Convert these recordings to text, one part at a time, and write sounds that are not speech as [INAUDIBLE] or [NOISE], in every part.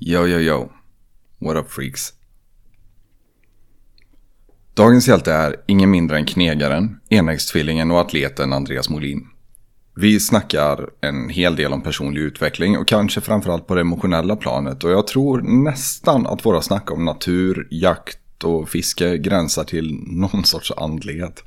Yo, yo, yo. What up freaks? Dagens hjälte är ingen mindre än knegaren, enäggstvillingen och atleten Andreas Molin. Vi snackar en hel del om personlig utveckling och kanske framförallt på det emotionella planet och jag tror nästan att våra snack om natur, jakt och fiske gränsar till någon sorts andlighet.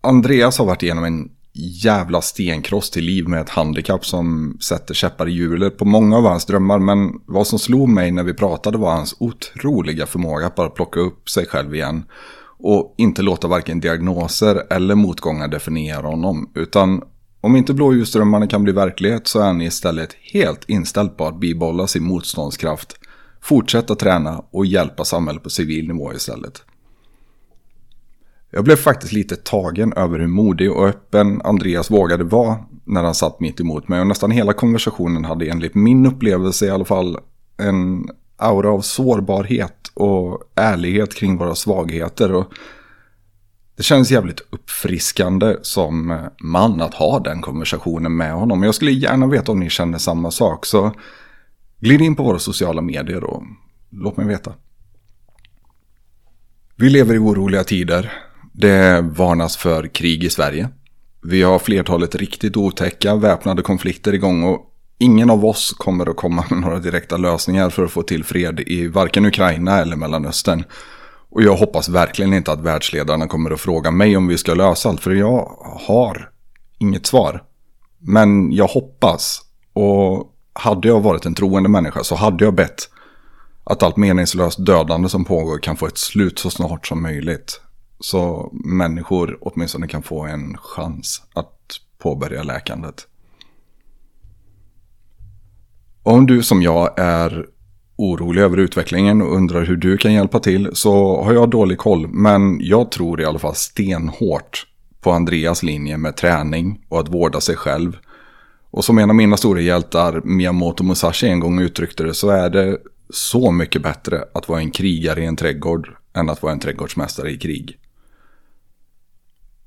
Andreas har varit igenom en jävla stenkross till liv med ett handikapp som sätter käppar i hjulet på många av hans drömmar. Men vad som slog mig när vi pratade var hans otroliga förmåga att bara plocka upp sig själv igen. Och inte låta varken diagnoser eller motgångar definiera honom. Utan om inte blåljusdrömmarna kan bli verklighet så är han istället helt inställd på att bibehålla sin motståndskraft. Fortsätta träna och hjälpa samhället på civil nivå istället. Jag blev faktiskt lite tagen över hur modig och öppen Andreas vågade vara när han satt mitt emot mig. Och nästan hela konversationen hade enligt min upplevelse i alla fall en aura av sårbarhet och ärlighet kring våra svagheter. Och det känns jävligt uppfriskande som man att ha den konversationen med honom. Jag skulle gärna veta om ni känner samma sak. Så glid in på våra sociala medier och låt mig veta. Vi lever i oroliga tider. Det varnas för krig i Sverige. Vi har flertalet riktigt otäcka väpnade konflikter igång och ingen av oss kommer att komma [LAUGHS] med några direkta lösningar för att få till fred i varken Ukraina eller Mellanöstern. Och jag hoppas verkligen inte att världsledarna kommer att fråga mig om vi ska lösa allt, för jag har inget svar. Men jag hoppas, och hade jag varit en troende människa så hade jag bett att allt meningslöst dödande som pågår kan få ett slut så snart som möjligt. Så människor åtminstone kan få en chans att påbörja läkandet. Om du som jag är orolig över utvecklingen och undrar hur du kan hjälpa till så har jag dålig koll. Men jag tror i alla fall stenhårt på Andreas linje med träning och att vårda sig själv. Och som en av mina stora hjältar, Miyamoto Musashi, en gång uttryckte det så är det så mycket bättre att vara en krigare i en trädgård än att vara en trädgårdsmästare i krig.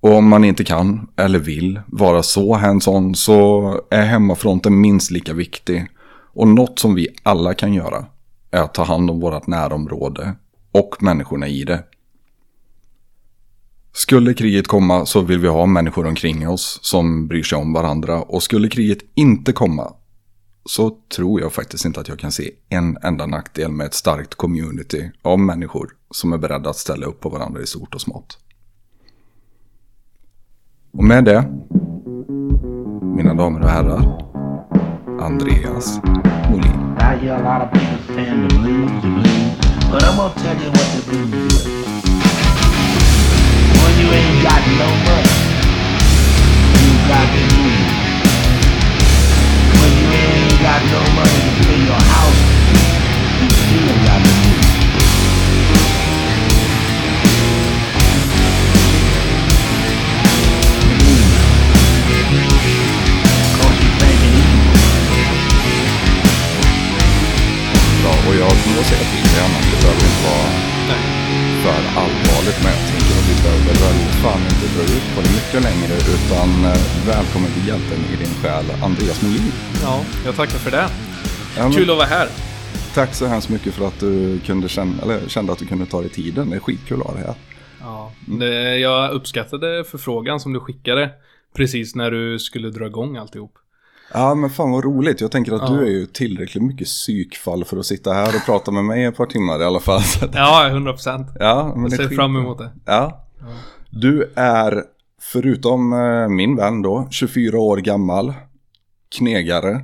Och om man inte kan eller vill vara så hands-on så är hemmafronten minst lika viktig. Och något som vi alla kan göra är att ta hand om vårt närområde och människorna i det. Skulle kriget komma så vill vi ha människor omkring oss som bryr sig om varandra. Och skulle kriget inte komma så tror jag faktiskt inte att jag kan se en enda nackdel med ett starkt community av människor som är beredda att ställa upp på varandra i stort och smått. Och med det, mina damer och herrar, Andreas Molin. I hear a lot of people saying the blues, the blues, but I'm gonna tell you what the blues is. When you ain't got no money, you got the blues. When you ain't got no money to pay your house, you still got the Bra, och jag kommer att säga till dig annars. Det behöver inte vara för allvarligt. Men jag tänker att vi behöver väl fan inte dra ut på det mycket längre. Utan eh, välkommen till hjälten i din själ, Andreas Molin. Ja, jag tackar för det. Ja, Kul att vara här. Tack så hemskt mycket för att du kunde känna, eller kände att du kunde ta dig tiden. Det är skitkul att ha dig här. Ja, jag uppskattade förfrågan som du skickade precis när du skulle dra igång alltihop. Ja men fan vad roligt. Jag tänker att Ja. du är ju tillräckligt mycket psykfall för att sitta här och prata med mig ett par timmar i alla fall. [LAUGHS] Ja, 100 procent. Ja, men Jag ser skit- fram emot det. Ja. Du är, förutom eh, min vän då, 24 år gammal, knegare,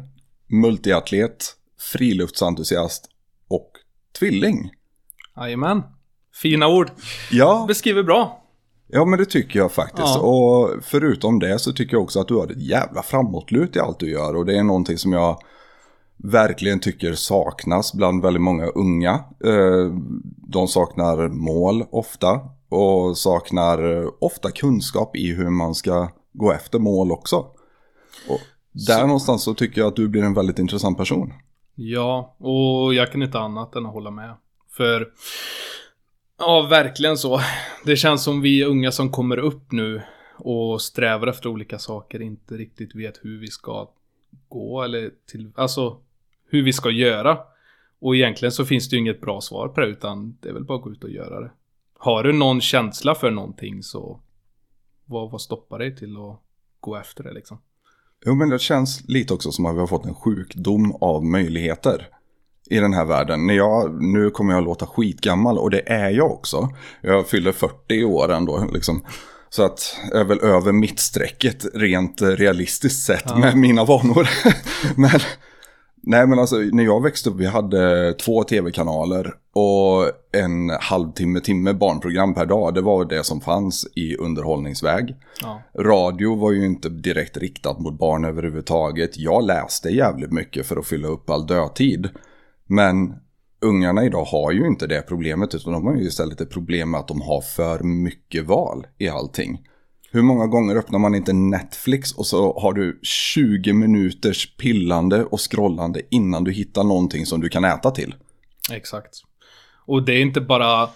multiatlet, friluftsentusiast och tvilling. Jajamän. Fina ord. Ja, Beskriver bra. Ja men det tycker jag faktiskt. Ja. Och förutom det så tycker jag också att du har ett jävla framåtlut i allt du gör. Och det är någonting som jag verkligen tycker saknas bland väldigt många unga. Eh, De saknar mål ofta och saknar ofta kunskap i hur man ska gå efter mål också. Och där Så- någonstans så tycker jag att du blir en väldigt intressant person. Ja, och jag kan inte annat än att hålla med. För, ja verkligen så. Det känns som vi unga som kommer upp nu och strävar efter olika saker inte riktigt vet hur vi ska gå eller till, alltså hur vi ska göra. Och egentligen så finns det ju inget bra svar på det utan det är väl bara att gå ut och göra det. Har du någon känsla för någonting så vad, vad stoppar dig till att gå efter det liksom? Jo, men det känns lite också som att vi har fått en sjukdom av möjligheter i den här världen. När jag, nu kommer jag låta skitgammal och det är jag också. Jag fyller 40 i år ändå liksom. Så att jag är väl över mittsträcket rent realistiskt sett Ja. med mina vanor. [LAUGHS] men nej men alltså när jag växte upp vi hade två tv-kanaler och en halvtimme, timme barnprogram per dag. Det var det som fanns i underhållningsväg. Ja. Radio var ju inte direkt riktat mot barn överhuvudtaget. Jag läste jävligt mycket för att fylla upp all dödtid. Men ungarna idag har ju inte det problemet utan de har ju istället ett problem med att de har för mycket val i allting. Hur många gånger öppnar man inte Netflix och så har du 20 minuters pillande och scrollande innan du hittar någonting som du kan äta till? Exakt. Och det är inte bara...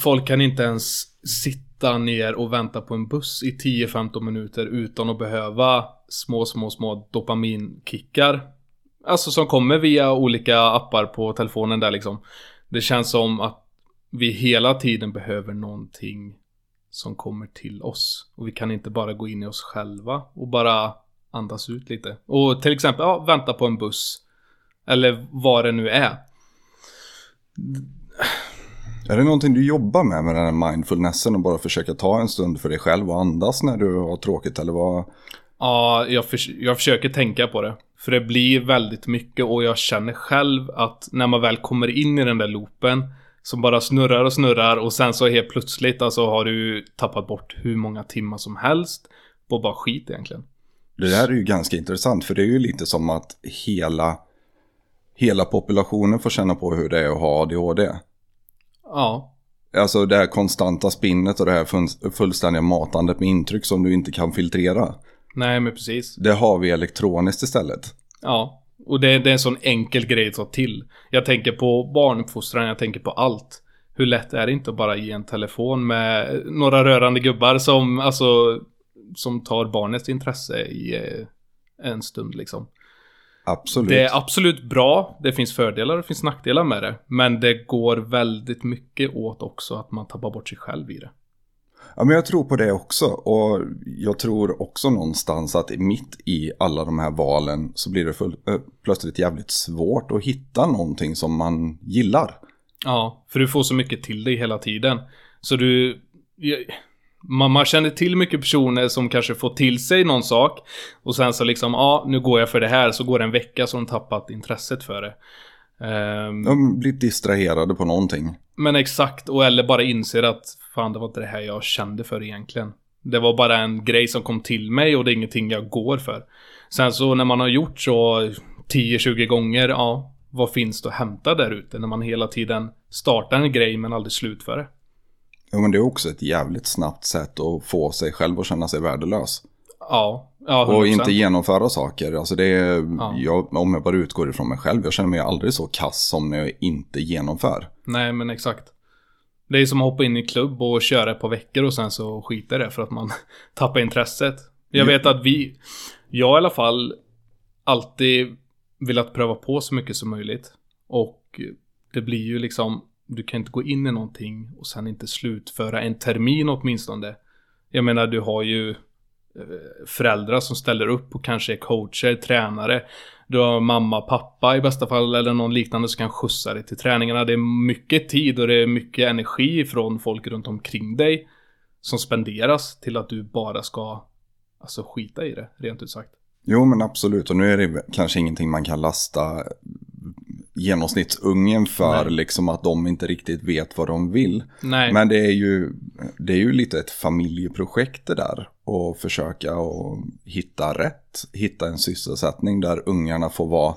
Folk kan inte ens sitta ner och vänta på en buss i 10-15 minuter utan att behöva små, små, små dopaminkickar. Alltså som kommer via olika appar på telefonen där liksom. Det känns som att vi hela tiden behöver någonting som kommer till oss. Och vi kan inte bara gå in i oss själva och bara andas ut lite. Och till exempel, ja, vänta på en buss. Eller vad det nu är. Är det någonting du jobbar med med den här mindfulnessen och bara försöka ta en stund för dig själv och andas när du har tråkigt eller vad? Ja, jag, förs jag försöker tänka på det. För det blir väldigt mycket och jag känner själv att när man väl kommer in i den där loopen som bara snurrar och snurrar och sen så helt plötsligt alltså har du tappat bort hur många timmar som helst på bara skit egentligen. Det där är ju ganska intressant för det är ju lite som att hela, hela populationen får känna på hur det är att ha ADHD. Ja, Alltså det här konstanta spinnet och det här full- fullständiga matandet med intryck som du inte kan filtrera. Nej men precis. Det har vi elektroniskt istället. Ja, och det, det är en sån enkel grej att ta till. Jag tänker på barnuppfostran, jag tänker på allt. Hur lätt är det inte att bara ge en telefon med några rörande gubbar som, alltså, som tar barnets intresse i eh, en stund liksom. Absolut. Det är absolut bra, det finns fördelar och det finns nackdelar med det. Men det går väldigt mycket åt också att man tappar bort sig själv i det. Ja, men jag tror på det också. Och jag tror också någonstans att mitt i alla de här valen så blir det full, äh, plötsligt jävligt svårt att hitta någonting som man gillar. Ja, för du får så mycket till dig hela tiden. Så du... Man, man känner till mycket personer som kanske får till sig någon sak. Och sen så liksom, ja, nu går jag för det här. Så går det en vecka så har de tappat intresset för det. Ehm, De blir distraherade på någonting. Men exakt, och eller bara inser att fan det var inte det här jag kände för egentligen. Det var bara en grej som kom till mig och det är ingenting jag går för. Sen så när man har gjort så 10-20 gånger, ja, vad finns det att hämta där ute när man hela tiden startar en grej men aldrig slutför det? Ja, men det är också ett jävligt snabbt sätt att få sig själv att känna sig värdelös. Ja, ja 100%. Och inte genomföra saker. Alltså det är, Ja. jag, om jag bara utgår ifrån mig själv, jag känner mig aldrig så kass som när jag inte genomför. Nej, men exakt. Det är som att hoppa in i klubb och köra ett par veckor och sen så skiter det för att man [LAUGHS] tappar intresset. Jag vet att vi, jag i alla fall, alltid velat pröva på så mycket som möjligt. Och det blir ju liksom, du kan inte gå in i någonting och sen inte slutföra en termin åtminstone. Jag menar, du har ju eh, föräldrar som ställer upp och kanske är coacher, tränare. Du har mamma, pappa i bästa fall eller någon liknande som kan skjutsa dig till träningarna. Det är mycket tid och det är mycket energi från folk runt omkring dig som spenderas till att du bara ska alltså skita i det, rent ut sagt. Jo men absolut, och nu är det kanske ingenting man kan lasta genomsnittsungen för, Nej. liksom att de inte riktigt vet vad de vill. Nej, Men det är, ju, det är ju lite ett familjeprojekt det där. Och försöka och hitta rätt. Hitta en sysselsättning där ungarna får vara,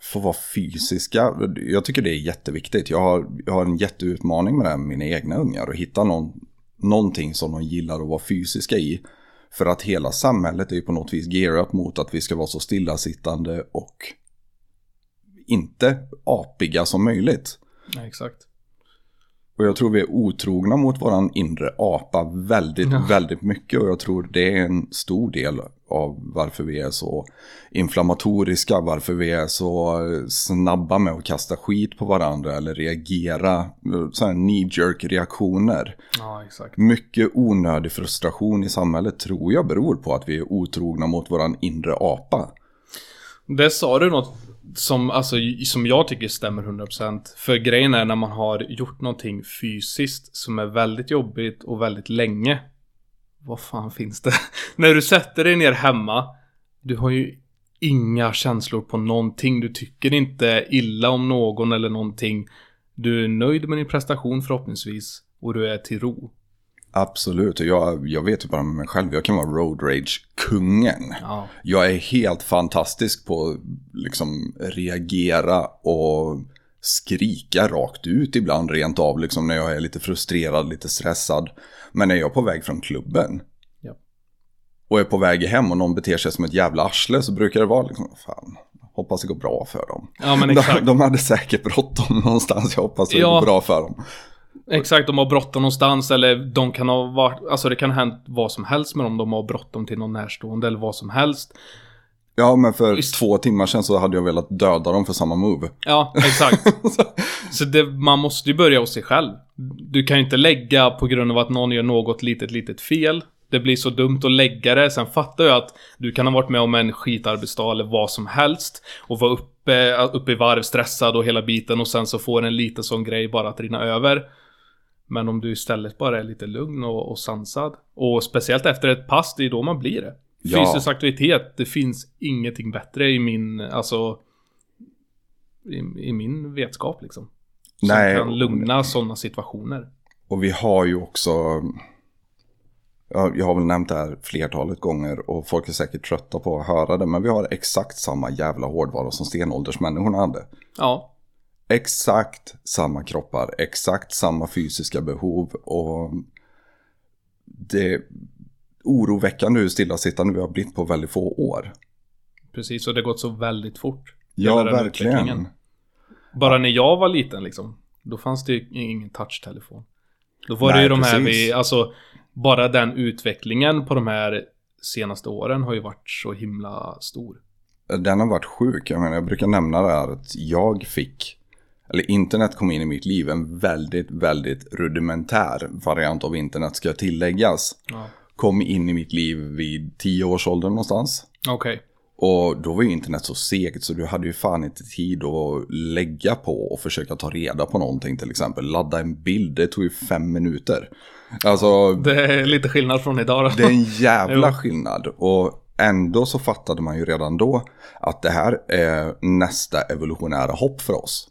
får vara fysiska. Jag tycker det är jätteviktigt. Jag har, jag har en jätteutmaning med det här med mina egna ungar. Att hitta någon, någonting som de gillar att vara fysiska i. För att hela samhället är ju på något vis gearat mot att vi ska vara så stillasittande och inte apiga som möjligt. nej, exakt. Och jag tror vi är otrogna mot våran inre apa väldigt, Ja. väldigt mycket. Och jag tror det är en stor del av varför vi är så inflammatoriska, varför vi är så snabba med att kasta skit på varandra eller reagera, sådana knee jerk reaktioner. Ja, exakt. Mycket onödig frustration i samhället tror jag beror på att vi är otrogna mot våran inre apa. Det sa du något som, alltså, som jag tycker stämmer 100%. För grejen är när man har gjort någonting fysiskt som är väldigt jobbigt och väldigt länge. Vad fan finns det? [LAUGHS] när du sätter dig ner hemma. Du har ju inga känslor på någonting. Du tycker inte illa om någon eller någonting. Du är nöjd med din prestation förhoppningsvis. Och du är till ro. Absolut, och jag, jag vet ju bara med mig själv, jag kan vara road rage-kungen. Ja. Jag är helt fantastisk på att liksom reagera och skrika rakt ut ibland rent av, liksom när jag är lite frustrerad, lite stressad. Men när jag är på väg från klubben Ja. och är på väg hem och någon beter sig som ett jävla arsle så brukar det vara liksom, fan, hoppas det går bra för dem. Ja, men [LAUGHS] De, de hade säkert bråttom någonstans, jag hoppas det Ja. går bra för dem. Exakt, de har bråttom någonstans eller de kan ha varit, alltså det kan ha hänt vad som helst med dem. De har bråttom till någon närstående eller vad som helst. Ja, men för Visst. två timmar sedan så hade jag velat döda dem för samma move. Ja, exakt. [LAUGHS] Så det, man måste ju börja hos sig själv. Du kan ju inte lägga på grund av att någon gör något litet, litet fel. Det blir så dumt att lägga det. Sen fattar jag att du kan ha varit med om en skitarbetsdag eller vad som helst. Och vara uppe, uppe i varv, stressad och hela biten. Och sen så får en liten sån grej bara att rinna över. Men om du istället bara är lite lugn och, och sansad. Och speciellt efter ett pass, det är då man blir det. Ja. Fysisk aktivitet, det finns ingenting bättre i min, alltså... I, i min vetskap liksom. Som Nej, kan lugna sådana situationer. Och vi har ju också, ja, jag har väl nämnt det här flertalet gånger och folk är säkert trötta på att höra det, men vi har exakt samma jävla hårdvara som stenåldersmänniskorna hade. Ja, Exakt samma kroppar, exakt samma fysiska behov och det är oroväckande hur stillasittande vi har blivit på väldigt få år. precis. Och det har gått så väldigt fort. Ja, verkligen. Bara när jag var liten liksom. Då fanns det ju ingen touchtelefon. Då var det Nej, ju de här vi, alltså bara den utvecklingen på de här senaste åren har ju varit så himla stor. Den har varit sjuk. Jag menar, jag brukar nämna det här att jag fick, eller internet kom in i mitt liv, en väldigt, väldigt rudimentär variant av internet ska tilläggas. Ja. Kom in i mitt liv vid tio års ålder någonstans. Okej. Och då var ju internet så segt så du hade ju fan inte tid att lägga på och försöka ta reda på någonting till exempel. Ladda en bild, det tog ju fem minuter. Alltså, Det är lite skillnad från idag då. det är en [LAUGHS] jävla skillnad. Och ändå så fattade man ju redan då att det här är nästa evolutionära hopp för oss.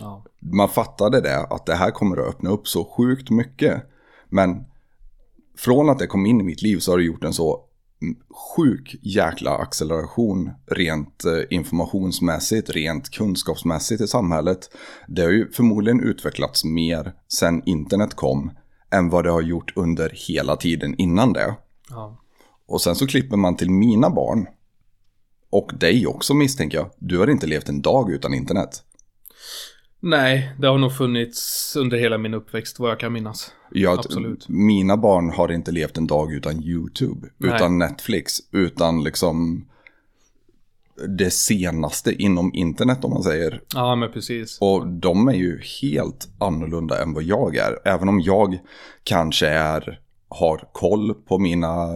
Ja. Man fattade det, att det här kommer att öppna upp så sjukt mycket. Men från att det kom in i mitt liv så har det gjort en så sjuk jäkla acceleration rent eh, informationsmässigt, rent kunskapsmässigt i samhället. Det har ju förmodligen utvecklats mer sen internet kom än vad det har gjort under hela tiden innan det. ja. Och sen så klipper man till mina barn. Och dig också misstänker jag. Du har inte levt en dag utan internet. Nej, det har nog funnits under hela min uppväxt vad jag kan minnas. Jag, Absolut. Mina barn har inte levt en dag utan YouTube, Nej. utan Netflix, utan liksom det senaste inom internet om man säger. Ja, men precis. Och de är ju helt annorlunda än vad jag är. Även om jag kanske är, har koll på mina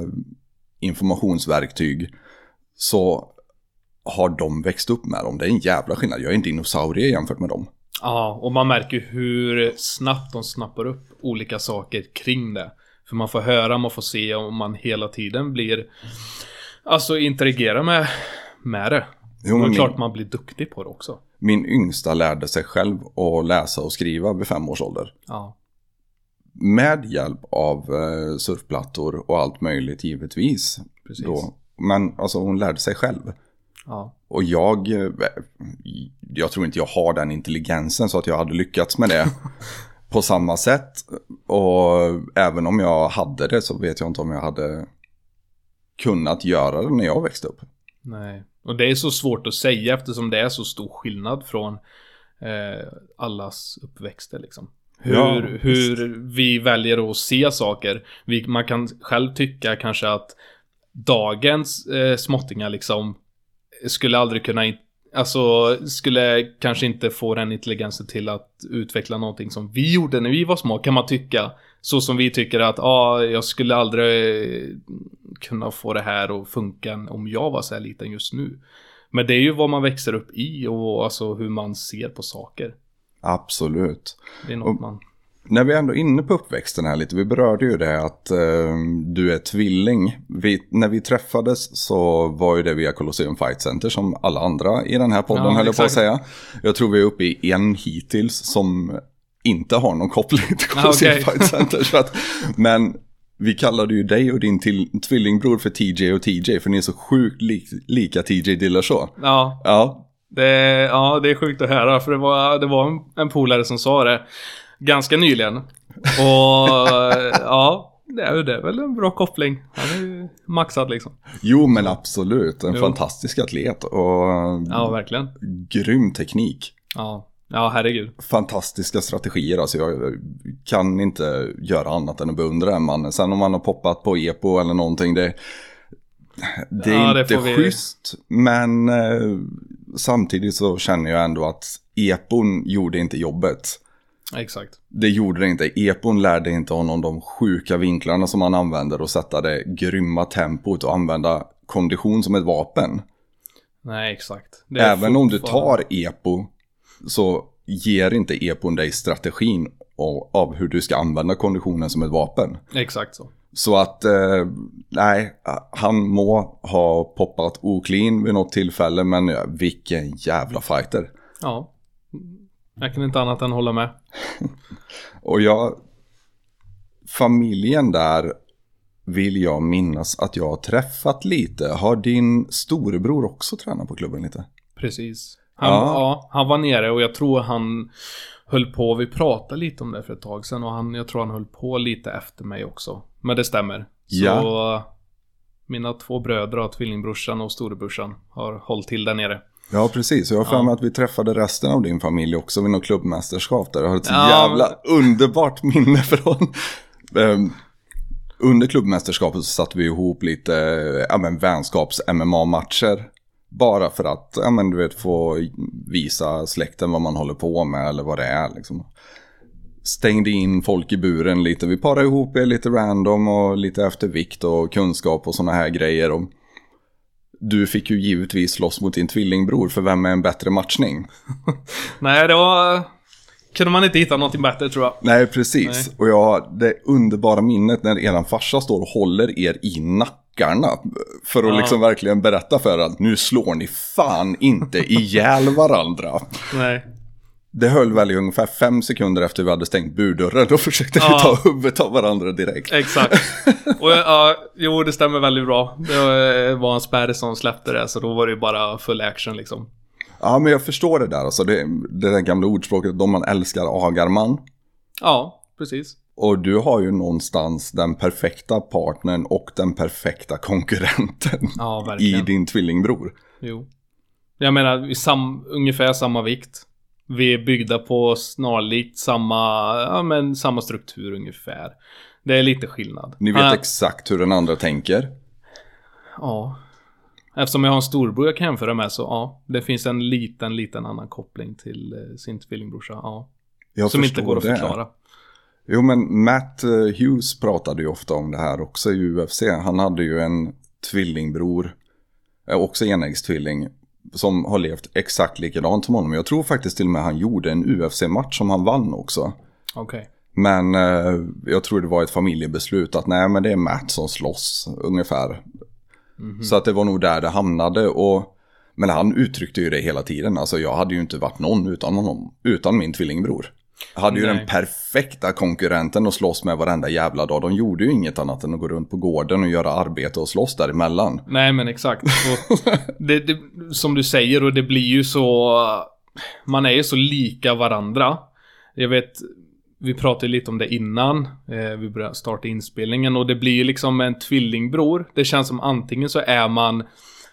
informationsverktyg så har de växt upp med dem. Det är en jävla skillnad. Jag är en dinosaurie jämfört med dem. Ja, och man märker hur snabbt de snappar upp olika saker kring det. För man får höra, man får se och man hela tiden blir... Alltså interagera med, med det. Jo, och det men är klart man blir duktig på det också. Min yngsta lärde sig själv att läsa och skriva vid fem års ålder. Ja. Med hjälp av eh, surfplattor och allt möjligt givetvis. Precis. Då. Men alltså hon lärde sig själv. Ja. Och jag, eh, jag tror inte jag har den intelligensen så att jag hade lyckats med det [LAUGHS] på samma sätt. Och även om jag hade det så vet jag inte om jag hade kunnat göra det när jag växte upp. Nej. Och det är så svårt att säga eftersom det är så stor skillnad från eh, allas uppväxter liksom. Hur, Ja, hur vi väljer att se saker. Vi, man kan själv tycka kanske att dagens eh, småttingar liksom skulle aldrig kunna, alltså skulle kanske inte få den intelligensen till att utveckla någonting som vi gjorde när vi var små kan man tycka. Så som vi tycker att, ja, ah, jag skulle aldrig eh, kunna få det här att funka om jag var så här liten just nu. Men det är ju vad man växer upp i och alltså hur man ser på saker. Absolut. Det är något Och- man... När vi ändå är inne på uppväxten här lite, vi berörde ju det att eh, du är tvilling. Vi, när vi träffades så var ju det via Colosseum Fight Center som alla andra i den här podden Ja, höll jag på att säga. Jag tror vi är uppe i en hittills som inte har någon koppling till Ah, Colosseum okej. Fight Center. Så att, men vi kallade ju dig och din till, tvillingbror för TJ och TJ för ni är så sjukt li, lika TJ Dillashaw. Ja, Ja, det, ja, det är sjukt att höra för det var, det var en, en polare som sa det ganska nyligen. Och [LAUGHS] ja, det är, det är väl en bra koppling. Han är ju maxad liksom. jo men absolut, en Jo. fantastisk atlet och Ja, verkligen. grym teknik. Ja, ja herregud. fantastiska strategier. Alltså jag kan inte göra annat än att beundra den mannen. Sen om han har poppat på EPO eller någonting, det, det är Ja, det inte får vi- schysst. Men eh, samtidigt så känner jag ändå att EPOn gjorde inte jobbet. Exakt. Det gjorde det inte. EPOn lärde inte honom de sjuka vinklarna som han använder och sätta det grymma tempot och använda kondition som ett vapen. Nej, exakt. Även om du tar EPO så ger inte EPOn dig strategin av, hur du ska använda konditionen som ett vapen. Exakt så. Så att, eh, nej, han må ha poppat oclean vid något tillfälle, men vilken jävla fighter. Ja. Jag kan inte annat än hålla med. [LAUGHS] Och jag, familjen där vill jag minnas att jag har träffat lite. Har din storebror också tränat på klubben lite? Precis. Han, Ja. ja. han var nere och jag tror han höll på, vi pratade lite om det för ett tag sedan och han, jag tror han höll på lite efter mig också. Men det stämmer. Så Ja. mina två bröder och tvillingbrorsan och storebrorsan har hållit till där nere. Ja, precis. Jag har för mig att vi träffade resten av din familj också vid något klubbmästerskap där. Jag har ett Ja, jävla underbart minne [LAUGHS] från. Um, under klubbmästerskapet så satte vi ihop lite ja, men, vänskaps-MMA-matcher. Bara för att ja, men, du vet, få visa släkten vad man håller på med eller vad det är. Liksom. Stängde in folk i buren lite. Vi parade ihop er lite random och lite efter vikt och kunskap och sådana här grejer. Och du fick ju givetvis slåss mot din tvillingbror för vem är en bättre matchning? [LAUGHS] Nej, det var... Kunde man inte hitta någonting bättre tror jag. Nej, precis. Och jag har det underbara minnet när eran farsa står och håller er i nackarna. För att Ja. liksom verkligen berätta för er att nu slår ni fan inte ihjäl varandra. Nej. Det höll väl i ungefär fem sekunder efter vi hade stängt burdörren. Då försökte vi Ja. ta huvudet av varandra direkt. Exakt. [LAUGHS] Och ja, jo det stämmer väldigt bra. Det var en spärr som släppte det, så då var det ju bara full action liksom. Ja, men jag förstår det där. Alltså, det, det där gamla ordspråket, de man älskar agar man. Ja, precis. Och du har ju någonstans den perfekta partnern och den perfekta konkurrenten Ja, i din tvillingbror. Jo. Jag menar, vi sam, ungefär samma vikt. Vi är byggda på snarlikt samma, ja men samma struktur ungefär. Det är lite skillnad. Ni vet Han- exakt hur den andra tänker. Ja. Eftersom jag har en storbror jag kan jämföra med så ja, det finns en liten, liten annan koppling till eh, sin tvillingbrorsa. Ja. Jag Som inte går att det. förklara. Jo, men Matt eh, Hughes pratade ju ofta om det här också i UFC. Han hade ju en tvillingbror, eh, också enäggstvilling, som har levt exakt likadant som honom. Jag tror faktiskt till och med han gjorde en UFC-match som han vann också. Okej. Men eh, jag tror det var ett familjebeslut att nej men det är Matt som slåss ungefär. Så att det var nog där det hamnade och men han uttryckte ju det hela tiden. Alltså jag hade ju inte varit någon utan honom, utan min tvillingbror. Hade ju Nej. den perfekta konkurrenten att slåss med varenda jävla dag. De gjorde ju inget annat än att gå runt på gården och göra arbete och slåss däremellan. Nej men exakt. [LAUGHS] Det, det, som du säger och det blir ju så... Man är ju så lika varandra. Jag vet, vi pratade lite om det innan eh, vi började starta inspelningen och det blir ju liksom en tvillingbror. Det känns som antingen så är man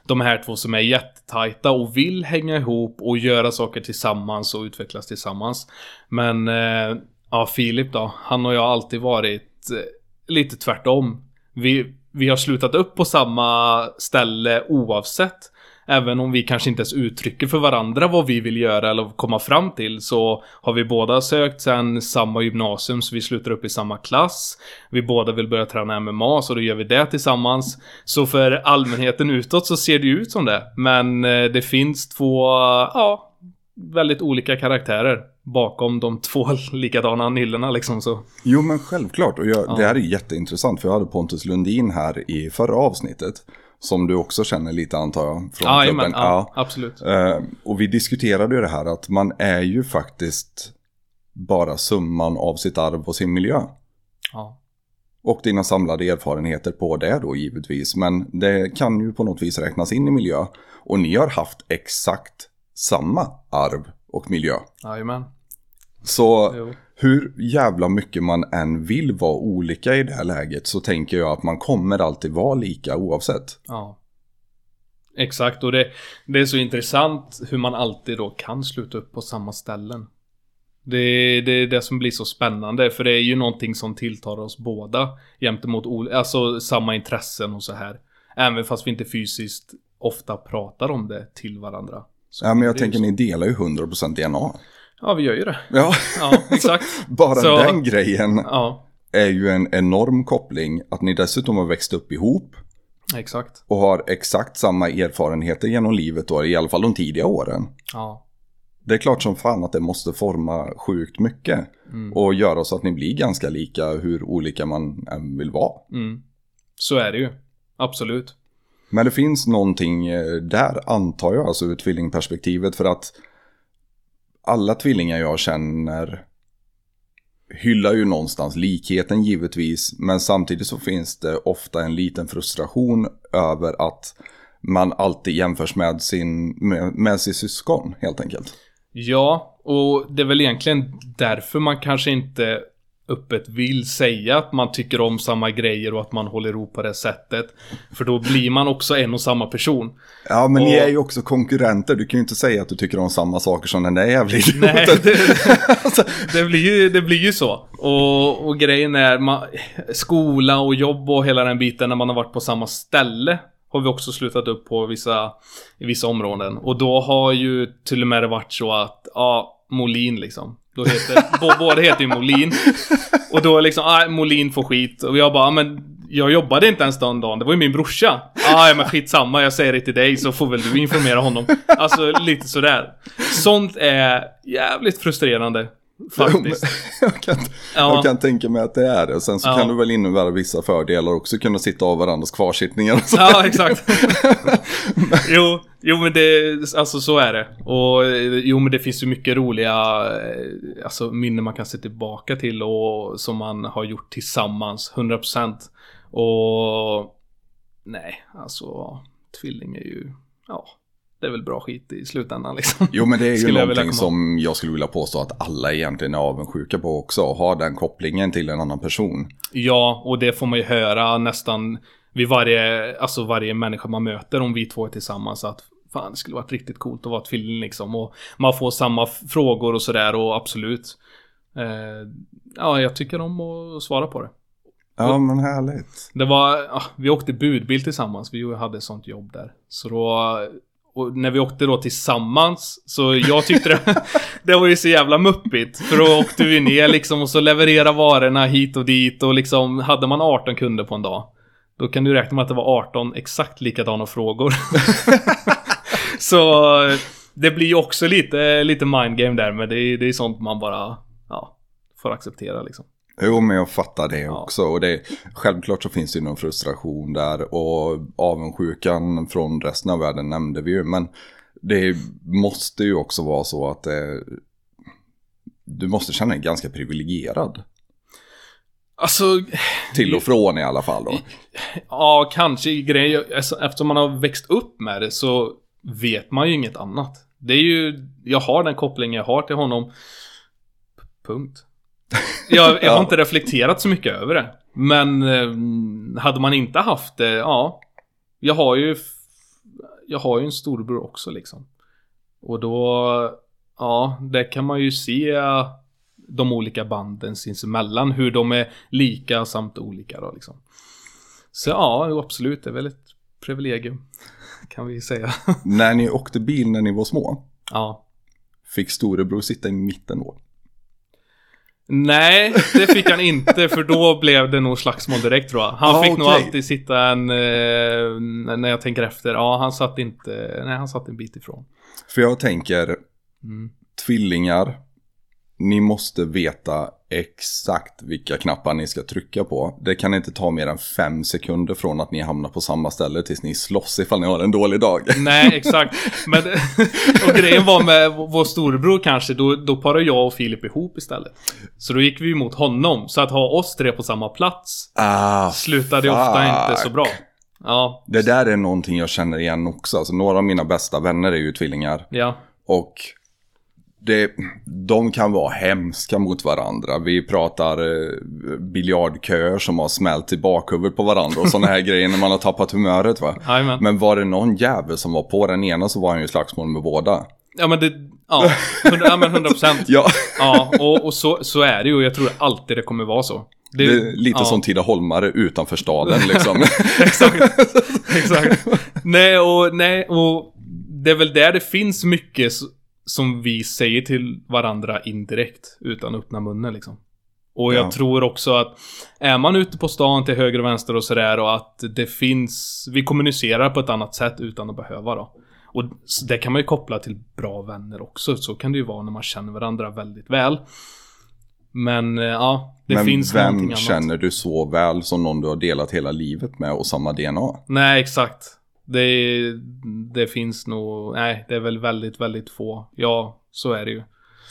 de här två som är jättetajta och vill hänga ihop och göra saker tillsammans och utvecklas tillsammans. Men eh, ja, Filip då, han och jag har alltid varit eh, lite tvärtom. Vi, vi har slutat upp på samma ställe oavsett. Även om vi kanske inte ens uttrycker för varandra vad vi vill göra eller komma fram till så har vi båda sökt sen samma gymnasium så vi slutar upp i samma klass. Vi båda vill börja träna MMA så då gör vi det tillsammans. Så för allmänheten utåt så ser det ju ut som det. Men eh, det finns två, ja, väldigt olika karaktärer bakom de [LAUGHS] två likadana nyllorna liksom så. Jo men självklart och jag, Ja. det här är jätteintressant för jag hade Pontus Lundin här i förra avsnittet. Som du också känner lite antar jag från Ja, klubben. men, ja, absolut. Eh, och vi diskuterade ju det här att man är ju faktiskt bara summan av sitt arv och sin miljö. Ja. Och dina samlade erfarenheter på det då givetvis. Men det kan ju på något vis räknas in i miljö. Och ni har haft exakt samma arv och miljö. Jajamän. Så Jo. Hur jävla mycket man än vill vara olika i det här läget så tänker jag att man kommer alltid vara lika oavsett. Ja. Exakt, och det, det är så intressant hur man alltid då kan sluta upp på samma ställen. Det, det är det som blir så spännande, för det är ju någonting som tilltar oss båda gentemot alltså samma intressen och så här. Även fast vi inte fysiskt ofta pratar om det till varandra. Så Ja, men jag tänker så. ni delar ju 100% DNA. Ja, vi gör ju det. Ja, Ja, exakt. [LAUGHS] bara Så- den grejen Ja, är ju en enorm koppling. Att ni dessutom har växt upp ihop exakt. och har exakt samma erfarenheter genom livet då, i alla fall de tidiga åren. Ja. Det är klart som fan att det måste forma sjukt mycket. Mm. Och göra så att ni blir ganska lika hur olika man än vill vara. Mm. Så är det ju. Absolut. Men det finns någonting eh, där antar jag, alltså ur tvillingperspektivet. För att alla tvillingar jag känner hyllar ju någonstans likheten givetvis. Men samtidigt så finns det ofta en liten frustration över att man alltid jämförs med sin, med, med sin syskon helt enkelt. Ja, och det är väl egentligen därför man kanske inte öppet vill säga att man tycker om samma grejer och att man håller ihop på det sättet. För då blir man också en och samma person. Ja, men ni Och- är ju också konkurrenter. Du kan ju inte säga att du tycker om samma saker som den där jävla. Nej, det, [LAUGHS] det, blir ju, det blir ju så. Och, och grejen är, man, skola och jobb och hela den biten när man har varit på samma ställe har vi också slutat upp på vissa, i vissa områden. Och då har ju till och med det varit så att, ja, Molin liksom. Då heter, båda heter ju Molin. Och då liksom, ah, Molin får skit. Och jag bara, ah, men jag jobbade inte ens den dagen, det var ju min brorsa. Ah, ja men skitsamma, jag säger det till dig så får väl du informera honom. Alltså lite sådär. Sånt är jävligt frustrerande. Faktiskt. [LAUGHS] jag, kan, Ja. jag kan tänka mig att det är det. Sen så Ja. kan det väl innebära vissa fördelar också. Kunna sitta av varandras kvarsittningar. Ja, exakt. [LAUGHS] jo, jo, men det, alltså så är det. Och jo, men det finns ju mycket roliga eh, alltså, minnen man kan se tillbaka till och som man har gjort tillsammans, 100%. Och nej, alltså tvilling är ju, ja, det är väl bra skit i slutändan liksom. Jo men det är ju [LAUGHS] Skulle jag någonting komma- som jag skulle vilja påstå att alla egentligen är avundsjuka på också. Och har den kopplingen till en annan person. Ja, och det får man ju höra nästan vid varje, alltså varje människa man möter om vi två är tillsammans att fan det skulle varit riktigt coolt att vara tvilling liksom och man får samma frågor och sådär och absolut eh, Ja, jag tycker om att svara på det. Ja men härligt. Det var, ja, vi åkte budbil tillsammans, vi hade sånt jobb där. Så då, och när vi åkte då tillsammans, så jag tyckte det, [LAUGHS] det var ju så jävla muppigt. För då åkte vi ner liksom och så levererade varorna hit och dit och liksom, hade man 18 kunder på en dag. Då kan du räkna med att det var 18 exakt likadana frågor. [LAUGHS] så det blir ju också lite, lite mindgame där, men det är, det är sånt man bara, ja, får acceptera liksom. Jo men jag fattar det Ja. också. Och det, självklart så finns det ju någon frustration där. Och avundsjukan från resten av världen nämnde vi ju. Men det måste ju också vara så att det, du måste känna dig ganska privilegierad. Alltså, Till och från i alla fall då. Ja, kanske i grejer. Alltså, eftersom man har växt upp med det så vet man ju inget annat. Det är ju, jag har den kopplingen jag har till honom. Punkt. [LAUGHS] Jag, jag har inte reflekterat så mycket över det. Men eh, hade man inte haft det, ja. Jag har ju, jag har ju en storbror också liksom. Och då, ja, där kan man ju se de olika banden sinsemellan. Hur de är lika samt olika då liksom. Så ja, absolut. Det är väl ett privilegium. [LAUGHS] Kan vi säga. När ni åkte bil när ni var små, ja. fick storebror sitta i mitten då? Nej, det fick han inte för då blev det nog slagsmål direkt tror jag. Han Ah, fick nog okej. alltid sitta en... Eh, när jag tänker efter. Ja, han satt inte... Nej, han satt en bit ifrån. För jag tänker, Mm. tvillingar, ni måste veta exakt vilka knappar ni ska trycka på. Det kan inte ta mer än fem sekunder från att ni hamnar på samma ställe tills ni slåss ifall ni har en dålig dag. Nej, exakt. Men, [LAUGHS] och grejen var med vår storebror kanske, då, då parade jag och Filip ihop istället. Så då gick vi mot honom. Så att ha oss tre på samma plats Ah, slutade ju ofta fuck. inte så bra. Ja, Det där är någonting jag känner igen också. Alltså, några av mina bästa vänner är ju tvillingar. ja. Och det, de kan vara hemska mot varandra. Vi pratar eh, biljardköer som har smält i bakhuvudet på varandra och sådana här [LAUGHS] grejer när man har tappat humöret va. Jajamän. Men var det någon jävel som var på den ena så var han ju slagsmål med båda. Ja men det, ja. 100, ja men 100 procent. [LAUGHS] Ja, Ja, och, och så, så är det ju. Jag tror alltid det kommer vara så. det är lite ja. som Tidaholmare utanför staden liksom. [LAUGHS] Exakt. Exakt. Nej och, nej, och det är väl där det finns mycket som vi säger till varandra indirekt utan att öppna munnen liksom. Och jag Ja. tror också att är man ute på stan till höger och vänster och sådär och att det finns, vi kommunicerar på ett annat sätt utan att behöva då. Och det kan man ju koppla till bra vänner också. Så kan det ju vara när man känner varandra väldigt väl. Men eh, ja, det Men finns vem annat. känner du så väl som någon du har delat hela livet med och samma DNA? Nej, exakt. Det, det finns nog, nej, det är väl väldigt, väldigt få. Ja, så är det ju.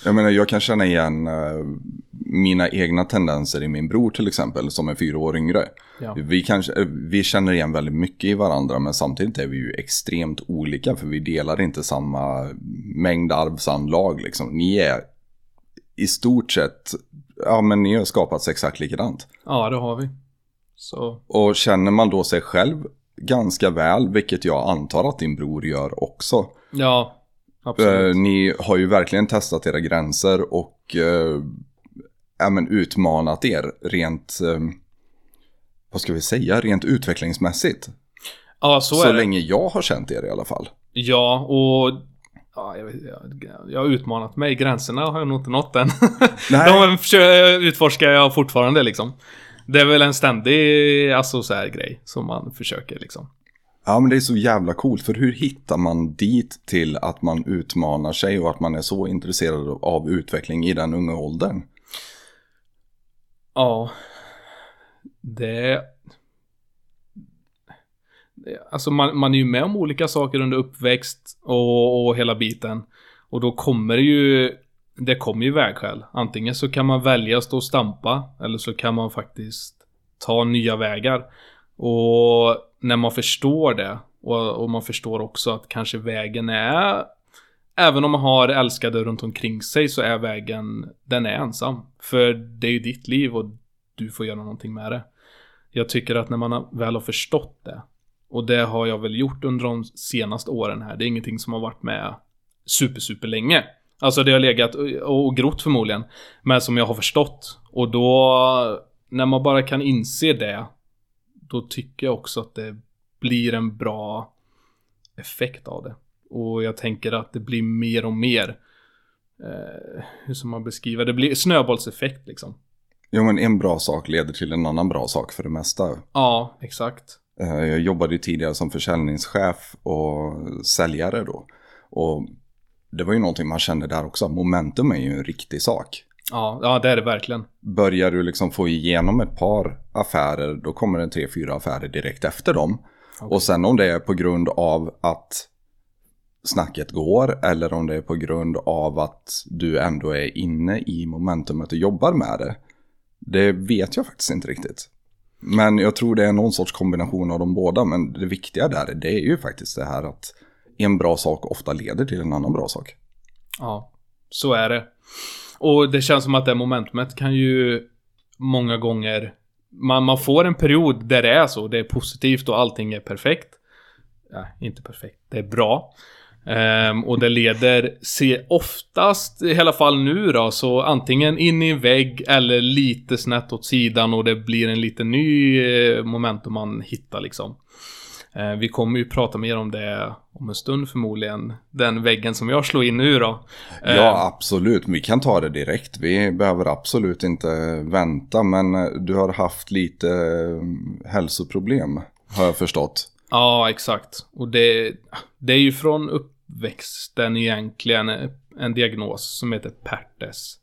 Jag menar, jag kan känna igen eh, mina egna tendenser i min bror till exempel, som är fyra år yngre. Ja. Vi, kanske, eh, vi känner igen väldigt mycket i varandra, men samtidigt är vi ju extremt olika, för vi delar inte samma mängd arvsanlag. Liksom. Ni är i stort sett, ja men ni har skapats exakt likadant. Ja, det har vi. Så, Och känner man då sig själv ganska väl, vilket jag antar att din bror gör också. ja, Eh, absolut. ni har ju verkligen testat era gränser och eh, ja, men utmanat er rent, eh, vad ska vi säga, rent utvecklingsmässigt. ja, så, Så, är det. länge jag har känt er i alla fall. Ja, och... Ja, jag, jag, jag har utmanat mig. Gränserna har jag nog inte nått än. [LAUGHS] Nej. De utforskar jag fortfarande liksom. Det är väl en ständig, alltså så här grej som man försöker liksom. Ja men det är så jävla coolt, för hur hittar man dit till att man utmanar sig och att man är så intresserad av utveckling i den unga åldern? Ja. Det... alltså man, man är ju med om olika saker under uppväxt och, och hela biten. Och då kommer det ju... Det kommer ju vägskäl. Antingen så kan man välja att stå och stampa. Eller så kan man faktiskt ta nya vägar. Och när man förstår det. Och, och man förstår också att kanske vägen är... Även om man har älskade runt omkring sig så är vägen, den är ensam. För det är ju ditt liv och du får göra någonting med det. Jag tycker att när man väl har förstått det. Och det har jag väl gjort under de senaste åren här. Det är ingenting som har varit med super, super länge. Alltså det har legat och och grott förmodligen. Men som jag har förstått. Och då, när man bara kan inse det. Då tycker jag också att det blir en bra effekt av det. Och jag tänker att det blir mer och mer. Eh, hur ska man beskriva det? Blir snöbollseffekt liksom. Jo men en bra sak leder till en annan bra sak för det mesta. Ja, exakt. Eh, Jag jobbade ju tidigare som försäljningschef och säljare då. Och det var ju någonting man kände där också. Momentum är ju en riktig sak. Ja, ja det är det verkligen. Börjar du liksom få igenom ett par affärer, då kommer det tre, fyra affärer direkt efter dem. Och sen om det är på grund av att snacket går, eller om det är på grund av att du ändå är inne i momentumet och jobbar med det. Det vet jag faktiskt inte riktigt. Men jag tror det är någon sorts kombination av de båda. Men det viktiga där, det är ju faktiskt det här att en bra sak ofta leder till en annan bra sak. Ja, så är det. Och det känns som att det momentumet kan ju många gånger man, man får en period där det är så, det är positivt och allting är perfekt. Ja, inte perfekt, det är bra. Um, och det leder se oftast, i alla fall nu då, så antingen in i en vägg eller lite snett åt sidan och det blir en liten ny eh, momentum man hittar liksom. Eh, vi kommer ju prata mer om det om en stund förmodligen. Den väggen som jag slår in nu då. Eh, Ja, absolut. Vi kan ta det direkt. Vi behöver absolut inte vänta. Men eh, du har haft lite hälsoproblem, har jag förstått. Ja, exakt. Och det, det är ju från uppväxten egentligen en diagnos som heter PERTES.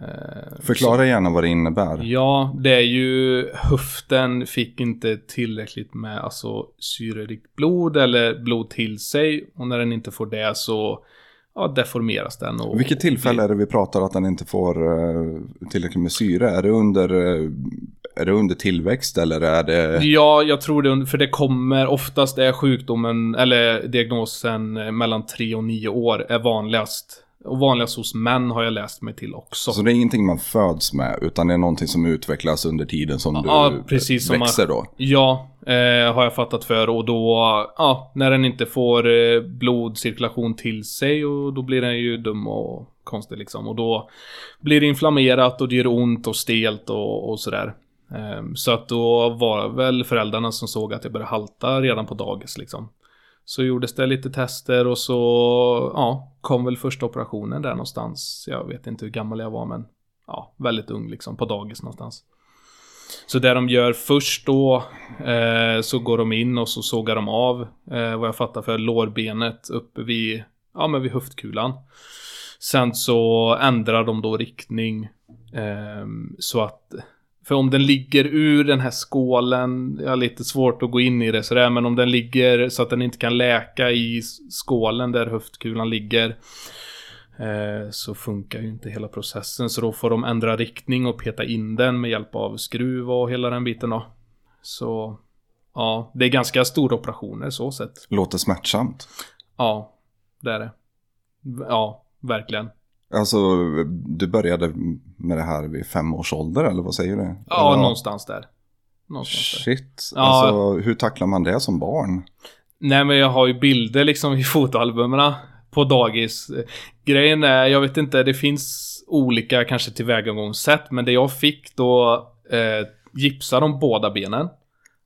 Eh, Förklara gärna vad det innebär. Ja, det är ju höften fick inte tillräckligt med alltså syrerikt blod eller blod till sig. Och när den inte får det så ja, deformeras den. Och, Vilket tillfälle är det vi pratar att den inte får eh, tillräckligt med syre? Är det under, eh, är det under tillväxt eller är det... Ja, jag tror det, för det kommer oftast är sjukdomen, eller diagnosen mellan 3 och 9 år är vanligast. Och vanligast hos män har jag läst mig till också. Så det är ingenting man föds med utan det är någonting som utvecklas under tiden som Ja, du precis som växer då? Ja, eh, har jag fattat för. Och då, ja, när den inte får eh, blodcirkulation till sig och då blir den ju dum och konstig liksom. Och då blir det inflammerat och det gör ont och stelt och, och sådär. Eh, så att då var väl föräldrarna som såg att jag började halta redan på dagis liksom. Så gjordes det lite tester och så, ja, kom väl första operationen där någonstans. Jag vet inte hur gammal jag var men, ja, väldigt ung liksom, på dagis någonstans. Så det de gör först då eh, så går de in och så sågar de av eh, vad jag fattar för lårbenet uppe vid, ja men vid höftkulan. Sen så ändrar de då riktning eh, så att för om den ligger ur den här skålen, jag har lite svårt att gå in i det sådär, men om den ligger så att den inte kan läka i skålen där höftkulan ligger eh, så funkar ju inte hela processen. Så då får de ändra riktning och peta in den med hjälp av skruv och hela den biten då. Så ja, det är ganska stora operationer så sett. Låter smärtsamt. Ja, det är det. Ja, verkligen. Alltså, du började med det här vid fem års ålder eller vad säger du? Ja, Eller- någonstans där. Någonstans där. Shit. Ja. Alltså, hur tacklar man det som barn? Nej men jag har ju bilder liksom i [LAUGHS] fotoalbumerna på dagis. Grejen är, jag vet inte, det finns olika kanske tillvägagångssätt. Men det jag fick då eh, gipsade de båda benen.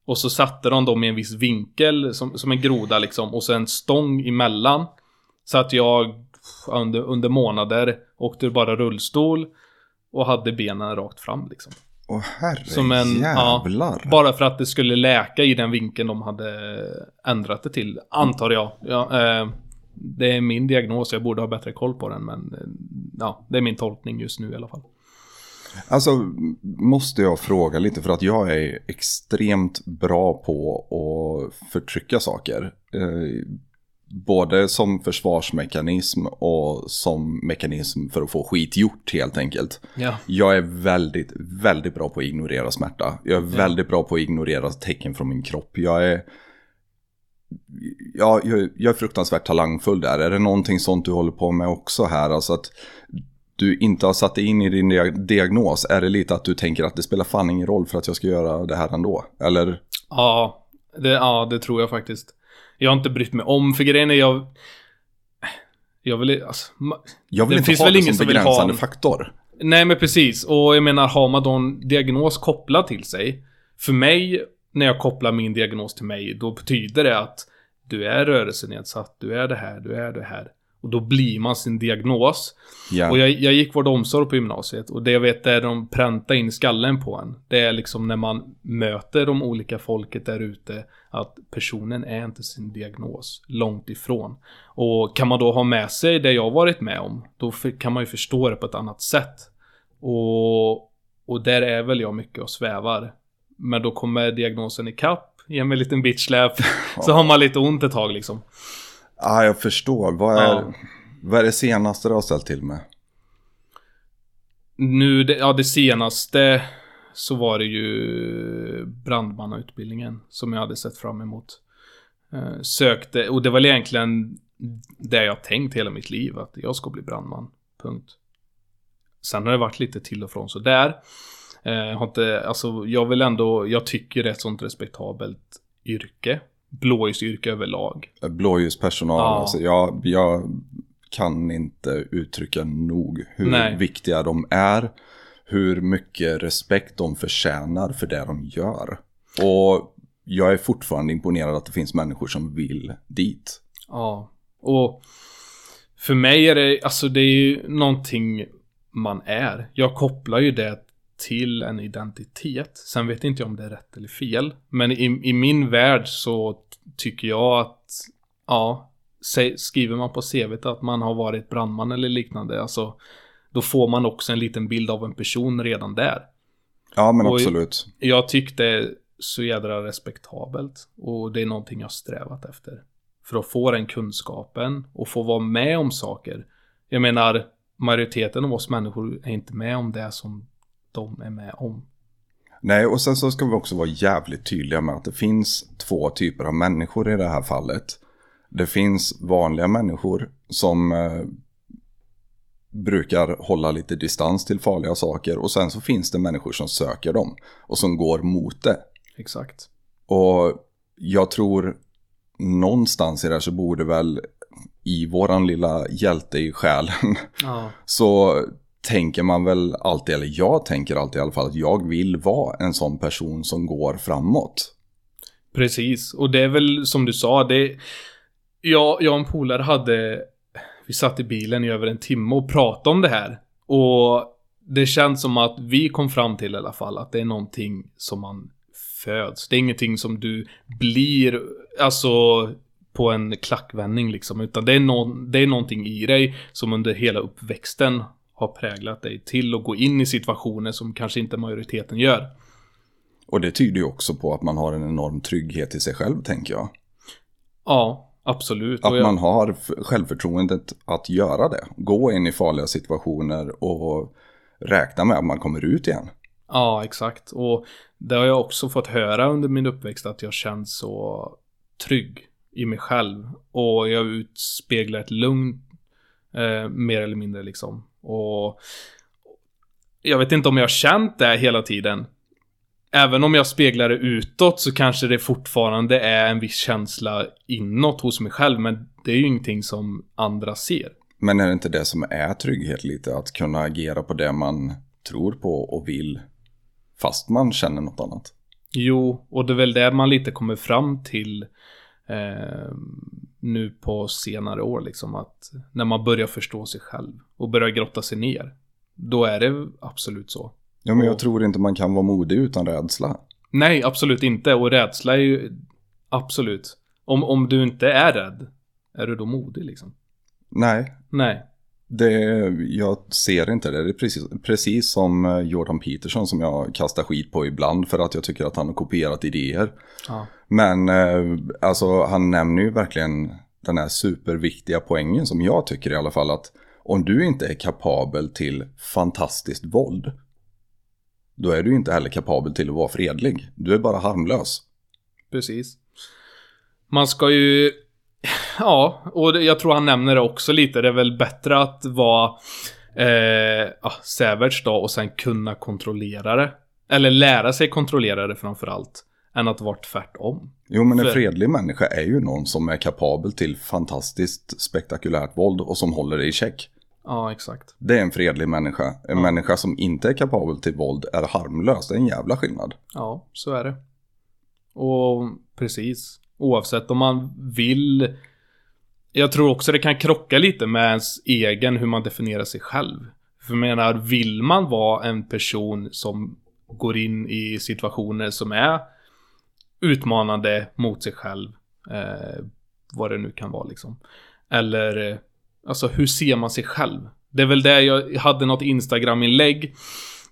Och så satte de dem i en viss vinkel som, som en groda liksom. Och så en stång emellan. Så att jag under, under månader åkte bara rullstol. Och hade benen rakt fram liksom. Åh herre Som en, jävlar. ja, bara för att det skulle läka i den vinkeln de hade ändrat det till, antar jag. Ja, eh, det är min diagnos, jag borde ha bättre koll på den, men eh, ja, det är min tolkning just nu i alla fall. Alltså, måste jag fråga lite för att jag är extremt bra på att förtrycka saker. Både som försvarsmekanism och som mekanism för att få skit gjort helt enkelt. Ja. Jag är väldigt, väldigt bra på att ignorera smärta. Jag är väldigt bra på att ignorera tecken från min kropp. Jag är... Ja, jag, jag är fruktansvärt talangfull där. Är det någonting sånt du håller på med också här? Alltså att du inte har satt dig in i din dia- diagnos. Är det lite att du tänker att det spelar fan ingen roll för att jag ska göra det här ändå? Eller? Ja, det, ja, det tror jag faktiskt. Jag har inte brytt mig om, för grejen är jag... Jag vill alltså, Jag vill Det inte finns ha väl det ingen som som vill ha begränsande faktor. Nej men precis, och jag menar har man då en diagnos kopplad till sig. För mig, när jag kopplar min diagnos till mig, då betyder det att du är rörelsenedsatt, du är det här, du är det här. Och då blir man sin diagnos. Ja. Och jag, jag gick vård och omsorg på gymnasiet och det jag vet är de präntar in skallen på en. Det är liksom när man möter de olika folket där ute att personen är inte sin diagnos. Långt ifrån. Och kan man då ha med sig det jag varit med om, då kan man ju förstå det på ett annat sätt. Och, och där är väl jag mycket och svävar. Men då kommer diagnosen i kapp, ger mig en liten bitchsläp, [LAUGHS] så har man lite ont ett tag liksom. Ja, jag förstår. Vad är, Ja. vad är det senaste du har ställt till med? Nu, det, ja det senaste så var det ju brandmannautbildningen som jag hade sett fram emot. Eh, sökte, och det var egentligen det jag tänkt hela mitt liv, att jag ska bli brandman. Punkt. Sen har det varit lite till och från så där. Eh, har inte, alltså jag vill ändå, jag tycker det är ett sånt respektabelt yrke. blåljusyrke överlag. Blåljuspersonal, Ja. alltså jag, jag kan inte uttrycka nog hur Nej. viktiga de är. Hur mycket respekt de förtjänar för det de gör. Och jag är fortfarande imponerad att det finns människor som vill dit. Ja, och för mig är det, alltså det är ju någonting man är. Jag kopplar ju det till en identitet. Sen vet inte jag om det är rätt eller fel. Men i, i min värld så tycker jag att, ja, skriver man på CVt att man har varit brandman eller liknande, alltså då får man också en liten bild av en person redan där. Ja, men Och- absolut. Jag tyckte så jädra respektabelt och det är någonting jag strävat efter. För att få den kunskapen och få vara med om saker. Jag menar, majoriteten av oss människor är inte med om det som de är med om. Nej, och sen så ska vi också vara jävligt tydliga med att det finns två typer av människor i det här fallet. Det finns vanliga människor som eh, brukar hålla lite distans till farliga saker och sen så finns det människor som söker dem och som går mot det. Exakt. Och jag tror någonstans i det här så borde väl i våran lilla hjälte i själen [LAUGHS] Ja. så tänker man väl alltid, eller jag tänker alltid i alla fall att jag vill vara en sån person som går framåt. Precis, och det är väl som du sa, det... Jag, jag och en polare hade... Vi satt i bilen i över en timme och pratade om det här. Och det känns som att vi kom fram till i alla fall att det är någonting som man föds. Det är ingenting som du blir, alltså på en klackvändning liksom. Utan det är, någon, det är någonting i dig som under hela uppväxten har präglat dig till att gå in i situationer som kanske inte majoriteten gör. Och det tyder ju också på att man har en enorm trygghet i sig själv, tänker jag. Ja, absolut. Att man har självförtroendet att göra det. Gå in i farliga situationer och räkna med att man kommer ut igen. Ja, exakt. Och det har jag också fått höra under min uppväxt att jag känt så trygg i mig själv. Och jag utspeglar ett lugn eh, mer eller mindre liksom. Och jag vet inte om jag har känt det hela tiden. Även om jag speglar det utåt så kanske det fortfarande är en viss känsla inåt hos mig själv. Men det är ju ingenting som andra ser. Men är det inte det som är trygghet lite? Att kunna agera på det man tror på och vill. Fast man känner något annat. Jo, och det är väl det man lite kommer fram till eh, nu på senare år liksom att när man börjar förstå sig själv och börjar grotta sig ner. Då är det absolut så. Ja, men jag tror inte man kan vara modig utan rädsla. Nej, absolut inte. Och rädsla är ju absolut. Om, om du inte är rädd, är du då modig liksom? Nej, Nej. det, jag ser inte det. Det är precis, precis som eh, Jordan Peterson som jag kastar skit på ibland för att jag tycker att han har kopierat idéer. Ja. Men eh, alltså han nämner ju verkligen den här superviktiga poängen som jag tycker i alla fall att om du inte är kapabel till fantastiskt våld då är du inte heller kapabel till att vara fredlig. Du är bara harmlös. Precis. Man ska ju... [LAUGHS] Ja, och jag tror han nämner det också lite. Det är väl bättre att vara eh, ja, savage då och sen kunna kontrollera det. Eller lära sig kontrollera det framförallt. Än att vara tvärtom. Jo men en För- fredlig människa är ju någon som är kapabel till fantastiskt spektakulärt våld och som håller det i check. Ja, exakt. Det är en fredlig människa. En Ja. människa som inte är kapabel till våld är harmlös. Det är en jävla skillnad. Ja, så är det. Och precis. Oavsett om man vill... Jag tror också det kan krocka lite med ens egen, hur man definierar sig själv. För jag menar, vill man vara en person som går in i situationer som är utmanande mot sig själv, eh, vad det nu kan vara liksom. Eller, eh, alltså hur ser man sig själv? Det är väl det jag hade något Instagram-inlägg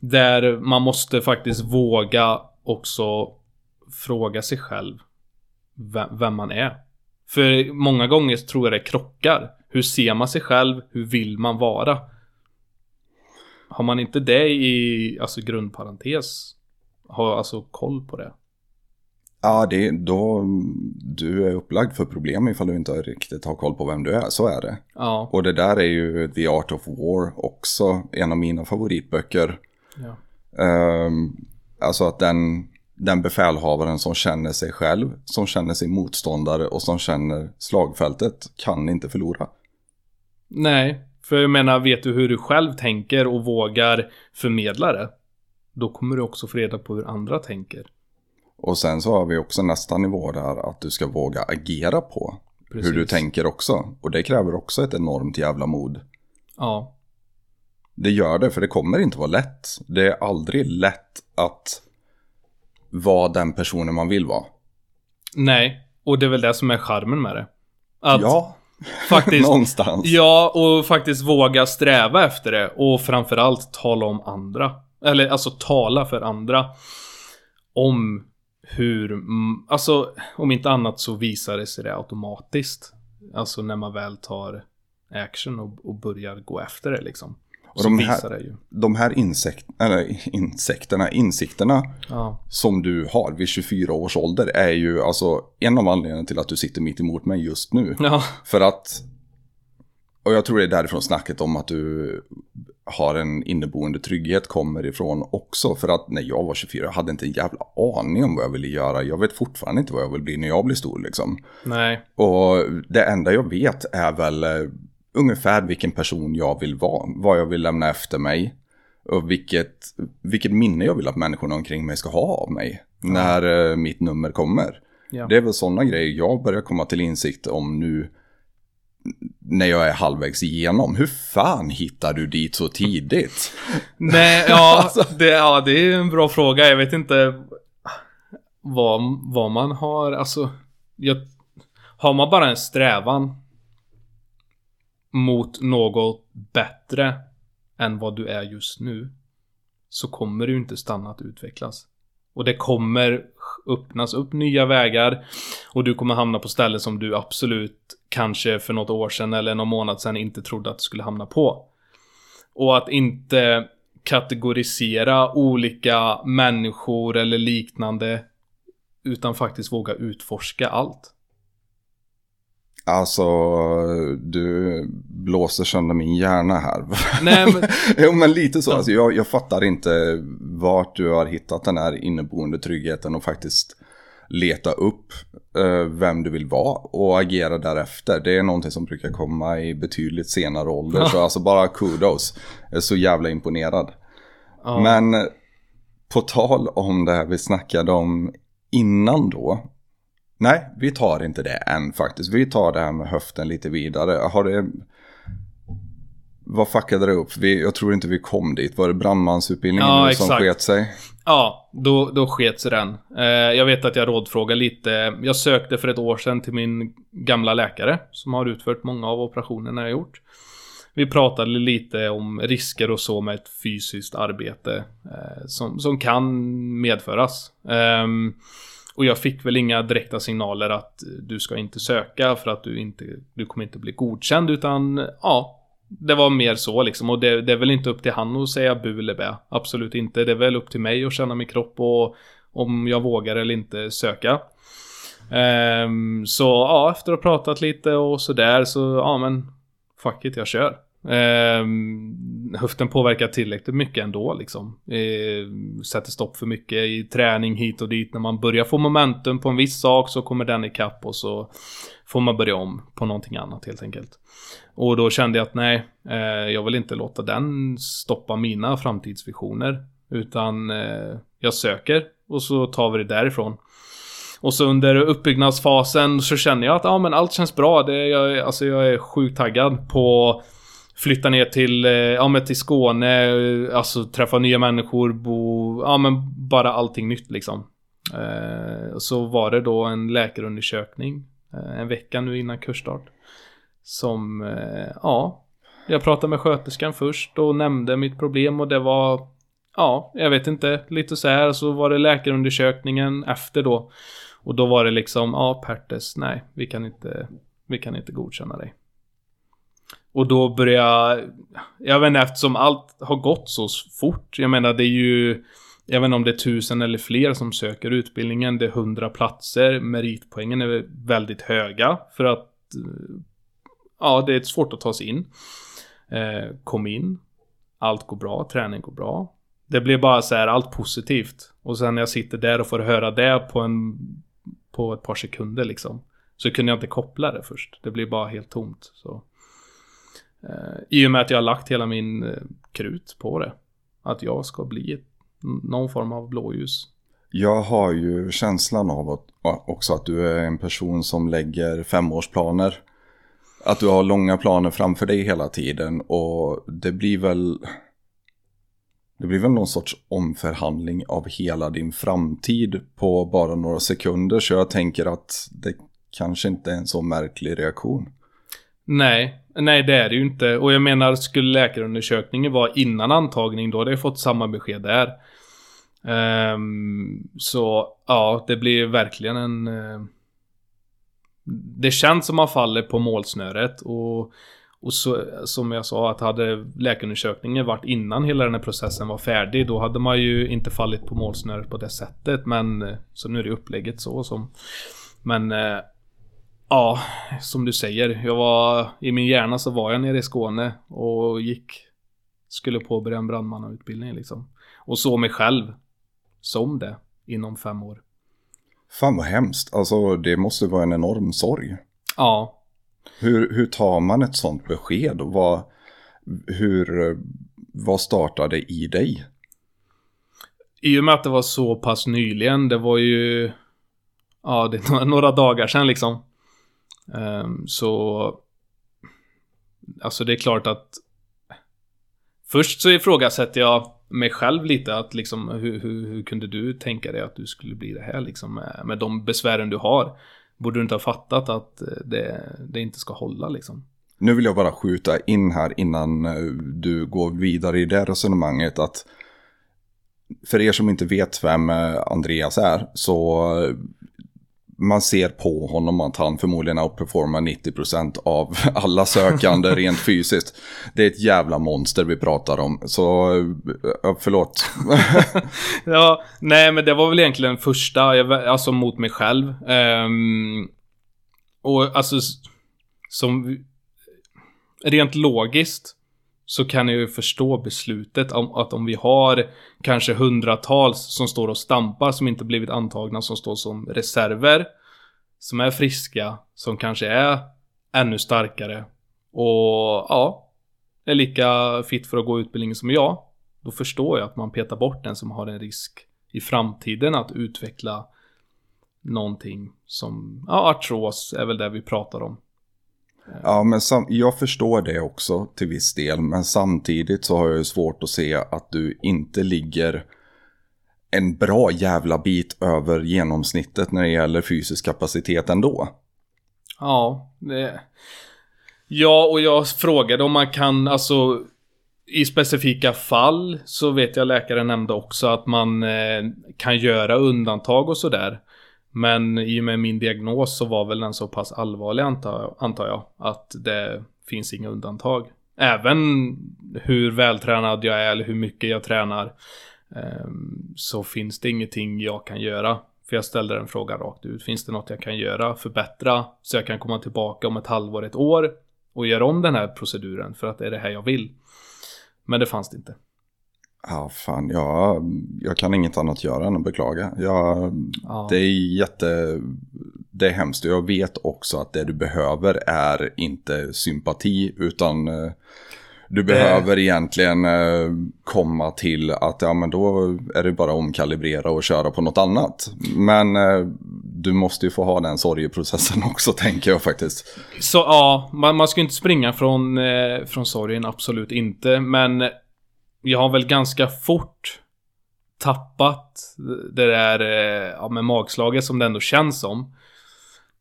där man måste faktiskt våga också fråga sig själv vem, vem man är. För många gånger tror jag det krockar. Hur ser man sig själv? Hur vill man vara? Har man inte det i alltså grundparentes, har alltså koll på det. Ja, det då du är upplagd för problem ifall du inte riktigt har koll på vem du är. Så är det. Ja, Och det där är ju The Art of War också en av mina favoritböcker. ja, Ehm, alltså att den, den befälhavaren som känner sig själv, som känner sin motståndare och som känner slagfältet kan inte förlora. Nej, för jag menar, vet du hur du själv tänker och vågar förmedla det, då kommer du också få reda på hur andra tänker. Och sen så har vi också nästa nivå där att du ska våga agera på Precis. hur du tänker också. Och det kräver också ett enormt jävla mod. Ja, Det gör det, för det kommer inte vara lätt. Det är aldrig lätt att vara den personen man vill vara. nej. Och det är väl det som är charmen med det. Att ja, [LAUGHS] faktiskt... någonstans. Ja, och faktiskt våga sträva efter det. Och framförallt tala om andra. Eller alltså tala för andra. Om hur, alltså om inte annat så visar det sig det automatiskt. Alltså när man väl tar action och, och börjar gå efter det liksom. Och så de här- visar det ju. De här insekt, eller, insekterna, insikterna Ja. som du har vid 24 års ålder är ju alltså en av anledningarna till att du sitter mitt emot mig just nu. Ja. För att, och jag tror det är därifrån snacket om att du har en inneboende trygghet kommer ifrån också. För att när jag var 24 jag hade inte en jävla aning om vad jag ville göra. Jag vet fortfarande inte vad jag vill bli när jag blir stor liksom. Nej. Och det enda jag vet är väl eh, ungefär vilken person jag vill vara. Vad jag vill lämna efter mig. Och vilket, vilket minne jag vill att människorna omkring mig ska ha av mig. När eh, mitt nummer kommer. Ja. Det är väl sådana grejer jag börjar komma till insikt om nu. När jag är halvvägs igenom. Hur fan hittar du dit så tidigt? [LAUGHS] Nej, ja, [LAUGHS] Alltså. det, ja, det är en bra fråga. Jag vet inte vad, vad man har, alltså. Jag, har man bara en strävan mot något bättre än vad du är just nu. Så kommer du inte stanna att utvecklas. Och det kommer öppnas upp nya vägar. Och du kommer hamna på ställen som du absolut kanske för något år sedan eller någon månad sedan inte trodde att du skulle hamna på. Och att inte kategorisera olika människor eller liknande. Utan faktiskt våga utforska allt. Alltså, du blåser sönder min hjärna här. [LAUGHS] Nej men, jo men lite så. Alltså, jag, jag fattar inte vart du har hittat den här inneboende tryggheten och faktiskt leta upp eh, vem du vill vara och agera därefter. Det är någonting som brukar komma i betydligt senare ålder. så [LAUGHS] alltså bara kudos. Jag är så jävla imponerad. ja, Men eh, på tal om det här vi snackade om innan då. Nej, vi tar inte det än faktiskt. Vi tar det här med höften lite vidare. Har det... Vad fuckade det upp? Vi, jag tror inte vi kom dit. Var det brandmansutbildningen Ja, som sket sig? ja då, då sket sig den. Eh, jag vet att jag rådfrågade lite. Jag sökte för ett år sedan till min gamla läkare. Som har utfört många av operationerna jag gjort. Vi pratade lite om risker och så med ett fysiskt arbete. Eh, som, som kan medföras. Ehm, och jag fick väl inga direkta signaler att du ska inte söka för att du inte, du kommer inte bli godkänd utan ja, det var mer så liksom och det, det är väl inte upp till han att säga bu eller bä. Absolut inte. Det är väl upp till mig att känna min kropp och om jag vågar eller inte söka. Um, så ja, efter att ha pratat lite och sådär så ja men fuck it, jag kör. Eh, höften påverkar tillräckligt mycket ändå liksom. Eh, sätter stopp för mycket i träning hit och dit. När man börjar få momentum på en viss sak så kommer den ikapp och så får man börja om på någonting annat helt enkelt. Och då kände jag att nej, eh, jag vill inte låta den stoppa mina framtidsvisioner. Utan eh, jag söker och så tar vi det därifrån. Och så under uppbyggnadsfasen så känner jag att ja, men allt känns bra. Det, jag, alltså jag är sjukt taggad på flytta ner till, eh, ja, men till Skåne, eh, alltså träffa nya människor, bo, ja men bara allting nytt liksom. Eh, så var det då en läkarundersökning eh, en vecka nu innan kursstart. Som, eh, ja, jag pratade med sköterskan först och nämnde mitt problem och det var, ja, jag vet inte, lite så här. Så var det läkarundersökningen efter då. Och då var det liksom, ja, Pertes, nej, vi kan inte, vi kan inte godkänna dig. Och då börjar... jag, jag vet inte, eftersom allt har gått så fort. Jag menar, det är ju, jag vet inte om det är tusen eller fler som söker utbildningen. Det är hundra platser. Meritpoängen är väldigt höga för att, eh, ja, det är svårt att ta sig in. Eh, kom in. Allt går bra, träning går bra. Det blir bara så här allt positivt. Och sen när jag sitter där och får höra det på en... På ett par sekunder liksom. Så kunde jag inte koppla det först. Det blir bara helt tomt. Så. Eh, I och med att jag har lagt hela min eh, krut på det. Att jag ska bli ett, någon form av blåljus. Jag har ju känslan av att, också att du är en person som lägger femårsplaner. Att du har långa planer framför dig hela tiden och det blir väl... Det blir väl någon sorts omförhandling av hela din framtid på bara några sekunder. Så jag tänker att det kanske inte är en så märklig reaktion. Nej, nej det är det ju inte. Och jag menar, skulle läkarundersökningen vara innan antagning, då hade jag fått samma besked där. Um, så ja, det blir verkligen en... Uh, det känns som man faller på målsnöret och, och så, som jag sa att hade läkarundersökningen varit innan hela den här processen var färdig då hade man ju inte fallit på målsnöret på det sättet men eh, så nu är det upplägget så som Men uh, Ja, som du säger. Jag var i min hjärna så var jag nere i Skåne och gick skulle påbörja en brandmannautbildning liksom. Och såg mig själv som det inom fem år. Fan vad hemskt. Alltså det måste vara en enorm sorg. Ja. Hur, hur tar man ett sånt besked? Och vad, hur, vad startade i dig? I och med att det var så pass nyligen. Det var ju... Ja, det är [LAUGHS] några dagar sedan liksom. Ehm, så... Alltså det är klart att... Först så ifrågasätter jag mig själv lite att liksom hur, hur, hur kunde du tänka dig att du skulle bli det här liksom med, med de besvären du har? Borde du inte ha fattat att det, det inte ska hålla liksom? Nu vill jag bara skjuta in här innan eh, du går vidare i det resonemanget att för er som inte vet vem eh, Andreas är så eh, man ser på honom att han förmodligen outperformar 90% av [LAUGHS] alla sökande [LAUGHS] rent fysiskt. Det är ett jävla monster vi pratar om, så förlåt. [LAUGHS] ja, nej men det var väl egentligen första, alltså mot mig själv. Um, och alltså, som rent logiskt så kan jag ju förstå beslutet om att om vi har kanske hundratals som står och stampar som inte blivit antagna som står som reserver som är friska, som kanske är ännu starkare och ja, är lika fit för att gå utbildningen som jag. Då förstår jag att man petar bort den som har en risk i framtiden att utveckla någonting som, ja, artros är väl det vi pratar om. Ja, men sam- jag förstår det också till viss del. Men samtidigt så har jag ju svårt att se att du inte ligger en bra jävla bit över genomsnittet när det gäller fysisk kapacitet ändå. Ja, det... Ja, och jag frågade om man kan, alltså i specifika fall så vet jag läkaren nämnde också att man eh, kan göra undantag och sådär. Men i och med min diagnos så var väl den så pass allvarlig antar, jag. Att det finns inga undantag. Även hur vältränad jag är eller hur mycket jag tränar. Ehm, så finns det ingenting jag kan göra. För jag ställde den frågan rakt ut. Finns det något jag kan göra, förbättra, så jag kan komma tillbaka om ett halvår, ett år och göra om den här proceduren för att det är det här jag vill. Men det fanns det inte. Ja, fan, jag, jag kan inget annat göra än att beklaga. Jag, ja. Det är jätte... Det är hemskt och jag vet också att det du behöver är inte sympati utan eh, du behöver det... egentligen eh, komma till att ja men då är det bara att omkalibrera och köra på något annat. Men eh, du måste ju få ha den sorgeprocessen [LAUGHS] också tänker jag faktiskt. Så ja, man, man ska inte springa från, eh, från sorgen, absolut inte. Men jag har väl ganska fort tappat det där eh, ja, med magslaget som det ändå känns som.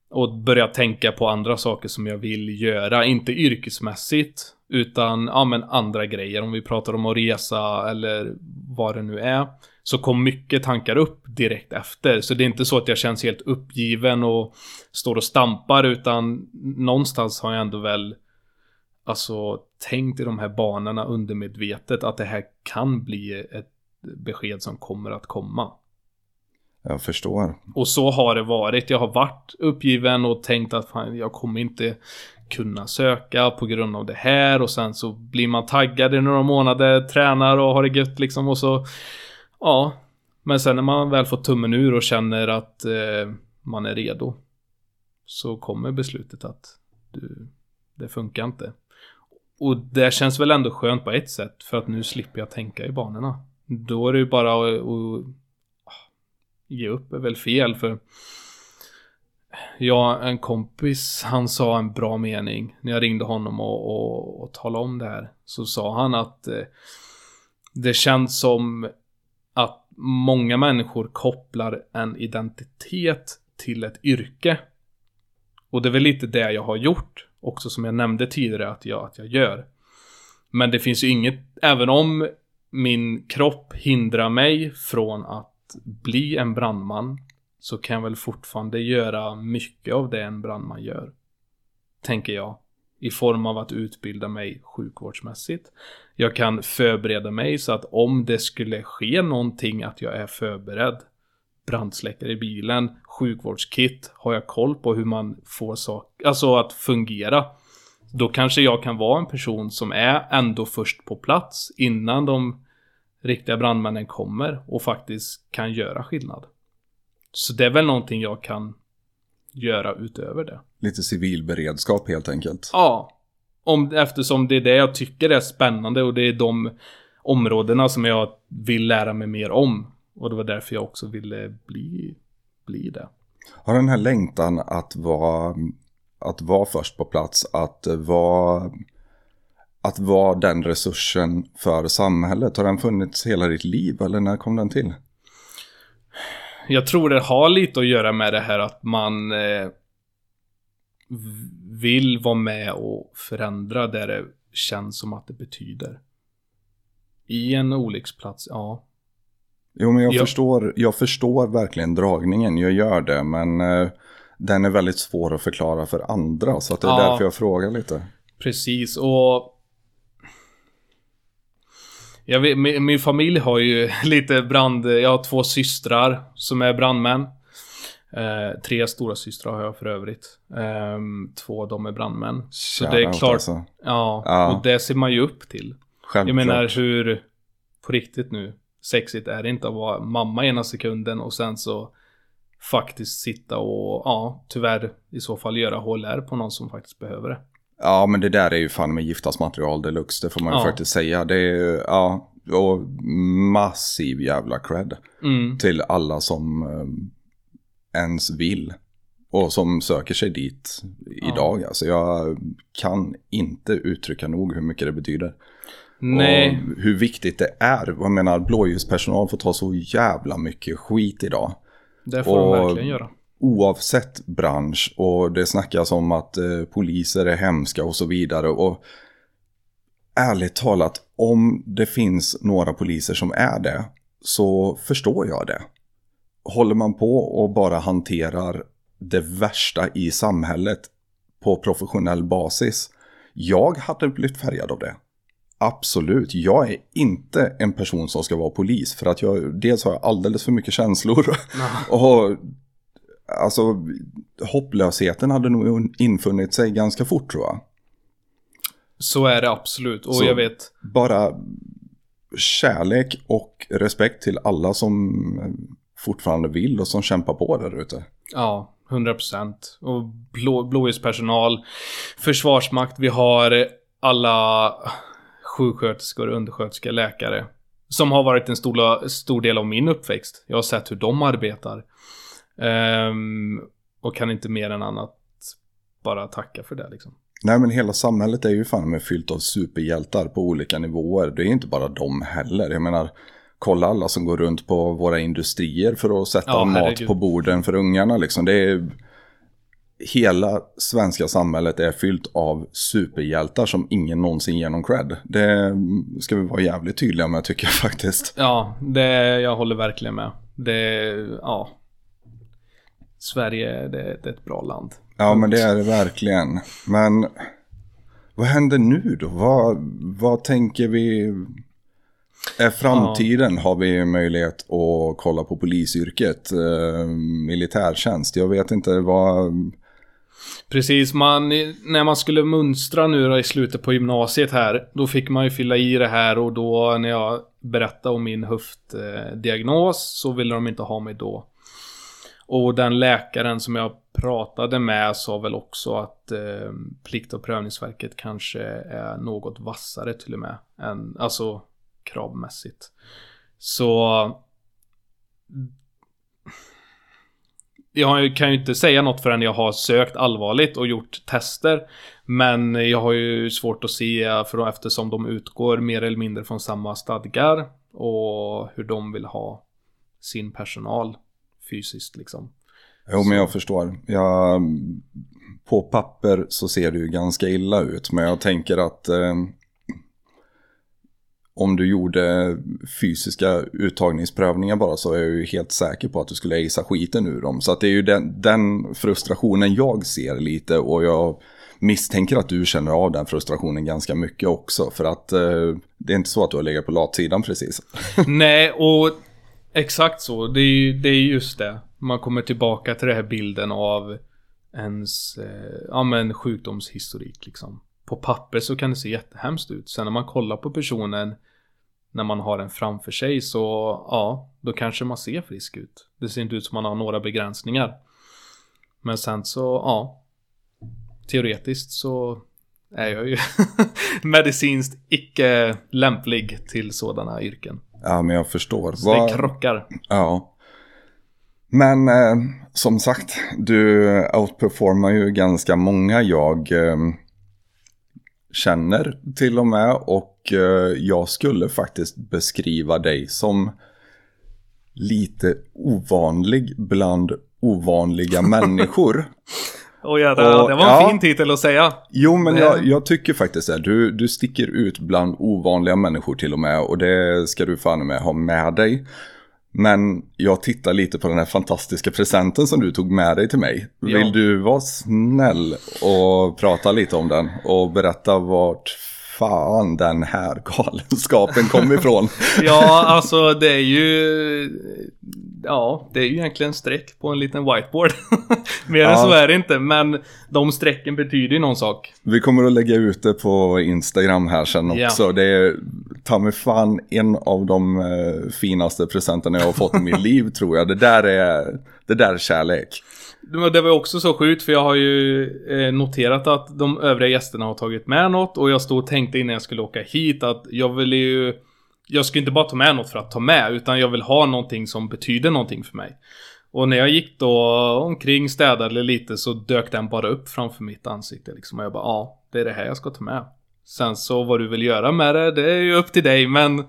Och börjat tänka på andra saker som jag vill göra, inte yrkesmässigt. Utan, ja men andra grejer. Om vi pratar om att resa eller vad det nu är. Så kom mycket tankar upp direkt efter. Så det är inte så att jag känns helt uppgiven och står och stampar. Utan någonstans har jag ändå väl Alltså tänkt i de här banorna undermedvetet att det här kan bli ett besked som kommer att komma. Jag förstår. Och så har det varit. Jag har varit uppgiven och tänkt att fan, jag kommer inte kunna söka på grund av det här och sen så blir man taggad i några månader, tränar och har det gött liksom och så Ja, men sen när man väl får tummen ur och känner att eh, man är redo så kommer beslutet att du, det funkar inte. Och det känns väl ändå skönt på ett sätt för att nu slipper jag tänka i banorna. Då är det ju bara att, att ah, ge upp är väl fel för Ja, en kompis, han sa en bra mening när jag ringde honom och, och, och talade om det här. Så sa han att eh, det känns som att många människor kopplar en identitet till ett yrke. Och det är väl lite det jag har gjort. Också som jag nämnde tidigare att jag, att jag gör. Men det finns ju inget, även om min kropp hindrar mig från att bli en brandman så kan jag väl fortfarande göra mycket av det en brandman gör. Tänker jag. I form av att utbilda mig sjukvårdsmässigt. Jag kan förbereda mig så att om det skulle ske någonting att jag är förberedd. Brandsläckare i bilen, sjukvårdskit, har jag koll på hur man får saker, alltså att fungera. Då kanske jag kan vara en person som är ändå först på plats innan de riktiga brandmännen kommer och faktiskt kan göra skillnad. Så det är väl någonting jag kan göra utöver det. Lite civil beredskap helt enkelt. Ja. Om, eftersom det är det jag tycker är spännande och det är de områdena som jag vill lära mig mer om. Och det var därför jag också ville bli, bli det. Har den här längtan att vara, att vara först på plats, att vara, att vara den resursen för samhället, har den funnits hela ditt liv eller när kom den till? Jag tror det har lite att göra med det här att man eh, vill vara med och förändra där det känns som att det betyder. I en olycksplats, ja. Jo, men jag, Ja. förstår, jag förstår verkligen dragningen, jag gör det, men eh, den är väldigt svår att förklara för andra, så att det är Ja. därför jag frågar lite. Precis, och... Jag vet, min, min familj har ju [LAUGHS] lite brand... Jag har två systrar som är brandmän. Eh, tre stora systrar har jag för övrigt. Ehm, två av dem är brandmän. Så det är klart. Alltså. Ja, Ja. och det ser man ju upp till. Självklart. Jag menar hur... På riktigt nu. Sexigt är det inte att vara mamma ena sekunden och sen så faktiskt sitta och ja, tyvärr i så fall göra HLR på någon som faktiskt behöver det. Ja, men det där är ju fan med giftasmaterial deluxe, det får man ju Ja. faktiskt säga. Det är ja, och massiv jävla cred Mm. till alla som eh, ens vill. Och som söker sig dit idag. Alltså jag kan inte uttrycka nog hur mycket det betyder. Nej. Och hur viktigt det är. Jag menar, blåljuspersonal får ta så jävla mycket skit idag. Det får de Och- verkligen göra. Oavsett bransch och det snackas om att eh, poliser är hemska och så vidare. Och ärligt talat, om det finns några poliser som är det så förstår jag det. Håller man på och bara hanterar det värsta i samhället på professionell basis. Jag hade blivit färgad av det. Absolut, jag är inte en person som ska vara polis för att jag dels har jag alldeles för mycket känslor [LAUGHS] och alltså hopplösheten hade nog infunnit sig ganska fort tror jag. Så är det absolut. Och Så- jag vet. Bara kärlek och respekt till alla som fortfarande vill och som kämpar på där ute. Ja, 100%. Och blå, blåljuspersonal, försvarsmakt, vi har alla sjuksköterskor, undersköterskor, läkare. Som har varit en stor, stor del av min uppväxt. Jag har sett hur de arbetar. Ehm, och kan inte mer än annat bara tacka för det liksom. Nej men hela samhället är ju fan med fyllt av superhjältar på olika nivåer. Det är inte bara de heller. Jag menar, kolla alla som går runt på våra industrier för att sätta Ja, mat herregud. på borden för ungarna liksom. Det är... Hela svenska samhället är fyllt av superhjältar som ingen någonsin ger någon cred. Det ska vi vara jävligt tydliga med tycker jag faktiskt. Ja, det, jag håller verkligen med. Det, ja. Sverige, det, det är ett bra land. Ja men det är det verkligen. Men vad händer nu då? Vad, vad tänker vi? Är framtiden, har vi möjlighet att kolla på polisyrket, eh, militärtjänst? Jag vet inte vad... Precis, man, när man skulle mönstra nu då i slutet på gymnasiet här, då fick man ju fylla i det här och då när jag berättade om min höftdiagnos så ville de inte ha mig då. Och den läkaren som jag pratade med sa väl också att eh, Plikt och prövningsverket kanske är något vassare till och med. Än, alltså kravmässigt. Så jag kan ju inte säga något förrän jag har sökt allvarligt och gjort tester. Men jag har ju svårt att se för då, eftersom de utgår mer eller mindre från samma stadgar och hur de vill ha sin personal fysiskt liksom. Jo, men jag förstår. Jag, på papper så ser det ju ganska illa ut, men jag tänker att eh, om du gjorde fysiska uttagningsprövningar bara så är jag ju helt säker på att du skulle isa skiten ur dem. Så att det är ju den, den frustrationen jag ser lite och jag misstänker att du känner av den frustrationen ganska mycket också. För att eh, det är inte så att du har legat på latsidan precis. [LAUGHS] Nej, och exakt så. Det är ju det är just det. Man kommer tillbaka till den här bilden av ens eh, ja, men sjukdomshistorik liksom. På papper så kan det se jättehemskt ut. Sen när man kollar på personen när man har den framför sig så ja, då kanske man ser frisk ut. Det ser inte ut som man har några begränsningar. Men sen så, ja. Teoretiskt så är jag ju [LAUGHS] medicinskt icke lämplig till sådana yrken. Ja, men jag förstår. Så det krockar. Ja. Men eh, som sagt, du outperformar ju ganska många jag eh, känner till och med. Och jag skulle faktiskt beskriva dig som lite ovanlig bland ovanliga [LAUGHS] människor. Oh, ja, det, och, det var en ja, fin titel att säga. Jo, men jag, jag, tycker faktiskt det. Du, du sticker ut bland ovanliga människor till och med. Och det ska du fan med ha med dig. Men jag tittar lite på den här fantastiska presenten som du tog med dig till mig. Ja. Vill du vara snäll och prata lite om den och berätta vart fan den här galenskapen kom ifrån? [LAUGHS] ja, alltså det är ju... Ja, det är ju egentligen streck på en liten whiteboard. [LAUGHS] Mer ja. än så är det inte, men de strecken betyder ju någon sak. Vi kommer att lägga ut det på Instagram här sen också. Ja. Det är ta mig fan en av de eh, finaste presenterna jag har fått i mitt [LAUGHS] liv tror jag. Det där är, det där är kärlek. Det var också så sjukt för jag har ju eh, noterat att de övriga gästerna har tagit med något och jag stod och tänkte innan jag skulle åka hit att jag vill ju Jag ska inte bara ta med något för att ta med utan jag vill ha någonting som betyder någonting för mig. Och när jag gick då omkring städade lite så dök den bara upp framför mitt ansikte liksom och jag bara ja, det är det här jag ska ta med. Sen så vad du vill göra med det, det är ju upp till dig men...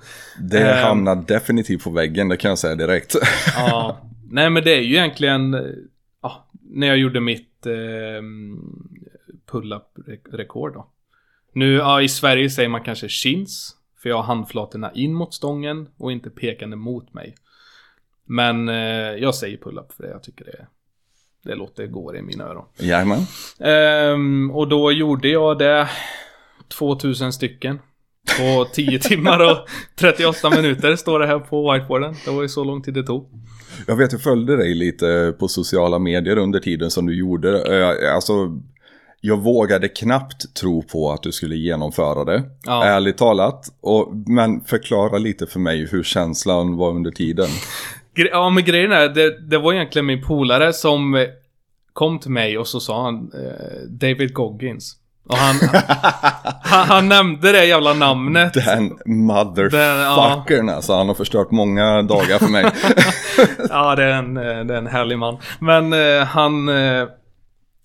Det eh, hamnar definitivt på väggen, det kan jag säga direkt. ja, [LAUGHS] nej men det är ju egentligen... När jag gjorde mitt eh, pull-up-rekord då. Nu, ja i Sverige säger man kanske chins. För jag har handflatorna in mot stången och inte pekande mot mig. Men eh, jag säger pull-up för det, jag tycker det, det låter gå i mina öron. Jajamän. Eh, och då gjorde jag det 2000 stycken. På 10 timmar och 38 minuter står det här på whiteboarden. Det var ju så lång tid det tog. Jag vet, jag följde dig lite på sociala medier under tiden som du gjorde det. Alltså, jag vågade knappt tro på att du skulle genomföra det. Ja. Ärligt talat. Och, men förklara lite för mig hur känslan var under tiden. Ja, men grejen är, det, det var egentligen min polare som kom till mig och så sa han eh, David Goggins. Och han, han, han, nämnde det jävla namnet. Den motherfuckern ja. alltså. Han har förstört många dagar för mig. [LAUGHS] ja, det är, en, det är en härlig man. Men eh, han... Eh,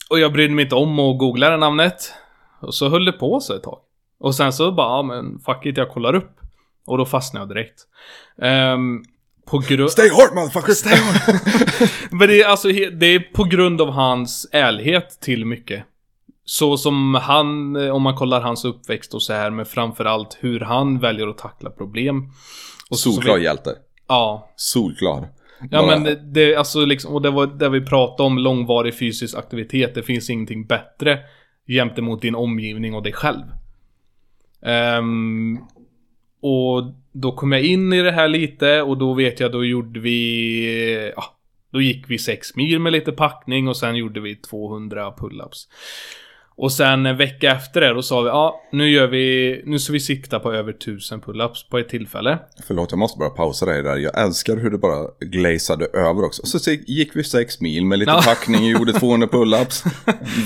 och jag brydde mig inte om att googla det namnet. Och så höll det på sig ett tag. Och sen så bara, ja men fuck it, jag kollar upp. Och då fastnade jag direkt. Um, på grund... Stay hard motherfucker! Stay hard! [LAUGHS] men det är alltså, det är på grund av hans ärlighet till mycket. Så som han, om man kollar hans uppväxt och så här, men framförallt hur han väljer att tackla problem. Och Solklar vi... hjälte. Ja. Solklar. Ja Bara... men det, alltså liksom, och det var det vi pratade om, långvarig fysisk aktivitet. Det finns ingenting bättre jämte mot din omgivning och dig själv. Um, och då kom jag in i det här lite och då vet jag, då gjorde vi, ja, Då gick vi 6 mil med lite packning och sen gjorde vi 200 pull-ups. Och sen en vecka efter det, då sa vi ja, nu gör vi, nu ska vi sikta på över 1000 pull-ups på ett tillfälle. Förlåt, jag måste bara pausa dig där. Jag älskar hur det bara glazade över också. Så gick vi sex mil med lite Ja. packning och gjorde 200 pull-ups.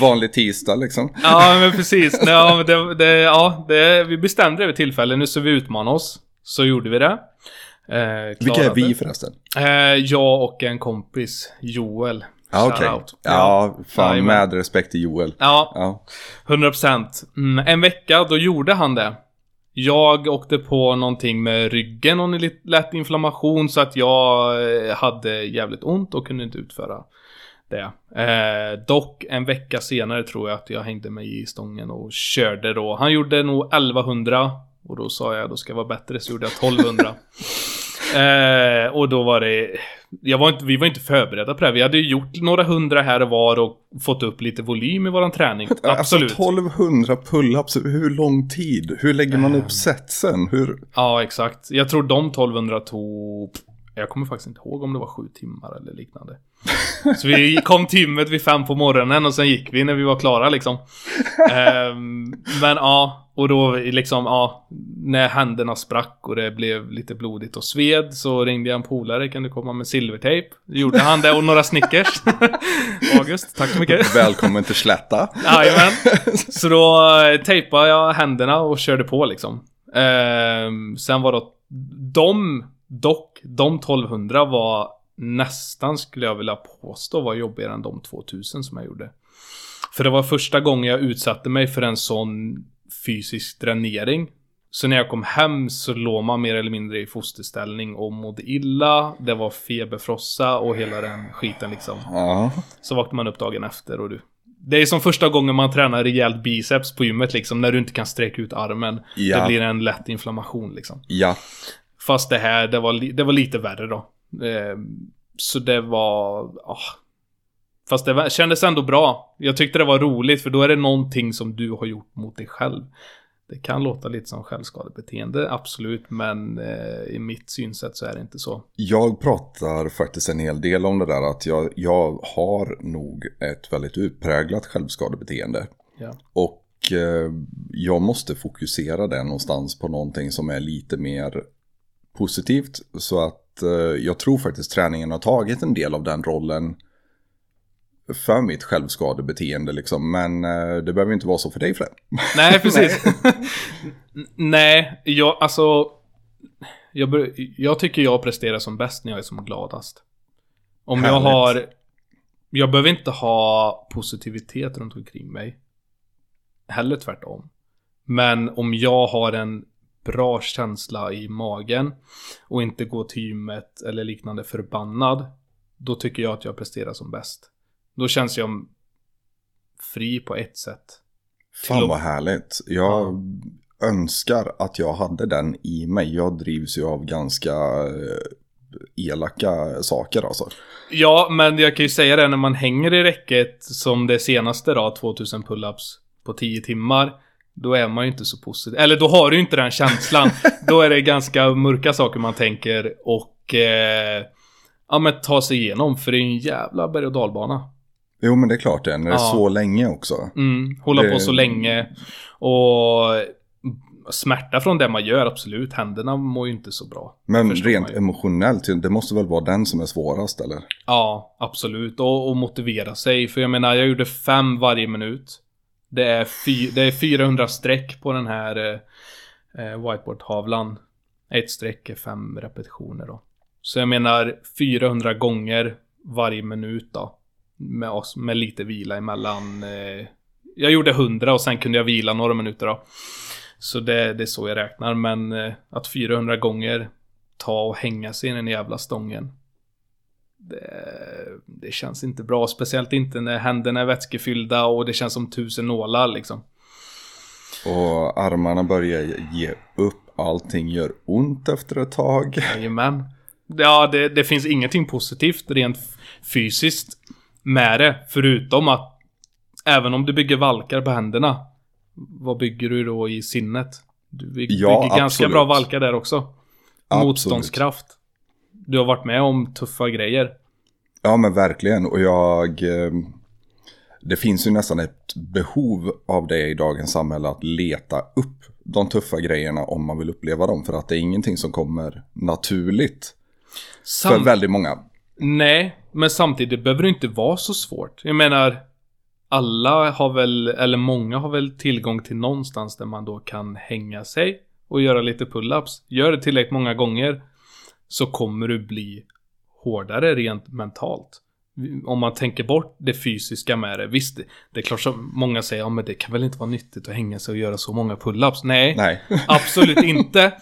Vanlig tisdag liksom. Ja, men precis. Ja, men det, det, ja det, vi bestämde det vid tillfälle, nu ska vi utmana oss. Så gjorde vi det. Eh, Vilka är vi förresten? Eh, jag och en kompis, Joel. Ja, okej. Shoutout. Ja, fan Jajamän. med respekt till Joel. Ja, Ja. 100%. Mm, en vecka, då gjorde han det. Jag åkte på någonting med ryggen, någon lit- lätt inflammation så att jag eh, hade jävligt ont och kunde inte utföra det. Eh, dock en vecka senare tror jag att jag hängde mig i stången och körde då. Han gjorde nog 1100 och då sa jag då ska jag vara bättre så gjorde jag 1200. [LAUGHS] eh, och då var det jag var inte, vi var inte förberedda på det här. Vi hade ju gjort några hundra här och var och fått upp lite volym i våran träning. [LAUGHS] Absolut. Alltså 1200 pull-ups, hur lång tid? Hur lägger man Eh. upp setsen? Hur? Ja, exakt. Jag tror de 1200 tog... Jag kommer faktiskt inte ihåg om det var sju timmar eller liknande. [LAUGHS] Så vi kom timmet vid fem på morgonen och sen gick vi när vi var klara liksom. Ehm, men ja, och då liksom ja, när händerna sprack och det blev lite blodigt och sved så ringde jag en polare, kan du komma med silvertejp? Gjorde han det och några Snickers. [LAUGHS] August, tack så mycket. Välkommen till Slätta. Jajamän. [LAUGHS] Så då eh, tejpade jag händerna och körde på liksom. Ehm, sen var då de, dock, de 1200 var nästan skulle jag vilja påstå var jobbigare än de 2000 som jag gjorde. För det var första gången jag utsatte mig för en sån fysisk dränering. Så när jag kom hem så låg man mer eller mindre i fosterställning och mådde illa. Det var feberfrossa och hela den skiten liksom. Ja. Så vaknar man upp dagen efter och du... Det är som första gången man tränar rejält biceps på gymmet liksom, när du inte kan sträcka ut armen. Ja. Det blir en lätt inflammation liksom. Ja. Fast det här, det var, det var lite värre då. Eh, så det var... ah. Fast det var, kändes ändå bra. Jag tyckte det var roligt för då är det någonting som du har gjort mot dig själv. Det kan låta lite som självskadebeteende, absolut, men eh, i mitt synsätt så är det inte så. Jag pratar faktiskt en hel del om det där att jag, jag har nog ett väldigt utpräglat självskadebeteende. Ja. Och eh, jag måste fokusera det någonstans på någonting som är lite mer positivt. Så att eh, jag tror faktiskt träningen har tagit en del av den rollen för mitt självskadebeteende liksom. Men eh, det behöver inte vara så för dig Fred. Nej, [LAUGHS] precis. Nej, jag, alltså... Jag, jag tycker jag presterar som bäst när jag är som gladast. Om jag Härligt. har... Jag behöver inte ha positivitet runt omkring mig. Heller tvärtom. Men om jag har en bra känsla i magen och inte går till gymmet eller liknande förbannad. Då tycker jag att jag presterar som bäst. Då känns jag fri på ett sätt. Fan vad härligt. Jag önskar att jag hade den i mig. Jag drivs ju av ganska eh, elaka saker alltså. Ja, men jag kan ju säga det när man hänger i räcket som det senaste då, 2000 pull-ups på 10 timmar. Då är man ju inte så positiv. Eller då har du ju inte den känslan. [LAUGHS] då är det ganska mörka saker man tänker och... Eh, ja men ta sig igenom, för det är ju en jävla berg och dalbana. Jo men det är klart det, när det är Ja. så länge också. Mm, hålla Det- på så länge. Och smärta från det man gör, absolut. Händerna mår ju inte så bra. Men rent emotionellt, det måste väl vara den som är svårast eller? Ja, absolut. Och, och motivera sig. För jag menar, jag gjorde fem varje minut. Det är, fy, det är 400 streck på den här eh, eh, whiteboardtavlan. Ett streck är fem repetitioner då. Så jag menar 400 gånger varje minut då. Med, oss, med lite vila emellan. Eh, jag gjorde 100 och sen kunde jag vila några minuter då. Så det, det är så jag räknar. Men eh, att 400 gånger ta och hänga sig i den jävla stången. Det, det känns inte bra, speciellt inte när händerna är vätskefyllda och det känns som tusen nålar liksom. Och armarna börjar ge upp, allting gör ont efter ett tag. Jajamän. Ja, det, det finns ingenting positivt rent fysiskt med det, förutom att även om du bygger valkar på händerna, vad bygger du då i sinnet? Du bygger, Ja, bygger ganska bra valkar där också. Absolut. Motståndskraft. Du har varit med om tuffa grejer. Ja men verkligen och jag... eh, Det finns ju nästan ett behov av det i dagens samhälle att leta upp de tuffa grejerna om man vill uppleva dem. För att det är ingenting som kommer naturligt för Sam- väldigt många. Nej, men samtidigt behöver det inte vara så svårt. Jag menar, alla har väl, eller många har väl tillgång till någonstans där man då kan hänga sig och göra lite pull-ups. Gör det tillräckligt många gånger så kommer du bli hårdare rent mentalt. Om man tänker bort det fysiska med det. Visst, det- det är klart som många säger, ja men det kan väl inte vara nyttigt att hänga sig och göra så många pull-ups. Nej, Nej. [LAUGHS] Absolut inte.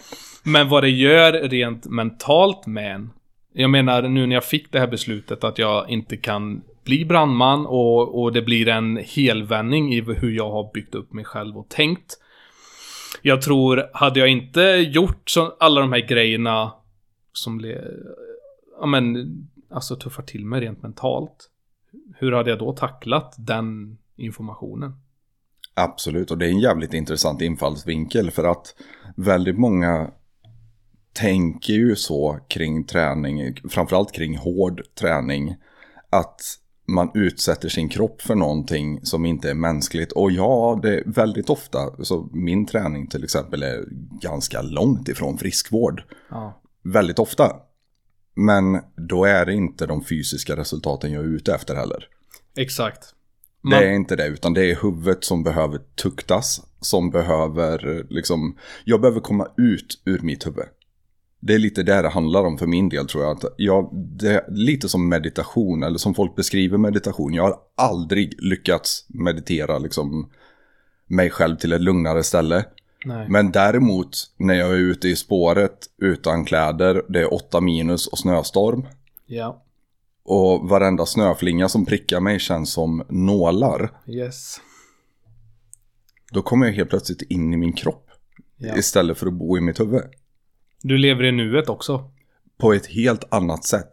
Men vad det gör rent mentalt med en. Jag menar nu när jag fick det här beslutet att jag inte kan bli brandman och, och det blir en helvändning i hur jag har byggt upp mig själv och tänkt. Jag tror, hade jag inte gjort så, alla de här grejerna som blev, ja men, alltså tuffar till mig rent mentalt. Hur hade jag då tacklat den informationen? Absolut, och det är en jävligt intressant infallsvinkel för att väldigt många tänker ju så kring träning, framförallt kring hård träning, att man utsätter sin kropp för någonting som inte är mänskligt. Och ja, det är väldigt ofta, så min träning till exempel är ganska långt ifrån friskvård. Ja, Väldigt ofta. Men då är det inte de fysiska resultaten jag är ute efter heller. exakt. Det är inte det, utan det är huvudet som behöver tuktas. Som behöver, liksom, jag behöver komma ut ur mitt huvud. Det är lite det det handlar om för min del tror jag. Att jag det är lite som meditation, eller som folk beskriver meditation. Jag har aldrig lyckats meditera liksom, mig själv till ett lugnare ställe. Nej. Men däremot när jag är ute i spåret utan kläder, det är åtta minus och snöstorm. Ja. Och varenda snöflinga som prickar mig känns som nålar. Yes. Då kommer jag helt plötsligt in i min kropp. Ja. Istället för att bo i mitt huvud. Du lever i nuet också. På ett helt annat sätt.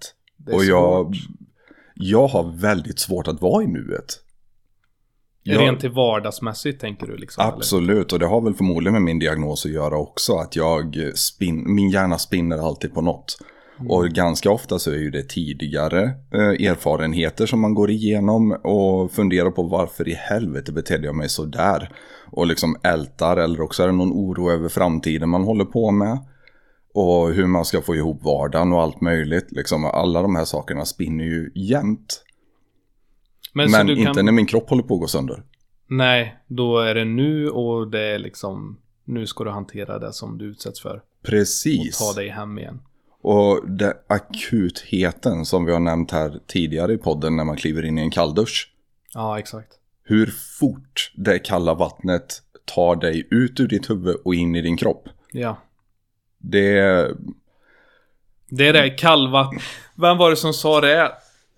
Och jag, svårt. jag har väldigt svårt att vara i nuet. Jag- Rent till vardagsmässigt tänker du liksom? eller? Absolut, och det har väl förmodligen med min diagnos att göra också. Att jag spin, min hjärna spinner alltid på något. Mm. Och ganska ofta så är ju det tidigare eh, erfarenheter som man går igenom och funderar på varför i helvete betedde jag mig så där. Och liksom ältar eller också är det någon oro över framtiden man håller på med. Och hur man ska få ihop vardagen och allt möjligt. Liksom alla de här sakerna spinner ju jämt. Men, Men, inte kan... när min kropp håller på att gå sönder. Nej, då är det nu och det är liksom... Nu ska du hantera det som du utsätts för. Och Precis. ta dig hem igen. Och det akutheten som vi har nämnt här tidigare i podden när man kliver in i en kalldusch. Ja, exakt. Hur fort det kalla vattnet tar dig ut ur ditt huvud och in i din kropp. Ja. Det är... Det är det kallvatten. Vem var det som sa det?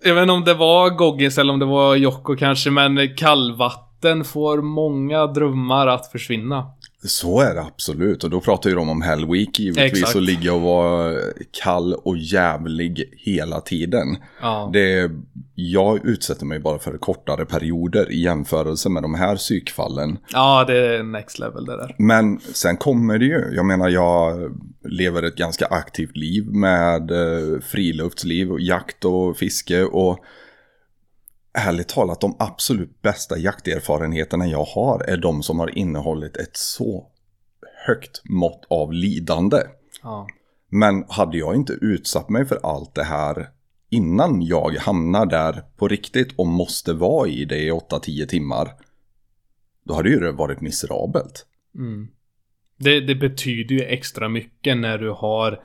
Jag vet inte om det var Goggins eller om det var Jocko kanske, men kallvatten får många drömmar att försvinna. Så är det absolut. Och då pratar ju de om Hell Week givetvis. Exakt. Och ligga och vara kall och jävlig hela tiden. Ja. Det jag utsätter mig bara för kortare perioder i jämförelse med de här psykfallen. Ja, det är next level det där. Men sen kommer det ju. Jag menar, jag lever ett ganska aktivt liv med eh, friluftsliv och jakt och fiske. Och ärligt talat, de absolut bästa jakterfarenheterna jag har är de som har innehållit ett så högt mått av lidande. Ja. Men hade jag inte utsatt mig för allt det här innan jag hamnar där på riktigt och måste vara i det i 8-10 timmar. Då hade ju det varit miserabelt. Mm. Det, det betyder ju extra mycket när du har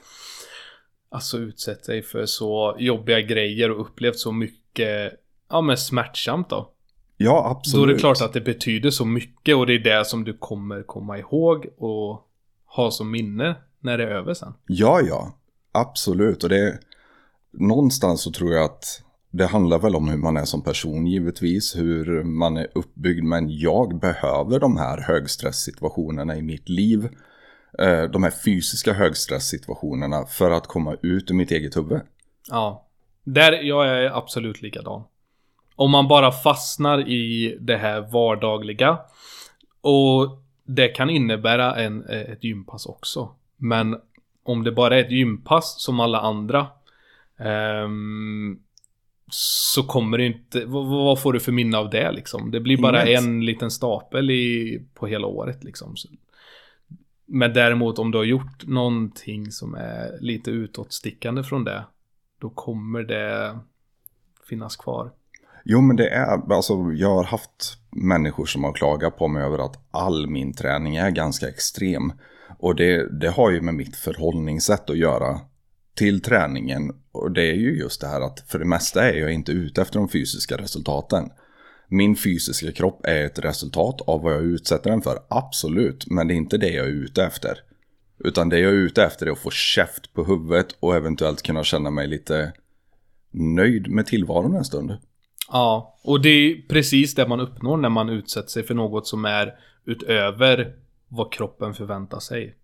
alltså utsett dig för så jobbiga grejer och upplevt så mycket ja men smärtsamt då. Ja, absolut. Då är det klart att det betyder så mycket och det är det som du kommer komma ihåg och ha som minne när det är över sen. Ja, ja. Absolut. Och det Någonstans så tror jag att det handlar väl om hur man är som person givetvis. Hur man är uppbyggd. Men jag behöver de här högstresssituationerna i mitt liv. Eh, De här fysiska högstresssituationerna för att komma ut ur mitt eget huvud. Ja. Där, jag är absolut likadan. Om man bara fastnar i det här vardagliga. Och det kan innebära en, eh, ett gympass också. Men om det bara är ett gympass som alla andra. ehm, så kommer det inte, vad, vad får du för minne av det liksom? Det blir bara Inget. en liten stapel i, på hela året liksom. Så, men däremot om du har gjort någonting som är lite utåtstickande från det, då kommer det finnas kvar. Jo men det är, alltså jag har haft människor som har klagat på mig över att all min träning är ganska extrem. Och det, det har ju med mitt förhållningssätt att göra till träningen. Och det är ju just det här att för det mesta är jag inte ute efter de fysiska resultaten. Min fysiska kropp är ett resultat av vad jag utsätter den för, absolut. Men det är inte det jag är ute efter. Utan det jag är ute efter är att få käft på huvudet och eventuellt kunna känna mig lite nöjd med tillvaron en stund. Ja, och det är precis det man uppnår när man utsätter sig för något som är utöver vad kroppen förväntar sig.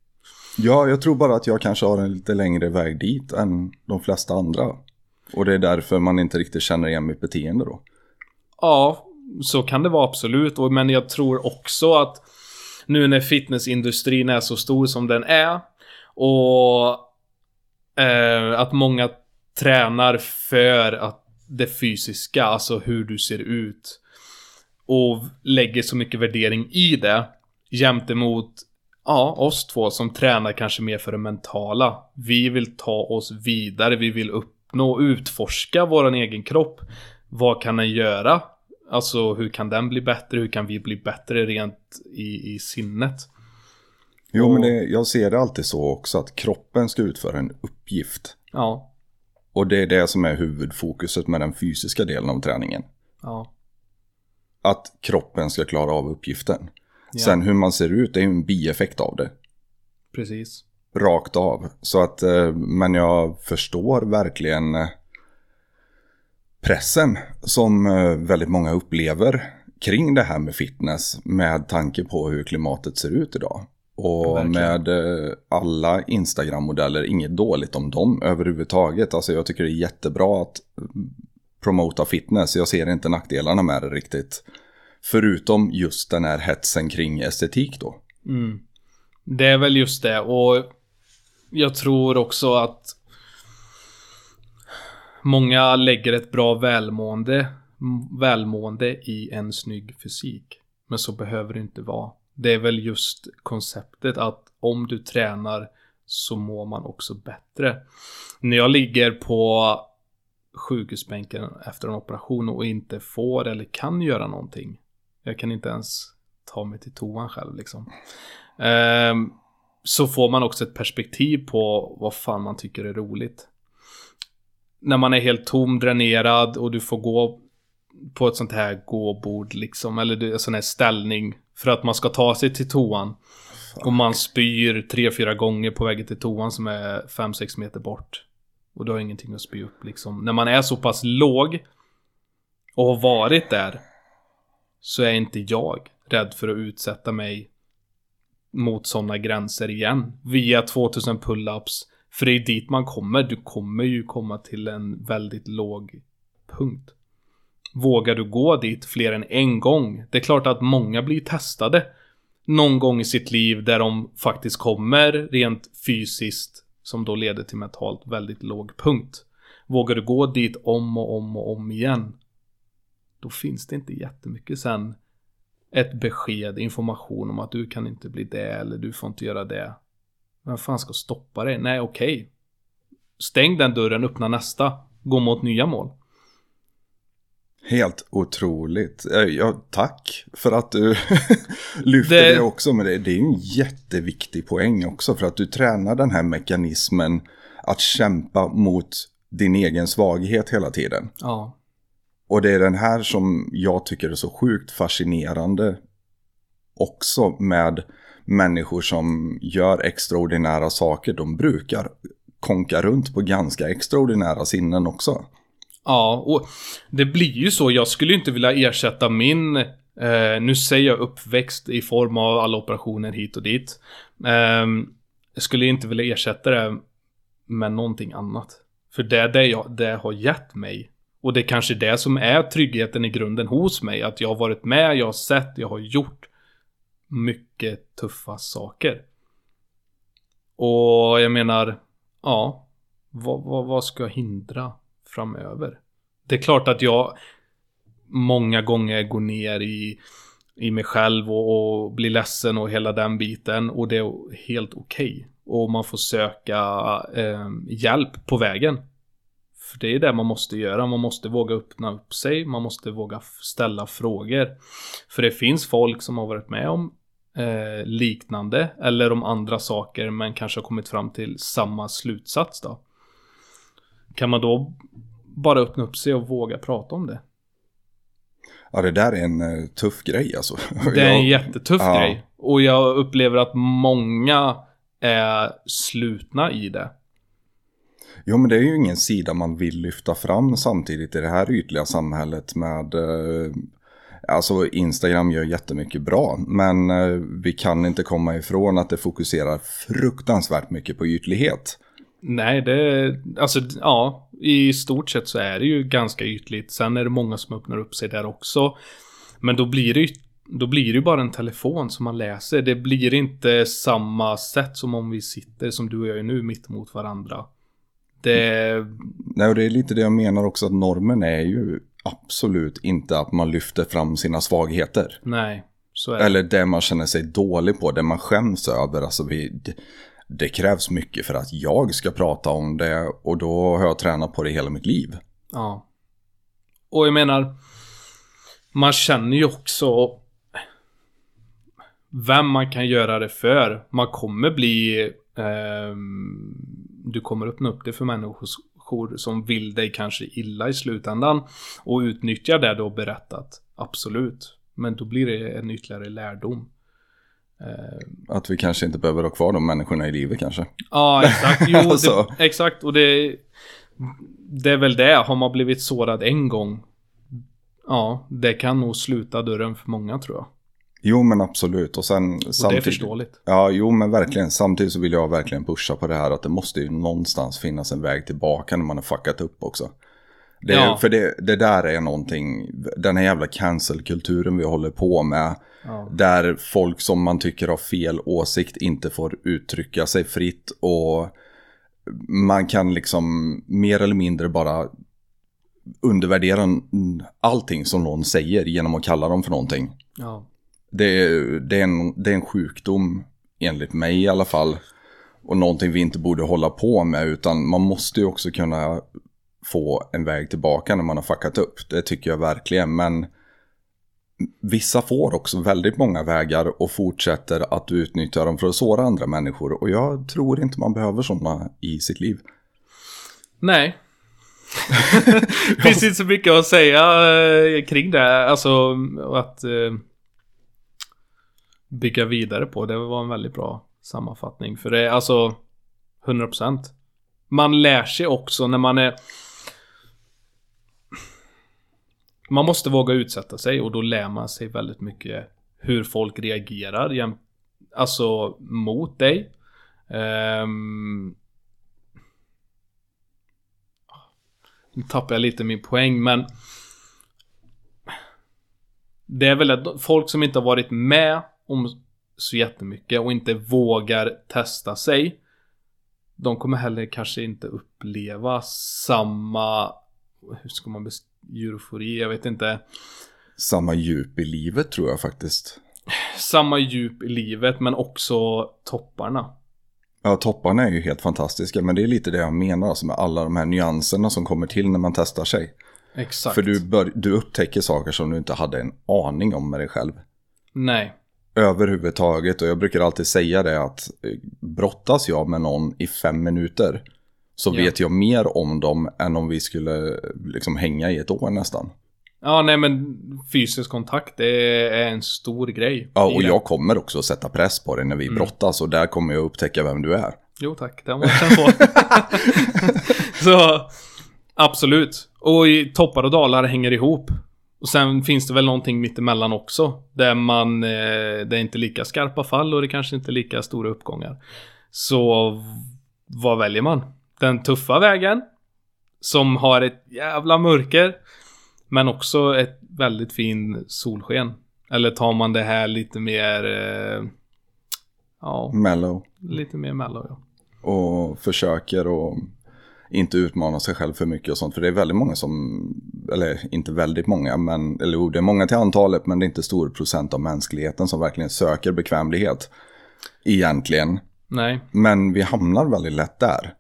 Ja, jag tror bara att jag kanske har en lite längre väg dit än de flesta andra. Och det är därför man inte riktigt känner igen mitt beteende då. Ja, så kan det vara absolut. Men jag tror också att nu när fitnessindustrin är så stor som den är och eh, att många tränar för att det fysiska, alltså hur du ser ut och lägger så mycket värdering i det jämte mot ja, oss två som tränar kanske mer för det mentala. Vi vill ta oss vidare, vi vill uppnå och utforska våran egen kropp. Vad kan den göra? Alltså hur kan den bli bättre? Hur kan vi bli bättre rent i, i sinnet? Jo, Och- men det, jag ser det alltid så också att kroppen ska utföra en uppgift. Ja, Och det är det som är huvudfokuset med den fysiska delen av träningen. ja, Att kroppen ska klara av uppgiften. Ja. Sen hur man ser ut är ju en bieffekt av det. precis. Rakt av. Så att, eh, men jag förstår verkligen eh, pressen som eh, väldigt många upplever kring det här med fitness med tanke på hur klimatet ser ut idag. Och Verkligen. med eh, alla Instagram-modeller, inget dåligt om dem överhuvudtaget. Alltså jag tycker det är jättebra att mm, promota fitness. Jag ser inte nackdelarna med det riktigt. Förutom just den här hetsen kring estetik då. Mm. Det är väl just det och jag tror också att många lägger ett bra välmående, välmående i en snygg fysik. Men så behöver det inte vara. Det är väl just konceptet att om du tränar så mår man också bättre. När jag ligger på sjukhusbänken efter en operation och inte får eller kan göra någonting. Jag kan inte ens ta mig till toan själv liksom. Um, så får man också ett perspektiv på vad fan man tycker är roligt. När man är helt tom, dränerad och du får gå på ett sånt här gåbord liksom, eller en sån här ställning för att man ska ta sig till toan. Och man spyr tre, fyra gånger på vägen till toan som är fem sex meter bort. Och du har ingenting att spy upp liksom. När man är så pass låg och har varit där så är inte jag rädd för att utsätta mig mot sådana gränser igen. Via 2000 pull-ups. För det är dit man kommer. Du kommer ju komma till en väldigt låg punkt. Vågar du gå dit fler än en gång? Det är klart att många blir testade någon gång i sitt liv där de faktiskt kommer rent fysiskt som då leder till mentalt väldigt låg punkt. Vågar du gå dit om och om och om igen då finns det inte jättemycket sen ett besked, information om att du kan inte bli det eller du får inte göra det. Vem fan ska stoppa dig? Nej, okej. Stäng den dörren, öppna nästa. Gå mot nya mål. Helt otroligt. Eh, Ja, tack för att du [LAUGHS] lyfter Det- det... också. Men det, det är ju en jätteviktig poäng också. För att du tränar den här mekanismen att kämpa mot din egen svaghet hela tiden. Ja. Och det är den här som jag tycker är så sjukt fascinerande också med människor som gör extraordinära saker. De brukar konka runt på ganska extraordinära sinnen också. Ja, och det blir ju så. Jag skulle ju inte vilja ersätta min, eh, nu säger jag uppväxt i form av alla operationer hit och dit. Eh, jag skulle inte vilja ersätta det med någonting annat. För det är det jag, det har gett mig. Och det är kanske det som är tryggheten i grunden hos mig. Att jag har varit med, jag har sett, jag har gjort mycket tuffa saker. Och jag menar, ja, vad, vad, vad ska hindra framöver? Det är klart att jag många gånger går ner i, i mig själv och, och blir ledsen och hela den biten. Och det är helt okej. Okay. Och man får söka eh, hjälp på vägen. För det är det man måste göra. Man måste våga öppna upp sig. Man måste våga ställa frågor. För det finns folk som har varit med om eh, liknande eller om andra saker men kanske har kommit fram till samma slutsats då. Kan man då bara öppna upp sig och våga prata om det? Ja, det där är en uh, tuff grej alltså. [LAUGHS] Det är en jättetuff ja. grej. Och jag upplever att många är slutna i det. Jo, men det är ju ingen sida man vill lyfta fram samtidigt i det här ytliga samhället med uh, Alltså Instagram gör jättemycket bra, men uh, vi kan inte komma ifrån att det fokuserar fruktansvärt mycket på ytlighet. Nej, det, alltså ja, i stort sett så är det ju ganska ytligt. Sen är det många som öppnar upp sig där också. Men då blir det ju då blir det ju bara en telefon som man läser. Det blir inte samma sätt som om vi sitter som du och jag är nu mitt emot varandra. Det... Nej, och det är lite det jag menar också att normen är ju absolut inte att man lyfter fram sina svagheter. Nej, så är det. Eller det man känner sig dålig på, det man skäms över. Alltså vi, det krävs mycket för att jag ska prata om det och då har jag tränat på det hela mitt liv. Ja. Och jag menar, man känner ju också vem man kan göra det för. Man kommer bli... Eh, du kommer öppna upp det för människor som vill dig kanske illa i slutändan. Och utnyttja det du har berättat. Absolut. Men då blir det en ytterligare lärdom. Eh, att vi kanske inte behöver ha kvar de människorna i livet kanske. Ja, exakt. Jo, [LAUGHS] alltså. det, exakt. Och det, det är väl det. Har man blivit sårad en gång. Ja, det kan nog sluta dörren för många tror jag. Jo men absolut och sen och samtidigt. det är förståeligt. Ja jo men verkligen. Samtidigt så vill jag verkligen pusha på det här att det måste ju någonstans finnas en väg tillbaka när man har fuckat upp också. Det, ja. För det, det där är någonting, den här jävla cancel-kulturen vi håller på med. Ja. Där folk som man tycker har fel åsikt inte får uttrycka sig fritt. Och man kan liksom mer eller mindre bara undervärdera allting som någon säger genom att kalla dem för någonting. Ja. Det, det, är en, det är en sjukdom, enligt mig i alla fall. Och någonting vi inte borde hålla på med, utan man måste ju också kunna få en väg tillbaka när man har fuckat upp. Det tycker jag verkligen, men vissa får också väldigt många vägar och fortsätter att utnyttja dem för att såra andra människor. Och jag tror inte man behöver sådana i sitt liv. Nej. det [LAUGHS] [LAUGHS] finns inte så mycket att säga eh, kring det. Alltså att eh, bygga vidare på. Det var en väldigt bra sammanfattning. För det är alltså 100%. Man lär sig också när man är man måste våga utsätta sig och då lär man sig väldigt mycket hur folk reagerar alltså mot dig. Um, nu tappar jag lite min poäng men det är väl att folk som inte har varit med om så jättemycket och inte vågar testa sig. De kommer heller kanske inte uppleva samma hur ska man beskriva eufori, jag vet inte. Samma djup i livet tror jag faktiskt. Samma djup i livet men också topparna. Ja, topparna är ju helt fantastiska, men det är lite det jag menar alltså med alla de här nyanserna som kommer till när man testar sig. Exakt. För du, bör, du upptäcker saker som du inte hade en aning om med dig själv. Nej. Överhuvudtaget, och jag brukar alltid säga det att eh, brottas jag med någon i fem minuter så ja. vet jag mer om dem än om vi skulle liksom hänga i ett år nästan. Ja, nej men fysisk kontakt det är en stor grej. Ja, och jag kommer också sätta press på dig när vi mm. brottas och där kommer jag upptäcka vem du är. Jo tack, det måste jag få. så absolut. Och i toppar och dalar hänger ihop. Och sen finns det väl någonting mittemellan också. Där man, eh, det är inte lika skarpa fall och det kanske inte är lika stora uppgångar. Så vad väljer man? Den tuffa vägen. Som har ett jävla mörker. Men också ett väldigt fin solsken. Eller tar man det här lite mer... Eh, ja. Mellow. Lite mer mellow ja. Och försöker att inte utmana sig själv för mycket och sånt. För det är väldigt många som, eller inte väldigt många, men, eller jo, det är många till antalet, men det är inte stor procent av mänskligheten som verkligen söker bekvämlighet. Egentligen. Nej, Men vi hamnar väldigt lätt där.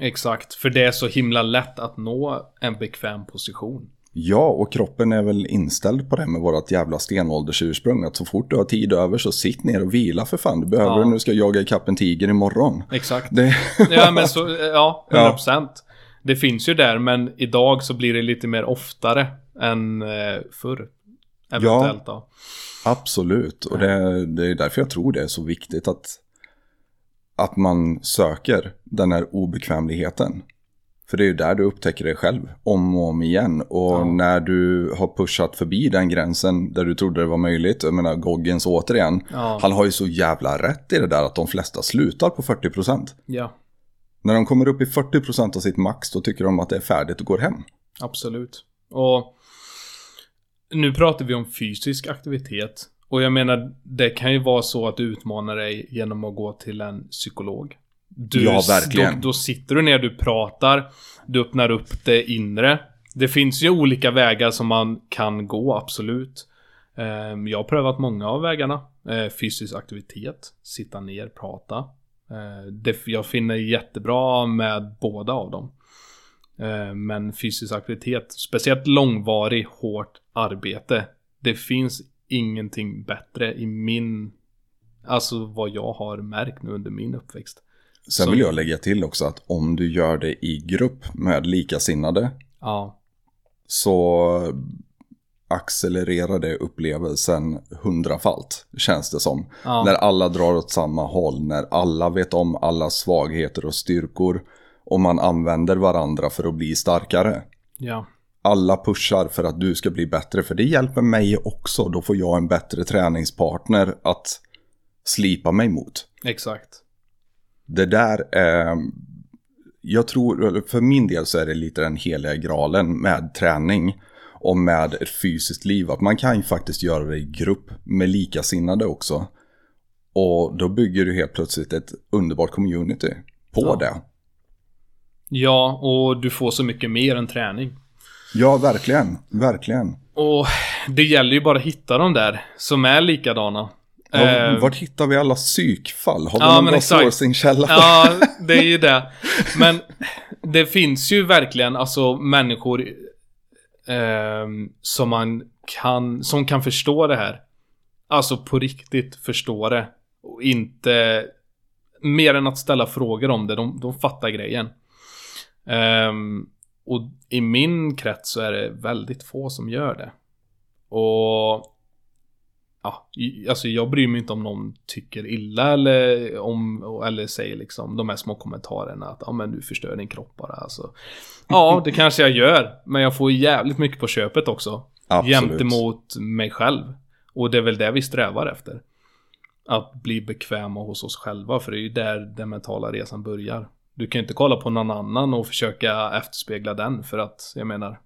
Exakt. För det är så himla lätt att nå en bekväm position. Ja, och kroppen är väl inställd på det med vårat jävla stenåldersursprung. Att så fort du har tid över så sitt ner och vila för fan. Du behöver Ja. när du ska jaga ikapp en tiger imorgon. Exakt. Det, Ja, men så, ja, 100%. [LAUGHS] Ja. procent. Det finns ju där, men idag så blir det lite mer oftare än eh, förr. Eventuellt då. absolut, och det, det är därför jag tror det är så viktigt att, att man söker den här obekvämligheten. För det är ju där du upptäcker dig själv om och om igen. Och Ja. när du har pushat förbi den gränsen där du trodde det var möjligt. Jag menar Goggins återigen. Ja. Han har ju så jävla rätt i det där att de flesta slutar på 40%. Ja, När de kommer upp i 40% av sitt max då tycker de att det är färdigt och går hem. absolut. Och nu pratar vi om fysisk aktivitet. Och jag menar, det kan ju vara så att du utmanar dig genom att gå till en psykolog. Du, Ja, verkligen. Då, då sitter du ner, du pratar, du öppnar upp det inre. Det finns ju olika vägar som man kan gå, absolut. Ehm, Jag har prövat många av vägarna. Eh, Fysisk aktivitet, sitta ner, prata. Eh, jag finner jättebra med båda av dem. Eh, Men fysisk aktivitet, speciellt långvarig, hårt arbete. Det finns ingenting bättre i min... Alltså vad jag har märkt nu under min uppväxt. Sen vill jag lägga till också att om du gör det i grupp med likasinnade Ja, så accelererar det upplevelsen hundrafalt, känns det som. Ja. När alla drar åt samma håll, när alla vet om alla svagheter och styrkor och man använder varandra för att bli starkare. ja, Alla pushar för att du ska bli bättre, för det hjälper mig också. Då får jag en bättre träningspartner att slipa mig mot. exakt. Det där är, jag tror, för min del så är det lite den heliga graalen med träning och med ett fysiskt liv. Att man kan ju faktiskt göra det i grupp med likasinnade också. Och då bygger du helt plötsligt ett underbart community på Ja. det. Ja, och du får så mycket mer än träning. Ja, verkligen. Verkligen. Och det gäller ju bara att hitta de där som är likadana. Ja, Eh, Vart hittar vi alla psykfall? Har vi Ja, någon sourcingkälla? Ja, [LAUGHS] det är ju det. Men det finns ju verkligen alltså människor ehm, som man kan, som kan förstå det här. Alltså på riktigt förstå det. Och inte mer än att ställa frågor om det. De, de fattar grejen. Ehm, och i min krets så är det väldigt få som gör det. Och ja, alltså jag bryr mig inte om någon tycker illa eller, om, eller säger liksom de här små kommentarerna att ja men du förstör din kropp bara alltså. Ja, det kanske jag gör, men jag får jävligt mycket på köpet också. Absolut. Gentemot mig själv. Och det är väl det vi strävar efter. Att bli bekväma hos oss själva, för det är ju där den mentala resan börjar. Du kan ju inte kolla på någon annan och försöka efterspegla den, för att jag menar,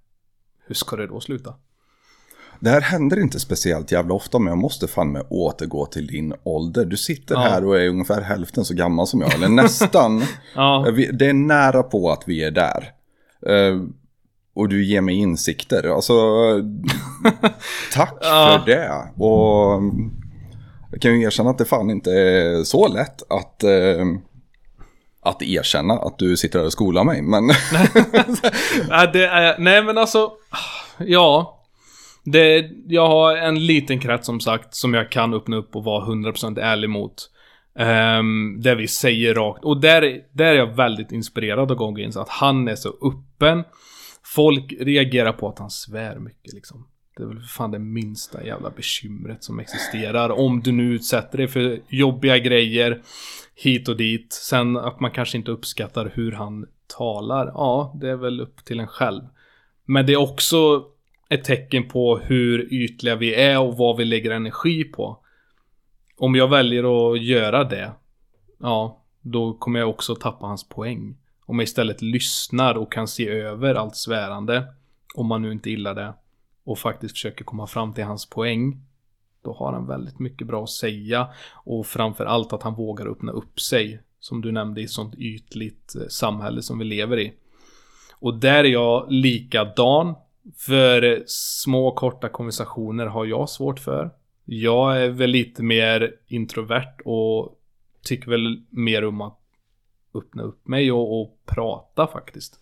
hur ska det då sluta? Det här händer inte speciellt jävla ofta, men jag måste fan med återgå till din ålder. Du sitter Ja. här och är ungefär hälften så gammal som jag, eller nästan. [LAUGHS] Ja, Vi- det är nära på att vi är där. Eh, och du ger mig insikter. Alltså, [LAUGHS] tack Ja. för det. Och jag kan ju erkänna att det fan inte är så lätt att, eh, att erkänna att du sitter här och skolar mig. Men [LAUGHS] Nej, det är, nej men alltså, ja. Det, jag har en liten krets som sagt som jag kan öppna upp och vara 100% ärlig mot. Ehm, um, där vi säger rakt, och där, där är jag väldigt inspirerad av Goggins, att han är så öppen. Folk reagerar på att han svär mycket liksom. Det är väl för fan det minsta jävla bekymret som existerar. Om du nu utsätter dig för jobbiga grejer hit och dit. Sen att man kanske inte uppskattar hur han talar. Ja, det är väl upp till en själv. Men det är också ett tecken på hur ytliga vi är och vad vi lägger energi på. Om jag väljer att göra det, ja, då kommer jag också tappa hans poäng. Om jag istället lyssnar och kan se över allt svärande, om man nu inte gillar det, och faktiskt försöker komma fram till hans poäng, då har han väldigt mycket bra att säga. Och framförallt att han vågar öppna upp sig. Som du nämnde i ett sånt ytligt eh, samhälle som vi lever i. Och där är jag likadan. För eh, små korta konversationer har jag svårt för. Jag är väl lite mer introvert och tycker väl mer om att öppna upp mig och, och prata faktiskt.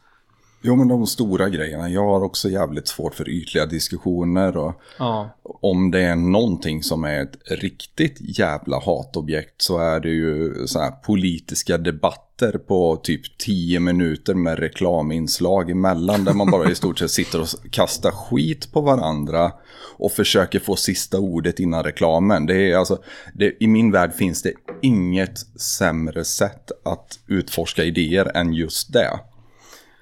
Jo men de stora grejerna. Jag har också jävligt svårt för ytliga diskussioner. Och Ja, om det är någonting som är ett riktigt jävla hatobjekt så är det ju så här politiska debatter på typ 10 minuter med reklaminslag emellan. Där man bara i stort sett sitter och kastar skit på varandra och försöker få sista ordet innan reklamen. Det är alltså, det, I min värld finns det inget sämre sätt att utforska idéer än just det.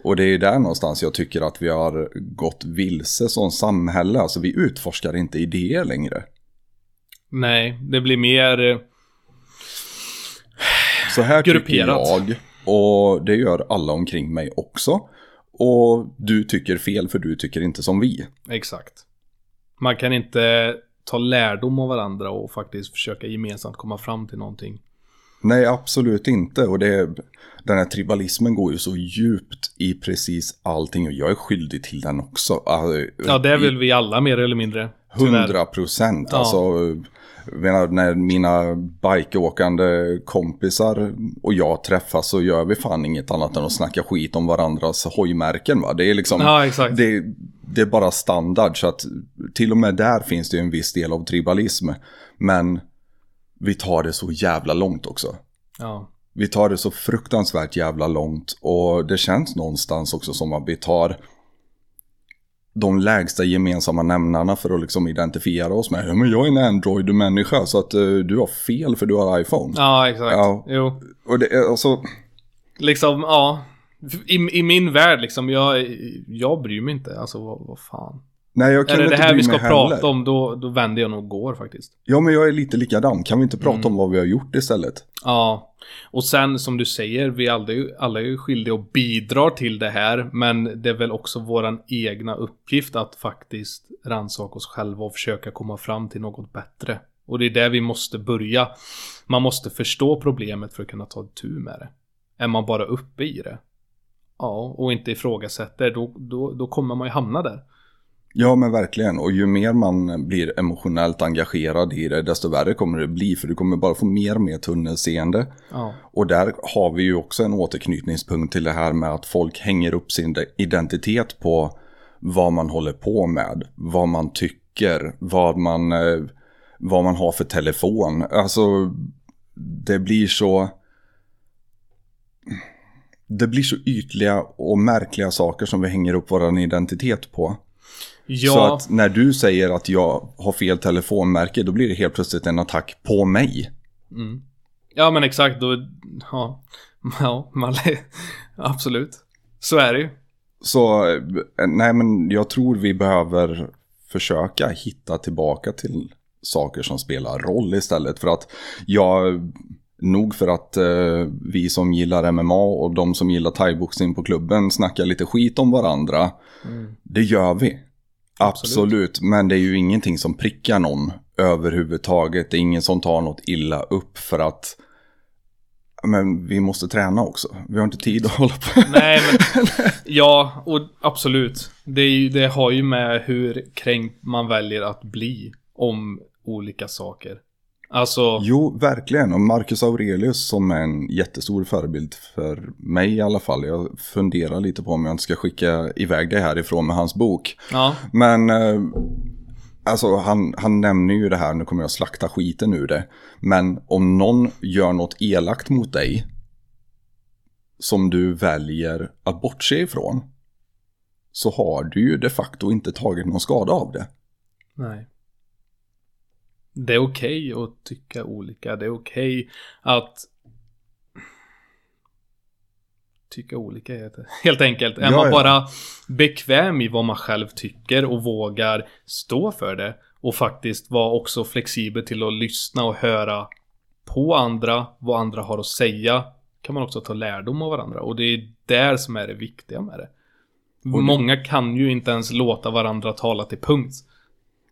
Och det är där någonstans jag tycker att vi har gått vilse som samhälle. Alltså vi utforskar inte idéer längre. nej, det blir mer... eh, Så här tycker Grupperat. jag. Och det gör alla omkring mig också. Och du tycker fel för du tycker inte som vi. Exakt. Man kan inte ta lärdom av varandra och faktiskt försöka gemensamt komma fram till någonting. Nej, absolut inte. Och det, den här tribalismen går ju så djupt i precis allting. Och jag är skyldig till den också. Alltså, Ja, det är väl vi alla mer eller mindre. Hundra procent. Alltså, menar, när mina bikeåkande kompisar och jag träffas så gör vi fan inget annat än att snacka skit om varandras hojmärken. Va? Det är liksom, Ja, exakt. det, det är bara standard. Så att till och med där finns det en viss del av tribalism. Men vi tar det så jävla långt också. Ja. Vi tar det så fruktansvärt jävla långt och det känns någonstans också som att vi tar de lägsta gemensamma nämnarna för att liksom identifiera oss med. Men jag är en Android-människa så att eh, du har fel för du har iPhone. Ja, exakt. Ja. Jo. Och det är alltså, Liksom, ja. I, I min värld liksom, jag, jag bryr mig inte. Alltså vad, vad fan. Nej jag Är kan det inte det här vi ska prata heller. om, då, då vänder jag nog går faktiskt. Ja men jag är lite likadan, kan vi inte prata Mm. om vad vi har gjort istället? Ja. Och sen som du säger, vi alla är alla är ju skyldiga och bidrar till det här. Men det är väl också våran egna uppgift att faktiskt rannsaka oss själva och försöka komma fram till något bättre. Och det är där vi måste börja. Man måste förstå problemet för att kunna ta itu med det. Är man bara uppe i det, ja, och inte ifrågasätter, då, då, då kommer man ju hamna där. Ja men verkligen, och ju mer man blir emotionellt engagerad i det, desto värre kommer det bli. För du kommer bara få mer och mer tunnelseende. Ja, Och där har vi ju också en återknytningspunkt till det här med att folk hänger upp sin identitet på vad man håller på med, vad man tycker, vad man, eh, vad man har för telefon. Alltså, det blir så... Det blir så ytliga och märkliga saker som vi hänger upp vår identitet på. Ja Så att när du säger att jag har fel telefonmärke, då blir det helt plötsligt en attack på mig. Mm. Ja men exakt, då, ja, [LAUGHS] ja, man, absolut. Så är det ju. Så eh, nej men jag tror vi behöver försöka hitta tillbaka till saker som spelar roll istället. För att jag, nog för att eh, vi som gillar MMA och de som gillar thaiboxning på klubben snackar lite skit om varandra. Det gör vi. Absolut. men det är ju ingenting som prickar någon överhuvudtaget. Det är ingen som tar något illa upp för att men vi måste träna också. Vi har inte tid att hålla på. Nej men, [LAUGHS] ja, och absolut. Det, ju, det har ju med hur kränkt man väljer att bli om olika saker. Alltså, Jo, verkligen. Och Marcus Aurelius som är en jättestor förebild för mig i alla fall. Jag funderar lite på om jag inte ska skicka iväg det härifrån med hans bok. ja, Men eh, alltså han, han nämner ju det här, nu kommer jag slakta skiten ur det. Men om någon gör något elakt mot dig som du väljer att bortse ifrån så har du ju de facto inte tagit någon skada av det. nej. Det är okej att tycka olika. Det är okej att tycka olika heter Helt enkelt. Är Ja, man ja. bara bekväm i vad man själv tycker och vågar stå för det. Och faktiskt vara också flexibel till att lyssna och höra på andra, vad andra har att säga. Kan man också ta lärdom av varandra. Och det är där som är det viktiga med det. Många kan ju inte ens låta varandra tala till punkt.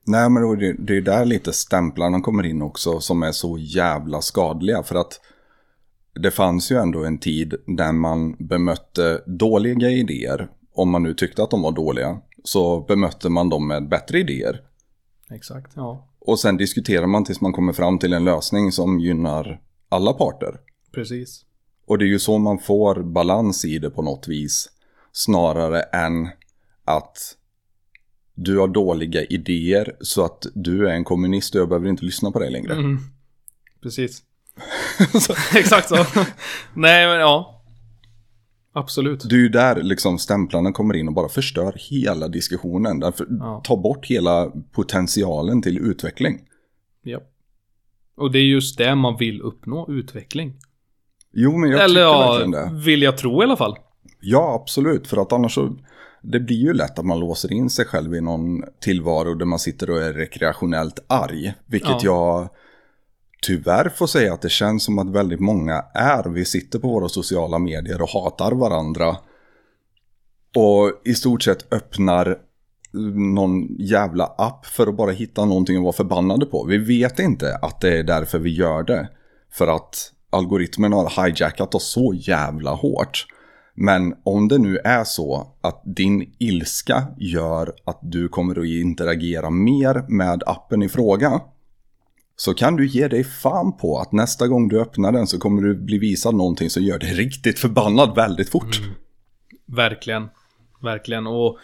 Nej, men det, det är där lite stämplarna kommer in också som är så jävla skadliga. För att det fanns ju ändå en tid där man bemötte dåliga idéer. Om man nu tyckte att de var dåliga. Så bemötte man dem med bättre idéer. Exakt, ja. Och sen diskuterar man tills man kommer fram till en lösning som gynnar alla parter. Precis. Och det är ju så man får balans i det på något vis. Snarare än att du har dåliga idéer så att du är en kommunist och jag behöver inte lyssna på dig längre. Mm. Precis. [LAUGHS] [LAUGHS] Exakt så. Nej, men ja. Absolut. Det är ju där liksom stämplarna kommer in och bara förstör hela diskussionen. Därför Ja. tar bort hela potentialen till utveckling. Ja. Och det är just det man vill uppnå, utveckling. Jo, men jag Eller tycker ja, verkligen det. vill jag tro i alla fall. Ja, absolut. För att annars så... Det blir ju lätt att man låser in sig själv i någon tillvaro där man sitter och är rekreationellt arg. Vilket jag tyvärr får säga att det känns som att väldigt många är. Vi sitter på våra sociala medier och hatar varandra. Och i stort sett öppnar någon jävla app för att bara hitta någonting att vara förbannade på. Vi vet inte att det är därför vi gör det. För att algoritmen har hijackat oss så jävla hårt. Men om det nu är så att din ilska gör att du kommer att interagera mer med appen i fråga. Så kan du ge dig fan på att nästa gång du öppnar den så kommer du bli visad någonting som gör dig riktigt förbannad väldigt fort. Verkligen. Verkligen. Och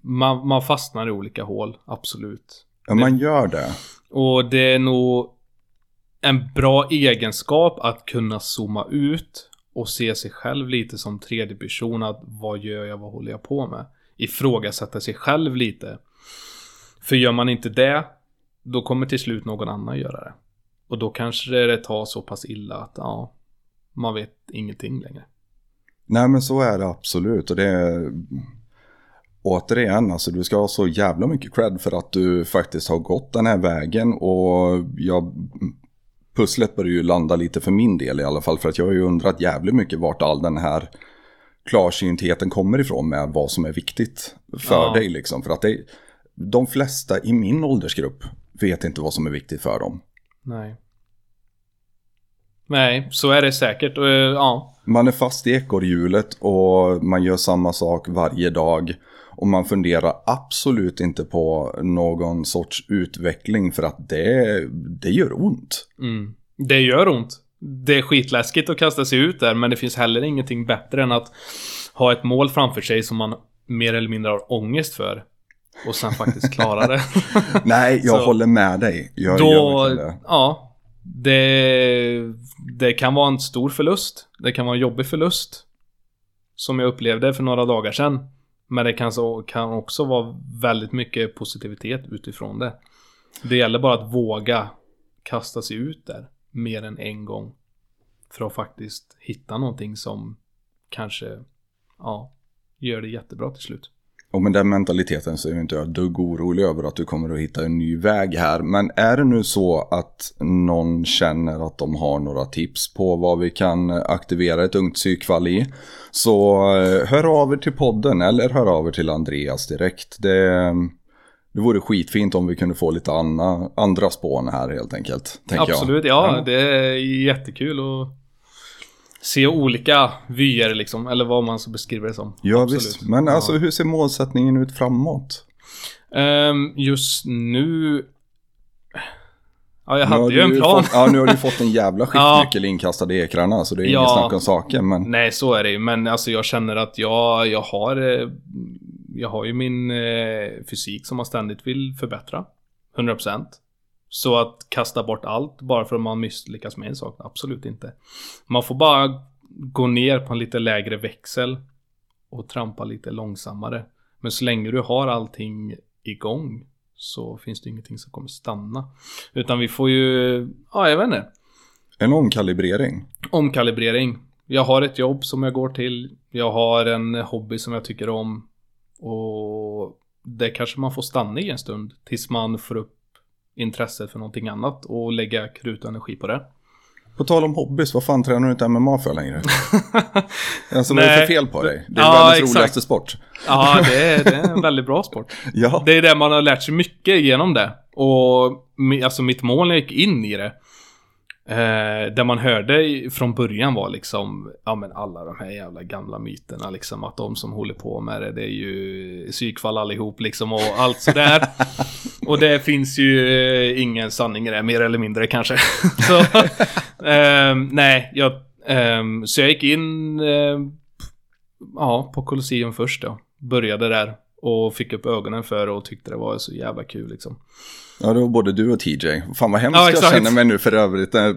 man, man fastnar i olika hål, absolut. Ja, man gör det. Och det är nog en bra egenskap att kunna zooma ut och se sig själv lite som tredje person. Att vad gör jag, vad håller jag på med? Ifrågasätta sig själv lite. För gör man inte det, då kommer till slut någon annan göra det. Och då kanske det tar så pass illa att ja, man vet ingenting längre. Nej men så är det absolut och det är återigen alltså du ska ha så jävla mycket cred för att du faktiskt har gått den här vägen och jag pusslet börjar ju landa lite för min del i alla fall för att jag har ju undrat jävligt mycket vart all den här klarsyntheten kommer ifrån med vad som är viktigt för Ja. dig liksom för att det de flesta i min åldersgrupp vet inte vad som är viktigt för dem. Nej. Nej, så är det säkert. Eh, ja, Man är fast i ekorrhjulet och man gör samma sak varje dag. Och man funderar absolut inte på någon sorts utveckling för att det, det gör ont. Mm. Det gör ont. Det är skitläskigt att kasta sig ut där, men det finns heller ingenting bättre än att ha ett mål framför sig som man mer eller mindre har ångest för. Och sen faktiskt klara det. [LAUGHS] Nej, jag Så- håller med dig. Jag Då, det. ja. Det, det kan vara en stor förlust. Det kan vara en jobbig förlust. Som jag upplevde för några dagar sedan. Men det kan, så, kan också vara väldigt mycket positivitet utifrån det. Det gäller bara att våga kasta sig ut där mer än en gång. För att faktiskt hitta någonting som kanske, ja, gör det jättebra till slut. Och med den mentaliteten så är jag inte jag dugg orolig över att du kommer att hitta en ny väg här. Men är det nu så att någon känner att de har några tips på vad vi kan aktivera ett ungt psykfall i. Så eh, hör av er till podden eller hör av er till Andreas direkt. Det, det vore skitfint om vi kunde få lite anna, andra spån här helt enkelt. Absolut, jag. ja, Det är jättekul att se olika vyer liksom. Eller vad man så beskriver det som. Ja Absolut. visst, men alltså hur ser målsättningen ut framåt? Ehm, just nu... Ja, jag Nu har hade ju en plan. Fått, ja, nu har du fått en jävla [LAUGHS] Ja. skiftnyckel inkastad i ekrarna så det är Ja. inget snack om saken. Men Nej, så är det ju. Men alltså jag känner att jag, jag har... eh, Jag har ju min eh, fysik som man ständigt vill förbättra. 100%. Så att kasta bort allt bara för att man misslyckas med en sak, absolut inte. Man får bara gå ner på en lite lägre växel och trampa lite långsammare. Men så länge du har allting igång så finns det ingenting som kommer stanna. Utan vi får ju, ja jag vet inte, en omkalibrering. omkalibrering. Jag har ett jobb som jag går till. Jag har en hobby som jag tycker om. Och det kanske man får stanna i en stund tills man får upp intresset för någonting annat och lägga krut och energi på det. På tal om hobbys, vad fan tränar du inte MMA för längre? [LAUGHS] alltså vad är det för fel på dig? Det är Ja, världens exakt. roligaste sport. Ja, det är, det är en väldigt bra sport. [LAUGHS] Ja. Det är det man har lärt sig mycket genom det. Och alltså mitt mål när jag gick in i det Eh, det man hörde från början var liksom, ja men alla de här jävla gamla myterna liksom, att de som håller på med det, det är ju psykfall allihop liksom och allt sådär. [LAUGHS] och det finns ju eh, ingen sanning i det, mer eller mindre kanske. [LAUGHS] så, ehm, nej, jag, ehm, så jag gick in, ehm, ja, på Colosseum först då. Började där och fick upp ögonen för det och tyckte det var så jävla kul liksom. Ja, det var både du och TJ. Fan vad hemskt Ja, jag känner mig nu för övrigt. Eh,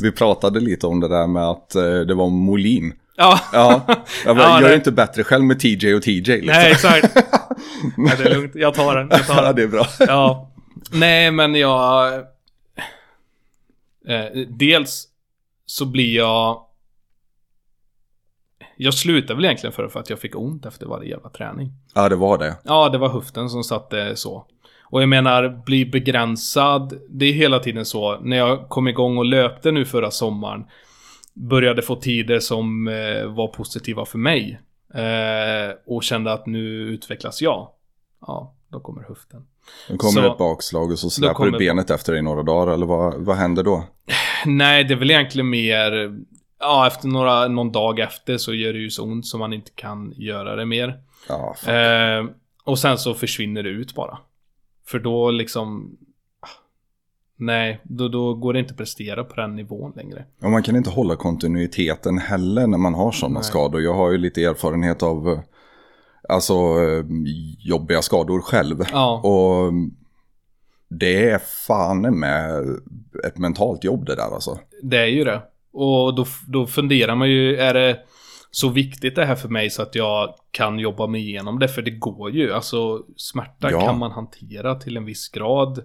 Vi pratade lite om det där med att eh, det var Molin. Ja, Ja, [LAUGHS] jag, bara, Ja, är det- inte bättre själv med TJ och TJ. Liksom. nej exakt. [LAUGHS] nej, det är lugnt, jag tar den. Jag tar Ja, den. det är bra. Ja. Nej, men jag... Eh, dels så blir jag... Jag slutade väl egentligen för, för att jag fick ont efter varje jävla träning. Ja, det var det. Ja, det var höften som satte så. Och jag menar, bli begränsad. Det är hela tiden så. När jag kom igång och löpte nu förra sommaren. Började få tider som eh, var positiva för mig. Eh, och kände att nu utvecklas jag. Ja, då kommer höften. Då kommer Så- ett bakslag och så släpar kommer- du benet efter dig i några dagar. Eller vad, vad händer då? [SIGHS] Nej, det är väl egentligen mer... Ja, efter några, någon dag efter så gör det ju så ont så man inte kan göra det mer. Ja. Eh, och sen så försvinner det ut bara. För då liksom... Nej, då, då går det inte att prestera på den nivån längre. Och man kan inte hålla kontinuiteten heller när man har sådana Nej. skador. Jag har ju lite erfarenhet av eh, alltså, eh, jobbiga skador själv. Ja, Och det är fan med ett mentalt jobb det där alltså. det är ju det. Och då, då funderar man ju, är det så viktigt det här för mig så att jag kan jobba mig igenom det? För det går ju. Alltså smärta Ja. kan man hantera till en viss grad.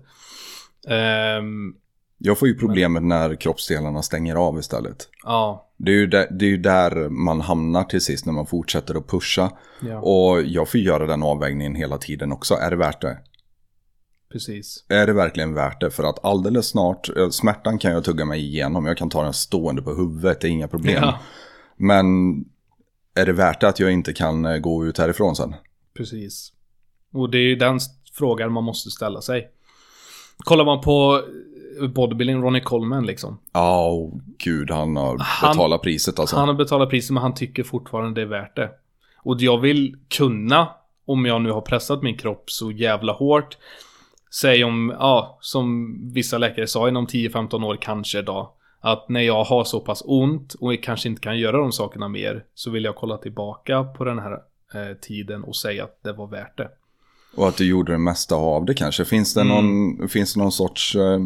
Ehm, Jag får ju problemet när kroppsdelarna stänger av istället. ja, Det är, ju där, det är där man hamnar till sist när man fortsätter att pusha. ja, Och jag får göra den avvägningen hela tiden också. Är det värt det? precis. Är det verkligen värt det? För att alldeles snart, eh, smärtan kan jag tugga mig igenom. Jag kan ta den stående på huvudet, det är inga problem. Ja, Men är det värt det att jag inte kan eh, gå ut härifrån sen? precis. Och det är ju den frågan man måste ställa sig. Kollar man på eh, bodybuilding, Ronnie Coleman liksom. Ja, oh, gud, han har Han- betalat priset alltså. Han har betalat priset men han tycker fortfarande det är värt det. Och jag vill kunna, om jag nu har pressat min kropp så jävla hårt. Säg om, ja, som vissa läkare sa, inom 10-15 år kanske då. Att när jag har så pass ont och kanske inte kan göra de sakerna mer. Så vill jag kolla tillbaka på den här eh, tiden och säga att det var värt det. Och att du gjorde det mesta av det kanske. Finns det Mm. någon, finns det någon sorts eh,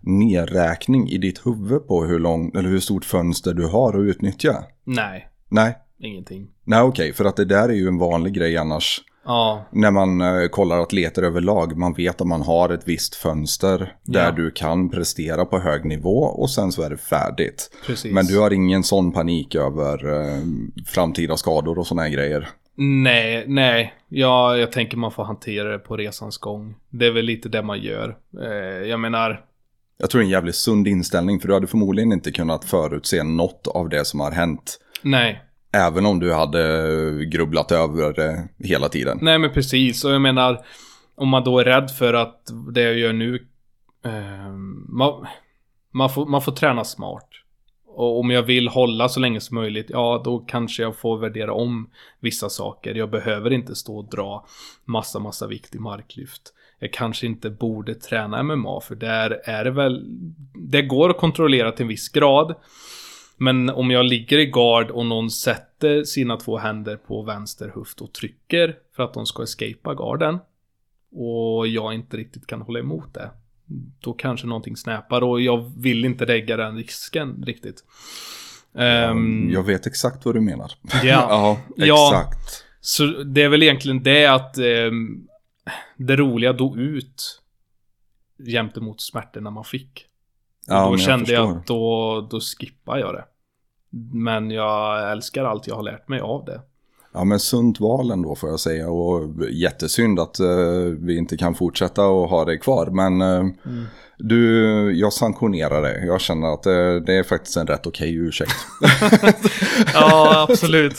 nedräkning i ditt huvud på hur, lång, eller hur stort fönster du har att utnyttja? Nej, Nej, ingenting. nej okej, för att det där är ju en vanlig grej annars. Ja, När man eh, kollar atleter överlag, man vet att man har ett visst fönster där Ja. du kan prestera på hög nivå och sen så är det färdigt. precis. Men du har ingen sån panik över eh, framtida skador och såna här grejer. Nej, nej. Ja, jag tänker man får hantera det på resans gång. Det är väl lite det man gör. Eh, jag menar, Jag tror det är en jävligt sund inställning för du hade förmodligen inte kunnat förutse något av det som har hänt. nej. Även om du hade grubblat över det hela tiden. Nej, men precis. Och jag menar, om man då är rädd för att det jag gör nu... Eh, man, man, får, man får träna smart. Och om jag vill hålla så länge som möjligt, ja då kanske jag får värdera om vissa saker. Jag behöver inte stå och dra massa, massa vikt i marklyft. Jag kanske inte borde träna MMA för där är det väl... Det går att kontrollera till en viss grad. Men om jag ligger i gard och någon sätter sina två händer på vänster höft och trycker för att de ska escapa garden och jag inte riktigt kan hålla emot det. Då kanske någonting snäpar och jag vill inte lägga den risken riktigt. Ehm, Jag vet exakt vad du menar. ja, [LAUGHS] ja, Ja. exakt. så det är väl egentligen det att ehm, det roliga dog ut jämte mot smärtorna man fick. Och Ja, då men kände jag förstår. att då, då skippar jag det. Men jag älskar allt jag har lärt mig av det. Ja, men sunt val ändå får jag säga. Och jättesynd att eh, vi inte kan fortsätta och ha det kvar. Men eh, Mm. du, jag sanktionerar det. Jag känner att eh, det är faktiskt en rätt okej ursäkt. [LAUGHS] Ja, absolut.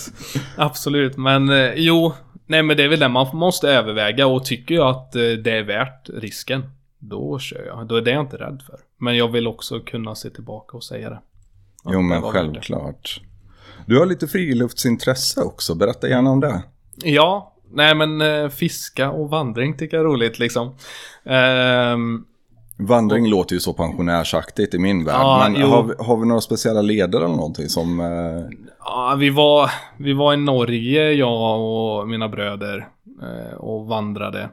Absolut. Men jo, nej men det är väl det man måste överväga och tycker jag att det är värt risken. Då kör jag. Då är det jag inte rädd för. Men jag vill också kunna se tillbaka och säga det. Att Jo men självklart. Du har lite friluftsintresse också, berätta gärna om det. Ja, nej men eh, fiska och vandring tycker jag är roligt liksom. Ehm, Vandring låter ju så pensionärsaktigt i min värld. Ja, men har vi, har vi några speciella ledare eller någonting som... Eh, ja, vi, var, vi var i Norge, jag och mina bröder. Eh, och vandrade.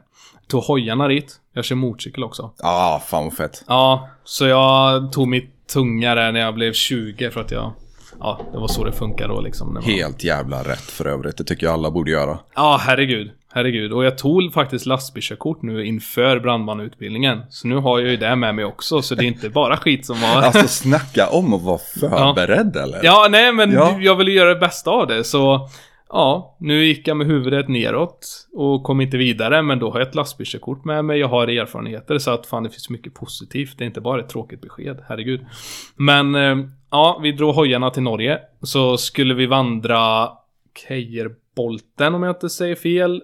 Tog hojarna dit. Jag kör motorcykel också. ah, fan vad fett. Ja, så jag tog mitt tunga där när jag blev 20 för att jag... Ja, det var så det funkar då liksom. man- Helt jävla rätt för övrigt. Det tycker jag alla borde göra. Ja, herregud. Herregud. Och jag tog faktiskt lastbilskörkort nu inför brandmanutbildningen. Så nu har jag ju det med mig också, så det är inte bara skit som var... Alltså snacka om att vara förberedd eller? Ja, nej men Ja. jag ville göra det bästa av det, så... Ja, nu gick jag med huvudet neråt och kom inte vidare, men då har jag ett lastbilskörkort med mig, jag har erfarenheter, så att fan det finns mycket positivt. Det är inte bara ett tråkigt besked, herregud. Men, eh, ja, vi drog hojarna till Norge, så skulle vi vandra Keijerbolten om jag inte säger fel.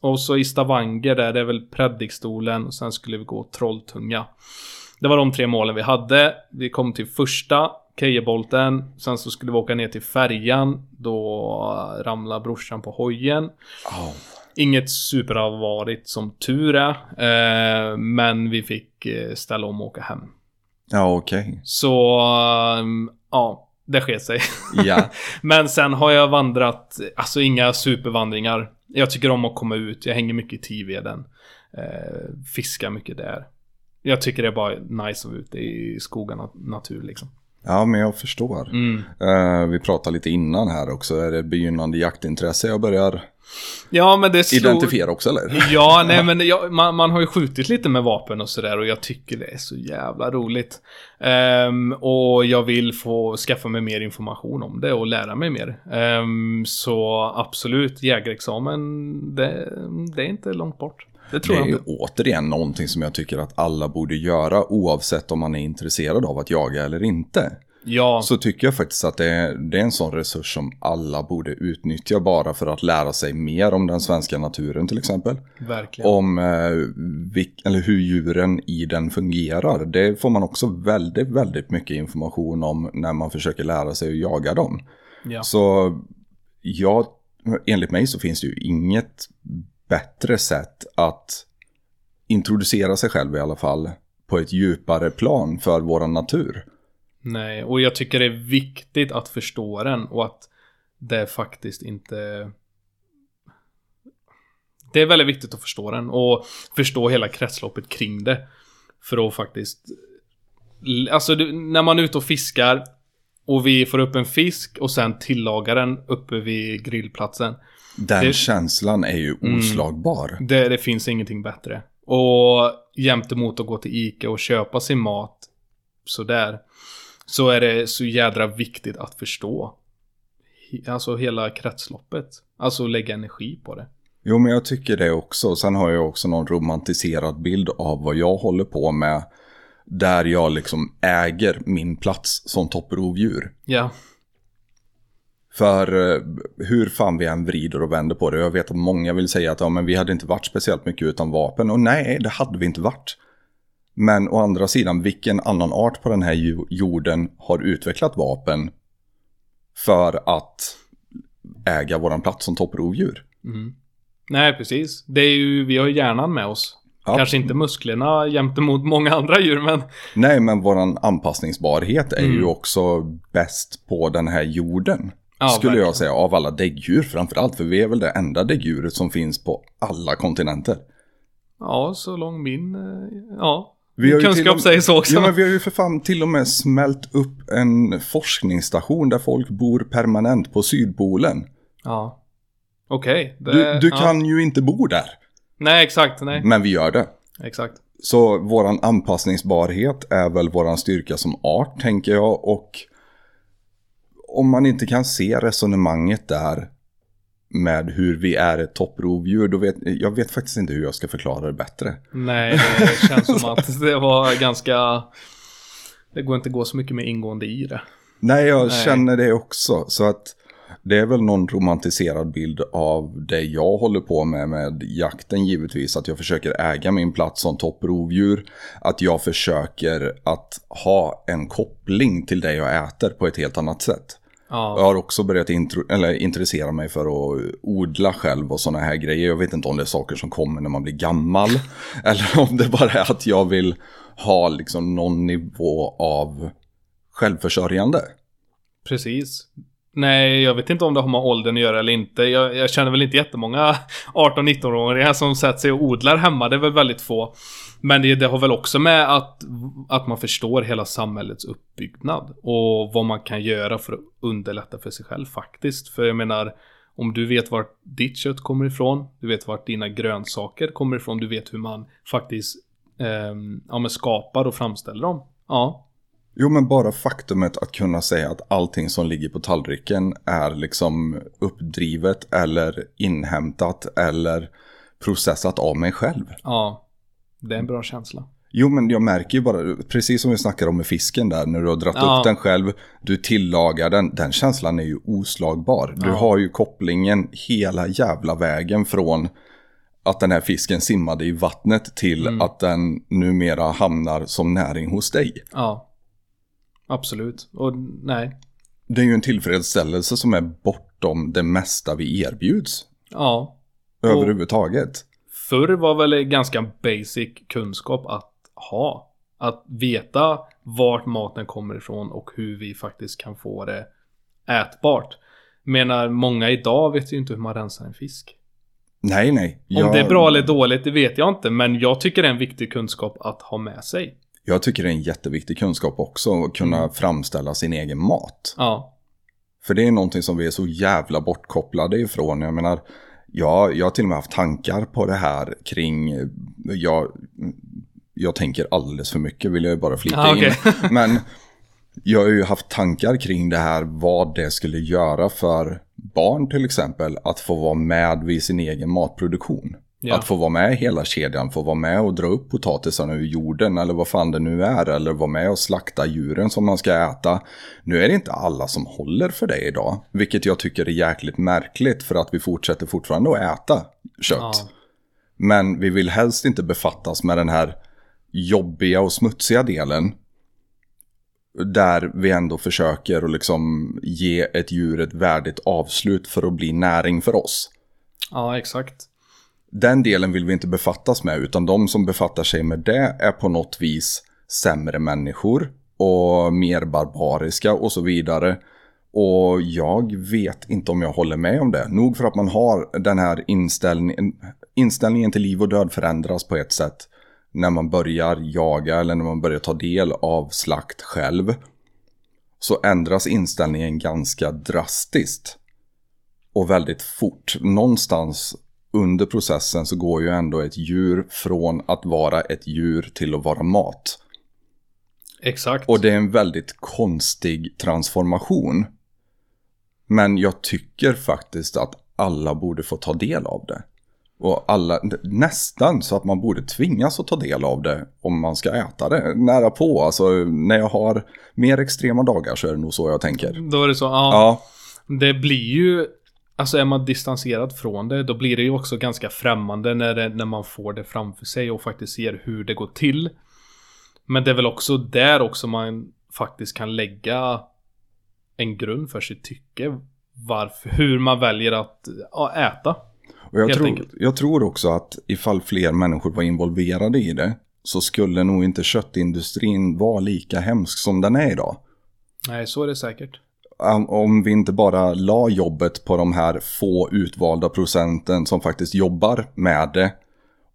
Och så i Stavanger där, det är väl Predikstolen, och sen skulle vi gå Trolltunga. Det var de tre målen vi hade. Vi kom till första, Keijerbolten. Sen så skulle vi åka ner till färjan. Då ramlade brorsan på hojen. Au. Inget superallvarligt som tur är. Eh, men vi fick eh, ställa om och åka hem. Ja, okej. Så, ehm, ja, det sket sig. [LAUGHS] Ja. Men sen har jag vandrat, alltså inga supervandringar. Jag tycker om att komma ut, jag hänger mycket i Tiveden. Eh, fiskar mycket där. Jag tycker det är bara nice att vara ute i skogen och natur liksom. Ja, men jag förstår. Mm. Eh, vi pratade lite innan här också. Är det begynnande jaktintresse jag börjar Ja men det slog... identifiera också eller? [LAUGHS] Ja, nej men jag, man, man har ju skjutit lite med vapen och sådär och jag tycker det är så jävla roligt. Ehm, och jag vill få skaffa mig mer information om det och lära mig mer. Ehm, så absolut, jägarexamen, det, det är inte långt bort. Det Det tror är jag ju återigen någonting som jag tycker att alla borde göra oavsett om man är intresserad av att jaga eller inte. Ja, Så tycker jag faktiskt att det är, det är en sån resurs som alla borde utnyttja bara för att lära sig mer om den svenska naturen till exempel. verkligen. Om eh, vilk, eller hur djuren i den fungerar. Det får man också väldigt, väldigt mycket information om när man försöker lära sig att jaga dem. Ja. Så ja, enligt mig så finns det ju inget bättre sätt att introducera sig själv i alla fall på ett djupare plan för våran natur. Nej, och jag tycker det är viktigt att förstå den och att det faktiskt inte... Det är väldigt viktigt att förstå den och förstå hela kretsloppet kring det. För att faktiskt... Alltså när man är ute och fiskar och vi får upp en fisk och sen tillagar den uppe vid grillplatsen. Den Det- känslan är ju Mm. oslagbar. Det, det finns ingenting bättre. Och jämt emot att gå till Ica och köpa sin mat sådär. Så är det så jädra viktigt att förstå. Alltså hela kretsloppet. Alltså lägga energi på det. Jo, men jag tycker det också. Sen har jag också någon romantiserad bild av vad jag håller på med. Där jag liksom äger min plats som topprovdjur. Ja. För eh, hur fan vi än vrider och vänder på det. Jag vet att många vill säga att ja, men vi hade inte varit speciellt mycket utan vapen. Och nej, det hade vi inte varit. Men å andra sidan, vilken annan art på den här jorden har utvecklat vapen för att äga våran plats som topprovdjur? Mm. Nej, precis. Det är ju, vi har ju hjärnan med oss. Ja. Kanske inte musklerna jämte mot många andra djur, men... Nej, men våran anpassningsbarhet är ju Mm. också bäst på den här jorden. Ja, skulle verkligen. jag säga, av alla däggdjur framförallt. För vi är väl det enda däggdjuret som finns på alla kontinenter. Ja, så lång min... eh, Ja. Vi har ju Kunskap och- säger så också. Ja, men vi har ju för fan till och med smält upp en forskningsstation där folk bor permanent på Sydpolen. Ja. Okej. det- Du, du ja. kan ju inte bo där, Nej, exakt. Nej, men vi gör det. exakt. Så våran anpassningsbarhet är väl våran styrka som art, tänker jag. Och om man inte kan se resonemanget där med hur vi är ett topprovdjur, då vet jag vet faktiskt inte hur jag ska förklara det bättre. Nej, det känns som [LAUGHS] att det var ganska... Det går inte att gå så mycket mer ingående i det. Nej, jag Nej. känner det också. Så att Det är väl någon romantiserad bild av det jag håller på med med jakten givetvis. Att jag försöker äga min plats som topprovdjur. Att jag försöker att ha en koppling till det jag äter på ett helt annat sätt. Jag Ja, har också börjat intro, eller intressera mig för att odla själv och sådana här grejer. Jag vet inte om det är saker som kommer när man blir gammal. [LAUGHS] eller om det bara är att jag vill ha liksom någon nivå av självförsörjande. precis. Nej, jag vet inte om det har med åldern att göra eller inte. Jag, jag känner väl inte jättemånga [LAUGHS] 18-19-åringar som sätter sig och odlar hemma. Det är väl väldigt få. Men det, det har väl också med att, att man förstår hela samhällets uppbyggnad. Och vad man kan göra för att underlätta för sig själv faktiskt. För jag menar, om du vet vart ditt kött kommer ifrån, du vet vart dina grönsaker kommer ifrån, du vet hur man faktiskt eh, ja, men skapar och framställer dem. Ja, Jo, men bara faktumet att kunna säga att allting som ligger på tallriken är liksom uppdrivet eller inhämtat eller processat av mig själv. ja. Det är en bra känsla. Jo, men jag märker ju bara, precis som vi snackade om med fisken där, när du har dratt Ja. upp den själv, du tillagar den, den känslan är ju oslagbar. Du Ja. har ju kopplingen hela jävla vägen från att den här fisken simmade i vattnet till Mm. att den numera hamnar som näring hos dig. Ja. Absolut. Och nej. Det är ju en tillfredsställelse som är bortom det mesta vi erbjuds. Ja. Överhuvudtaget. Förr var väl ganska basic kunskap att ha. Att veta vart maten kommer ifrån och hur vi faktiskt kan få det ätbart. Menar många idag vet ju inte hur man rensar en fisk. Nej, nej. Om Jag- det är bra eller dåligt, det vet jag inte. Men jag tycker det är en viktig kunskap att ha med sig. Jag tycker det är en jätteviktig kunskap också, att kunna Mm. framställa sin egen mat. Ja. För det är någonting som vi är så jävla bortkopplade ifrån. Jag menar, jag, jag har till och med haft tankar på det här kring, jag, jag tänker alldeles för mycket vill jag bara flika Ah, okej. in. [LAUGHS] Men jag har ju haft tankar kring det här, vad det skulle göra för barn till exempel, att få vara med vid sin egen matproduktion. Ja. Att få vara med i hela kedjan, få vara med och dra upp potatisarna ur jorden eller vad fan det nu är. Eller vara med och slakta djuren som man ska äta. Nu är det inte alla som håller för det idag. Vilket jag tycker är jäkligt märkligt för att vi fortsätter fortfarande att äta kött. Ja. Men vi vill helst inte befattas med den här jobbiga och smutsiga delen. Där vi ändå försöker att liksom ge ett djur ett värdigt avslut för att bli näring för oss. Ja, exakt. Den delen vill vi inte befattas med, utan de som befattar sig med det är på något vis sämre människor och mer barbariska och så vidare. Och jag vet inte om jag håller med om det. Nog för att man har den här inställningen, inställningen till liv och död förändras på ett sätt när man börjar jaga eller när man börjar ta del av slakt själv. Så ändras inställningen ganska drastiskt. Och väldigt fort. Någonstans under processen så går ju ändå ett djur från att vara ett djur till att vara mat. Exakt. Och det är en väldigt konstig transformation. Men jag tycker faktiskt att alla borde få ta del av det. Och alla, nästan så att man borde tvingas att ta del av det om man ska äta det. Nära på, alltså när jag har mer extrema dagar så är det nog så jag tänker. Då är det så, ja. Ja, Det blir ju, alltså är man distanserad från det, då blir det ju också ganska främmande när, det, när man får det framför sig och faktiskt ser hur det går till. Men det är väl också där också man faktiskt kan lägga en grund för sitt tycke. Varför, hur man väljer att ja, äta. och jag tror, enkelt. jag tror också att ifall fler människor var involverade i det så skulle nog inte köttindustrin vara lika hemsk som den är idag. Nej, så är det säkert. Om- vi inte bara la jobbet på de här få utvalda procenten som faktiskt jobbar med det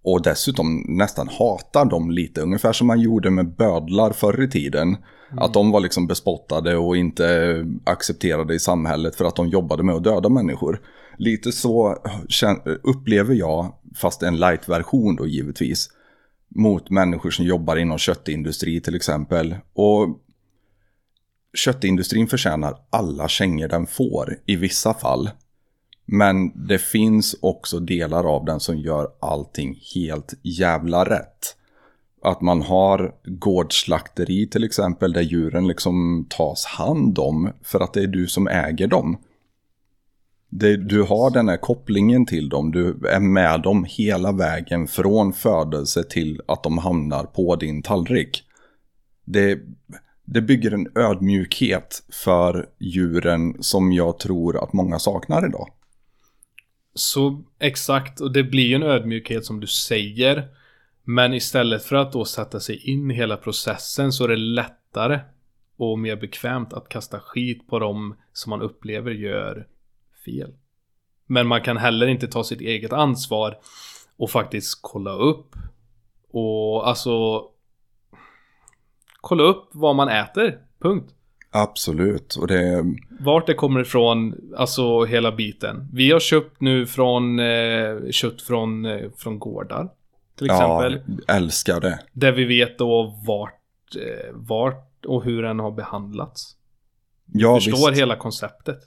och dessutom nästan hatar dem lite, ungefär som man gjorde med bödlar förr i tiden. Att de var liksom bespottade och inte accepterade i samhället för att de jobbade med att döda människor. Lite så upplever jag, fast en light-version då givetvis, mot människor som jobbar inom köttindustri till exempel. Och köttindustrin förtjänar alla kängor den får i vissa fall. Men det finns också delar av den som gör allting helt jävla rätt. Att man har gårdsslakteri till exempel där djuren liksom tas hand om för att det är du som äger dem. Det, du har den här kopplingen till dem. Du är med dem hela vägen från födelse till att de hamnar på din tallrik. Det, det bygger en ödmjukhet för djuren som jag tror att många saknar idag. Så exakt, och det blir ju en ödmjukhet som du säger. Men istället för att då sätta sig in i hela processen så är det lättare och mer bekvämt att kasta skit på dem som man upplever gör fel. Men man kan heller inte ta sitt eget ansvar och faktiskt kolla upp och alltså kolla upp vad man äter. Punkt. Absolut, och det... Vart det kommer ifrån, alltså hela biten. Vi har köpt nu från eh, kött från, eh, från gårdar. Till exempel. Ja, älskar det. Där vi vet då vart, eh, vart och hur den har behandlats. Ja, Förstår visst. hela konceptet.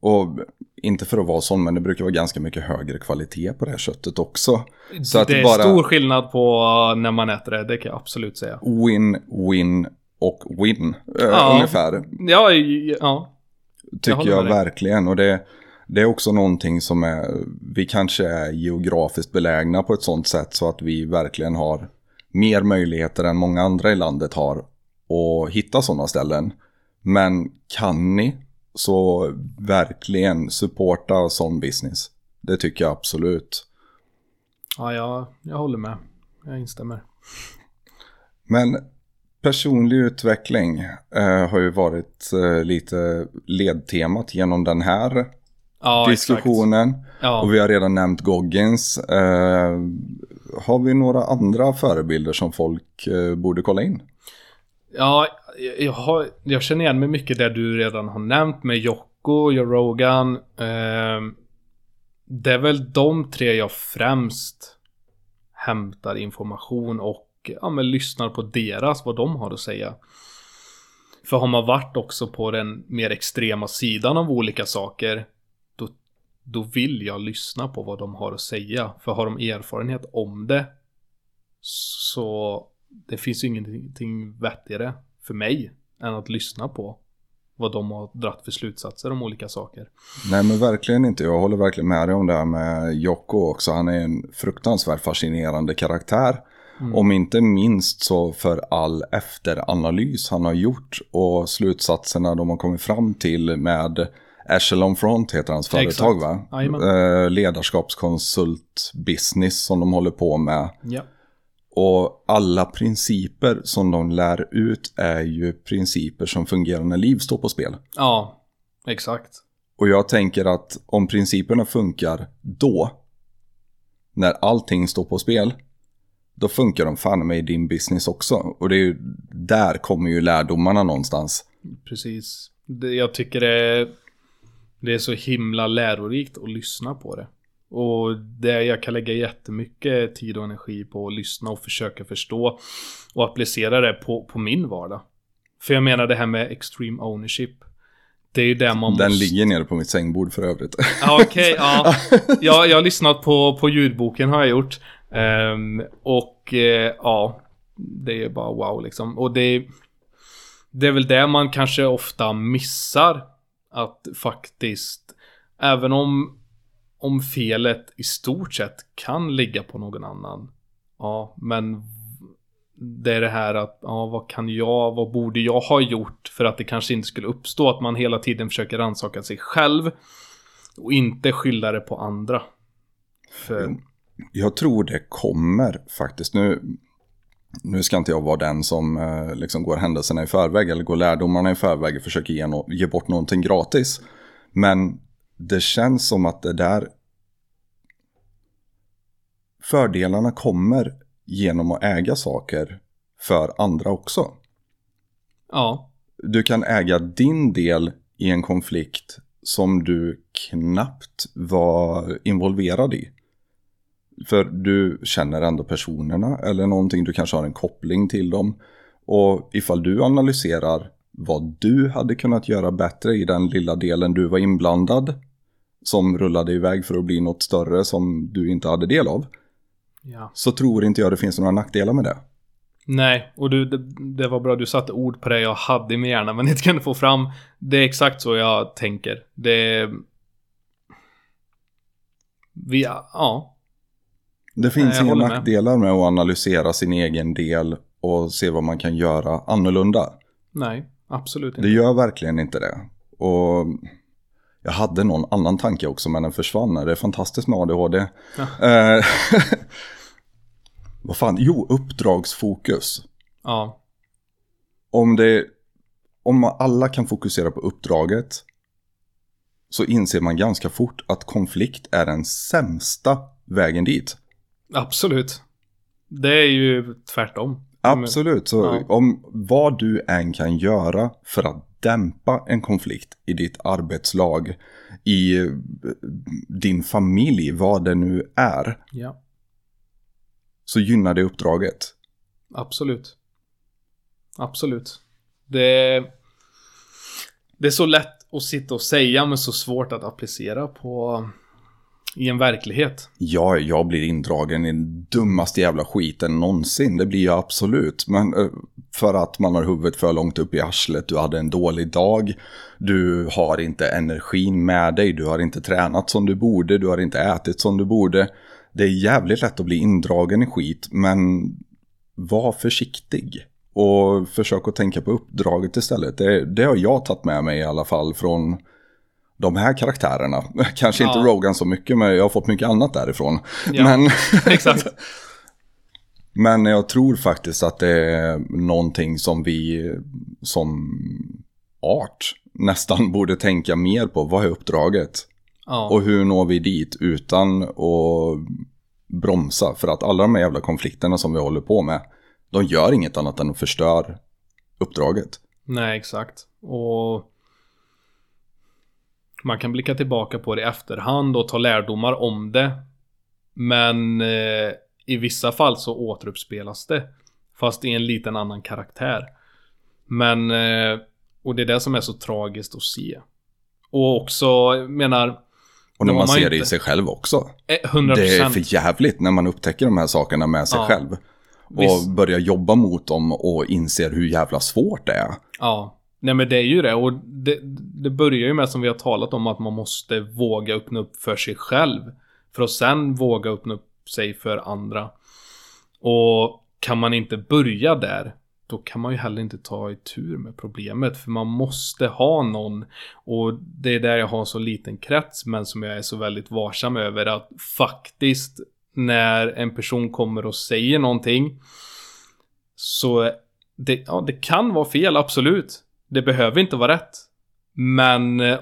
Och inte för att vara sån, men det brukar vara ganska mycket högre kvalitet på det här köttet också. Så att det är bara- stor skillnad på uh, när man äter det, det kan jag absolut säga. Win, win och win. eh, Ja. Ungefär. Ja, ja. Tycker jag dig. verkligen. Och det, det är också någonting som är, vi kanske är geografiskt belägna på ett sånt sätt så att vi verkligen har mer möjligheter än många andra i landet har att hitta sådana ställen. Men kan ni så verkligen supporta sån business. Det tycker jag absolut. Ja, jag, jag håller med. Jag instämmer. Men personlig utveckling eh, har ju varit eh, lite ledtemat genom den här Ja, diskussionen. Ja. Och vi har redan nämnt Goggins. Eh, har vi några andra förebilder som folk eh, borde kolla in? Ja, jag, har, jag känner igen mig mycket där du redan har nämnt med Jocko, Joe Rogan. Eh, det är väl de tre jag främst hämtar information och ja, men lyssnar på deras, vad de har att säga. För har man varit också på den mer extrema sidan av olika saker, då, då vill jag lyssna på vad de har att säga. För har de erfarenhet om det, så det finns ju ingenting vettigare för mig än att lyssna på vad de har dratt för slutsatser om olika saker. Nej men verkligen inte. Jag håller verkligen med dig om det här med Jocko också. Han är en fruktansvärt fascinerande karaktär. Om inte minst så för all efteranalys han har gjort och slutsatserna de har kommit fram till med Echelon Front heter hans företag Exakt. va? Eh, ledarskapskonsult business som de håller på med. Ja. Och alla principer som de lär ut är ju principer som fungerar när liv står på spel. Ja, exakt. Och jag tänker att om principerna funkar då, när allting står på spel, då funkar de fan med i din business också. Och det är ju, där kommer ju lärdomarna någonstans. Precis. Det, jag tycker det är, det är så himla lärorikt att lyssna på det. Och det jag kan lägga jättemycket tid och energi på att lyssna och försöka förstå och applicera det på, på min vardag. För jag menar det här med extreme ownership. Det är ju det man Den måste... ligger nere på mitt sängbord för övrigt. Ja, okej, ja. [LAUGHS] ja. Jag har lyssnat på, på ljudboken har jag gjort. Ehm, och eh, ja, det är bara wow liksom. Och det, det är väl det man kanske ofta missar. Att faktiskt, även om, om felet i stort sett kan ligga på någon annan. Ja, men det är det här att, ja, vad kan jag, vad borde jag ha gjort för att det kanske inte skulle uppstå? Att man hela tiden försöker rannsaka sig själv och inte skylla det på andra. För, Jag tror det kommer faktiskt. Nu, nu ska inte jag vara den som eh, liksom går händelserna i förväg eller går lärdomarna i förväg och försöker ge, no- ge bort någonting gratis. Men det känns som att det där fördelarna kommer genom att äga saker för andra också. ja, Du kan äga din del i en konflikt som du knappt var involverad i. För du känner ändå personerna eller någonting, du kanske har en koppling till dem. Och ifall du analyserar vad du hade kunnat göra bättre i den lilla delen du var inblandad, som rullade iväg för att bli något större som du inte hade del av, ja. så tror inte jag det finns några nackdelar med det. Nej, och du, det, det var bra du satte ord på det jag hade i min hjärna men inte kunde få fram. Det är exakt så jag tänker. Det, Vi, ja, Det finns jag inga håller med. nackdelar med att analysera sin egen del och se vad man kan göra annorlunda. nej, absolut inte. Det gör verkligen inte det. Och jag hade någon annan tanke också men den försvann. Det är fantastiskt med ADHD. Ja. Eh, [LAUGHS] vad fan, jo, uppdragsfokus. Ja, Om, det, om alla kan fokusera på uppdraget så inser man ganska fort att konflikt är den sämsta vägen dit. absolut. Det är ju tvärtom. Absolut, så Ja. om vad du än kan göra för att dämpa en konflikt i ditt arbetslag, i eh, din familj, vad det nu är, Ja, så gynnar det uppdraget. absolut. Absolut. Det, det är så lätt att sitta och säga men så svårt att applicera på i en verklighet. Ja, jag blir indragen i den dummaste jävla skiten någonsin. Det blir jag absolut. Men eh, för att man har huvudet för långt upp i arslet, du hade en dålig dag, du har inte energin med dig, du har inte tränat som du borde, du har inte ätit som du borde. Det är jävligt lätt att bli indragen i skit, men var försiktig. Och försök att tänka på uppdraget istället. Det, det har jag tagit med mig i alla fall från de här karaktärerna. [LAUGHS] Kanske inte Ja. Rogan så mycket, men jag har fått mycket annat därifrån. Ja. Men, [LAUGHS] Exakt. [LAUGHS] men jag tror faktiskt att det är någonting som vi som art nästan borde tänka mer på. Vad är uppdraget? Ja. Och hur når vi dit utan att bromsa? För att alla de här jävla konflikterna som vi håller på med, de gör inget annat än att förstör uppdraget. Nej, exakt. Och man kan blicka tillbaka på det i efterhand och ta lärdomar om det. Men eh, i vissa fall så återuppspelas det. Fast i en liten annan karaktär. Men, eh, och det är det som är så tragiskt att se. Och också, menar, Och när man man ser det i inte- sig själv också. eh, 100%. Det är för jävligt när man upptäcker de här sakerna med sig Ja. själv. Och Visst. börjar jobba mot dem och inser hur jävla svårt det är. Ja, nej men det är ju det och det, det börjar ju med som vi har talat om att man måste våga öppna upp för sig själv. För att sen våga öppna upp sig för andra. Och kan man inte börja där, då kan man ju heller inte ta i tur med problemet. För man måste ha någon. Och det är där jag har en så liten krets, men som jag är så väldigt varsam över att faktiskt när en person kommer och säger någonting så det, ja, det kan vara fel, absolut. Det behöver inte vara rätt. Men eh,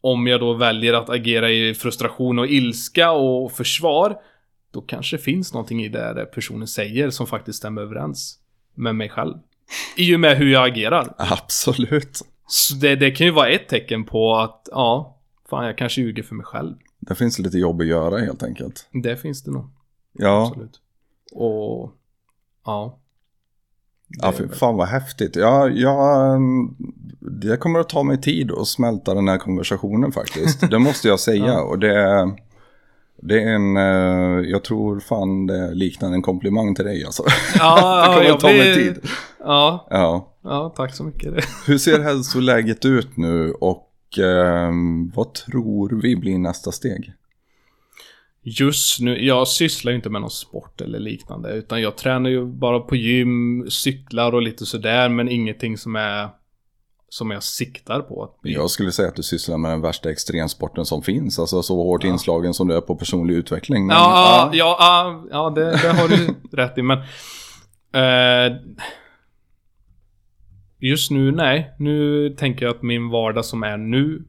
om jag då väljer att agera i frustration och ilska och försvar, då kanske finns någonting i det personen säger som faktiskt stämmer överens med mig själv. I och med hur jag agerar. Absolut. Så det, det kan ju vara ett tecken på att, ja, fan jag kanske ljuger för mig själv. Det finns lite jobb att göra helt enkelt. Det finns det nog, Ja, absolut. Och, ja. Ja för fan vad häftigt. Ja, ja, det kommer att ta mig tid att smälta den här konversationen faktiskt. [LAUGHS] Det måste jag säga. Ja. Och det det är en, eh, jag tror fan det liknar en komplimang till dig alltså. Ja, [LAUGHS] det kommer jag att ta mig blir- tid. Ja, Ja. ja, tack så mycket. [LAUGHS] Hur ser hälsoläget ut nu och eh, vad tror vi blir nästa steg? Just nu, jag sysslar ju inte med någon sport eller liknande. Utan jag tränar ju bara på gym, cyklar och lite sådär. Men ingenting som är som jag siktar på. att bli. Jag skulle säga att du sysslar med den värsta extremsporten som finns. Alltså så hårt inslagen som du är på personlig utveckling. Men, Ja, ja, ja, ja det, det har du [LAUGHS] rätt i. Men eh, just nu, nej. Nu tänker jag att min vardag som är nu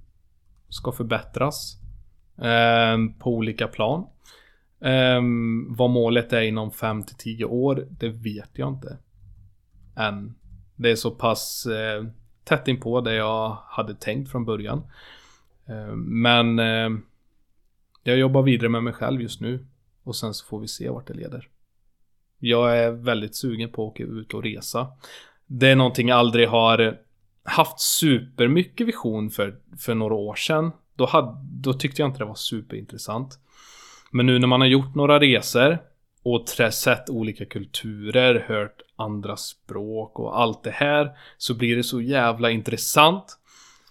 ska förbättras. Ehm, på olika plan. Eh, vad målet är inom 5 till 10 år, det vet jag inte. Än. Det är så pass eh, tätt in på det jag hade tänkt från början. Eh, men eh, jag jobbar vidare med mig själv just nu. Och sen så får vi se vart det leder. Jag är väldigt sugen på att åka ut och resa. Det är någonting jag aldrig har haft supermycket vision för, för några år sedan. Då, hade, då tyckte jag inte det var superintressant. Men nu när man har gjort några resor och sett olika kulturer, hört andra språk och allt det här så blir det så jävla intressant.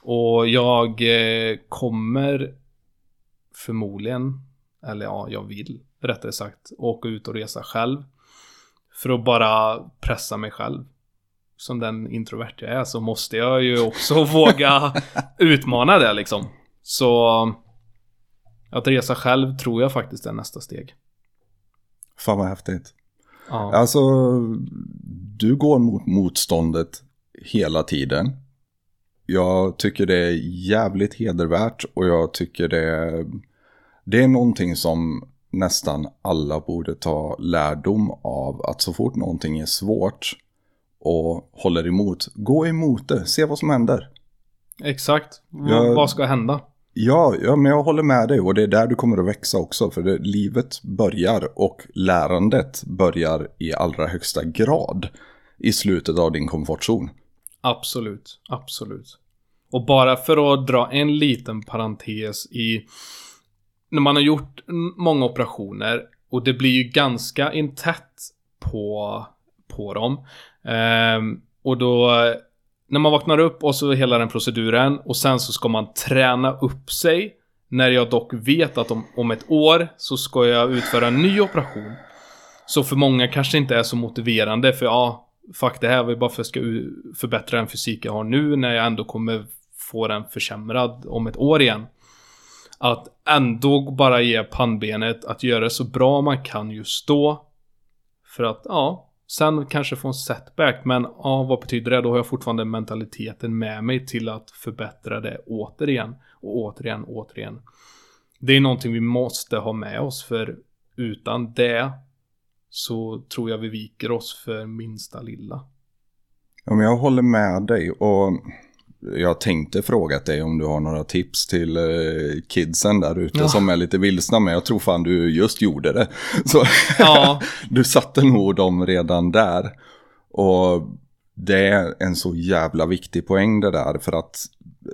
Och jag eh, kommer förmodligen, eller ja, jag vill rättare sagt, åka ut och resa själv. För att bara pressa mig själv. Som den introvert jag är så måste jag ju också [LAUGHS] våga utmana det liksom. Så att resa själv tror jag faktiskt är nästa steg. Fan vad häftigt. Ja, Alltså, du går mot motståndet hela tiden. Jag tycker det är jävligt hedervärt och jag tycker det, det är någonting som nästan alla borde ta lärdom av. Att så fort någonting är svårt och håller emot, gå emot det, se vad som händer. exakt. Jag- Vad ska hända? Ja, ja, men jag håller med dig och det är där du kommer att växa också. För det, livet börjar och lärandet börjar i allra högsta grad i slutet av din komfortzon. Absolut, absolut. Och bara för att dra en liten parentes i... När man har gjort många operationer och det blir ju ganska intätt på, på dem. Ehm, och då... När man vaknar upp och så hela den proceduren och sen så ska man träna upp sig. När jag dock vet att om, om ett år så ska jag utföra en ny operation. Så för många kanske inte är så motiverande för ja, fuck det här var ju bara för att jag ska förbättra den fysik jag har nu när jag ändå kommer få den försämrad om ett år igen. Att ändå bara ge pannbenet att göra det så bra man kan just då. För att ja, sen kanske få en setback men ja, vad betyder det? Då har jag fortfarande mentaliteten med mig till att förbättra det återigen och återigen och återigen. Det är någonting vi måste ha med oss för utan det så tror jag vi viker oss för minsta lilla. Ja, men jag håller med dig och jag tänkte fråga dig om du har några tips till eh, kidsen där ute Ja. som är lite vilsna, men jag tror fan du just gjorde det. [LAUGHS] Så Ja, [LAUGHS] du satte nog dem redan där. Och det är en så jävla viktig poäng det där, för att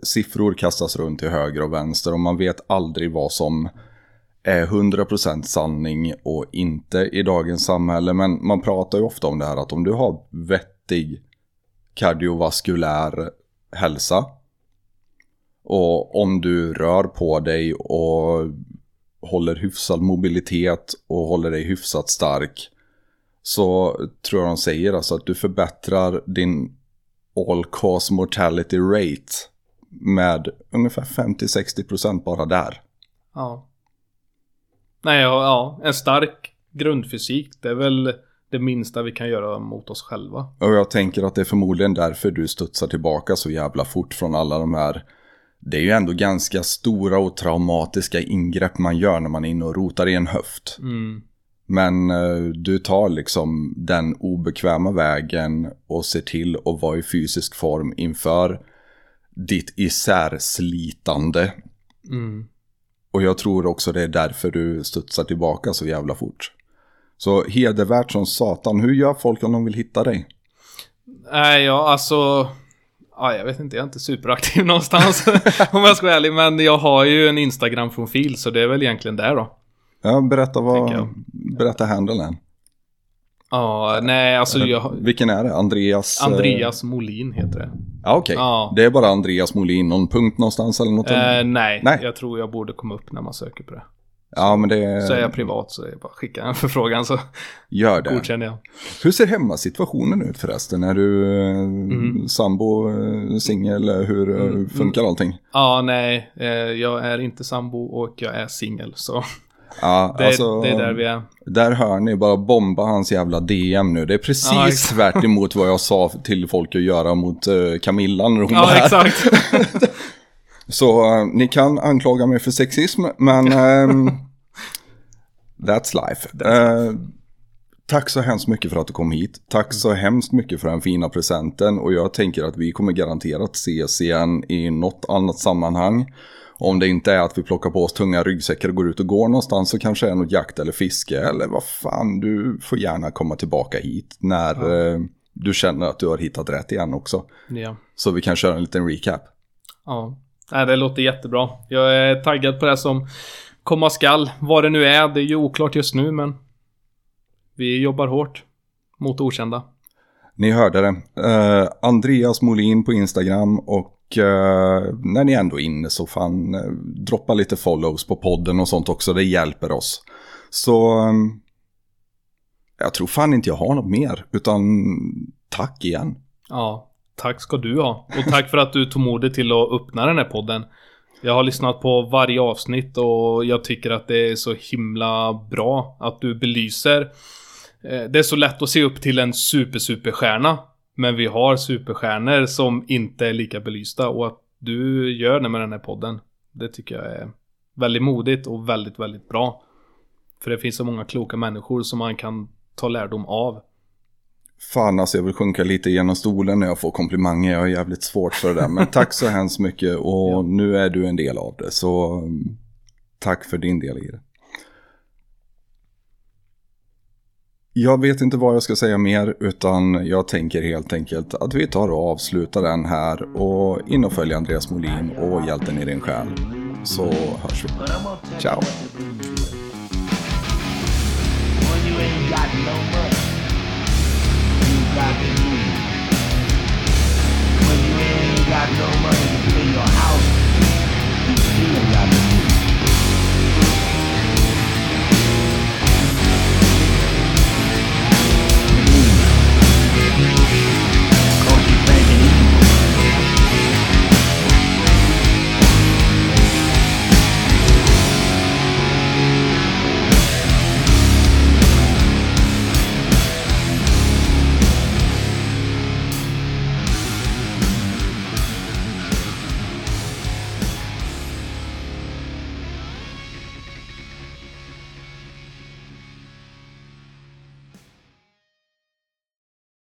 siffror kastas runt till höger och vänster och man vet aldrig vad som är 100% sanning och inte i dagens samhälle. Men man pratar ju ofta om det här att om du har vettig kardiovaskulär hälsa och om du rör på dig och håller hyfsad mobilitet och håller dig hyfsat stark så tror jag de säger alltså att du förbättrar din all cause mortality rate med ungefär 50-60% bara där. ja. Nej, ja, ja, en stark grundfysik, det är väl det minsta vi kan göra mot oss själva. Och jag tänker att det är förmodligen därför du studsar tillbaka så jävla fort från alla de här det är ju ändå ganska stora och traumatiska ingrepp man gör när man är inne och rotar i en höft. Mm. Men eh, du tar liksom den obekväma vägen och ser till att vara i fysisk form inför ditt isärslitande. Mm. Och jag tror också det är därför du studsar tillbaka så jävla fort. Så hedervärt som satan, hur gör folk om de vill hitta dig? Nej, ja, alltså... Ja, jag vet inte, jag är inte superaktiv [LAUGHS] någonstans. [LAUGHS] om jag ska vara ärlig. Men jag har ju en Instagram-profil, så det är väl egentligen där då. Ja, berätta vad, berätta handlen. Ja, nej, alltså jag... Vilken är det? Andreas? eh, Andreas Molin heter det. Ja, okej. Ja. Det är bara Andreas Molin, någon punkt någonstans eller något? Eh, nej, Nej. jag tror jag borde komma upp när man söker på det. Ja, men det Så är jag privat så är det bara skicka en förfrågan så gör det. godkänner jag. Hur ser hemmasituationen ut förresten? Är du eh, Mm. sambo, eh, singel, hur eh, funkar allting? Ja, nej, jag är inte sambo och jag är singel så Ja, [LAUGHS] det, är- alltså, det är där vi är. Där hör ni, bara bomba hans jävla DM nu. Det är precis Ja, exakt. tvärt emot vad jag sa till folk att göra mot eh, Camilla när hon var Ja, här. exakt. [LAUGHS] [LAUGHS] Så eh, ni kan anklaga mig för sexism, men ehm, [LAUGHS] that's life. Eh, tack så hemskt mycket för att du kom hit. Tack så hemskt mycket för den fina presenten. Och jag tänker att vi kommer garanterat ses igen i något annat sammanhang. Om det inte är att vi plockar på oss tunga ryggsäckar och går ut och går någonstans så kanske det är något jakt eller fiske. Eller vad fan, du får gärna komma tillbaka hit när eh, du känner att du har hittat rätt igen också. ja. Så vi kan köra en liten recap. ja. Nej, det låter jättebra. Jag är taggad på det som komma skall. Vad det nu är, det är ju oklart just nu men vi jobbar hårt mot okända. Ni hörde det. Eh, Andreas Molin på Instagram och eh, när ni ändå är inne så fan eh, droppa lite follows på podden och sånt också. Det hjälper oss. Så eh, jag tror fan inte jag har något mer. Utan tack igen. Ja, tack ska du ha. Och tack för att du tog modet till att öppna den här podden. Jag har lyssnat på varje avsnitt och jag tycker att det är så himla bra att du belyser. Eh, det är så lätt att se upp till en super superstjärna. Men vi har superstjärnor som inte är lika belysta och att du gör det med den här podden. Det tycker jag är väldigt modigt och väldigt, väldigt bra. För det finns så många kloka människor som man kan ta lärdom av. Fan alltså jag vill sjunka lite genom stolen när jag får komplimanger. Jag har jävligt svårt för det där. Men tack så hemskt mycket och Ja. nu är du en del av det. Så mm, tack för din del i det. Jag vet inte vad jag ska säga mer utan jag tänker helt enkelt att vi tar och avslutar den här och in och följ Andreas Molin och Hjälten i din själ. Så hörs vi. Ciao. You what to do here. When you ain't got no money, you got to move. When you ain't got no money to pay your house, you still got to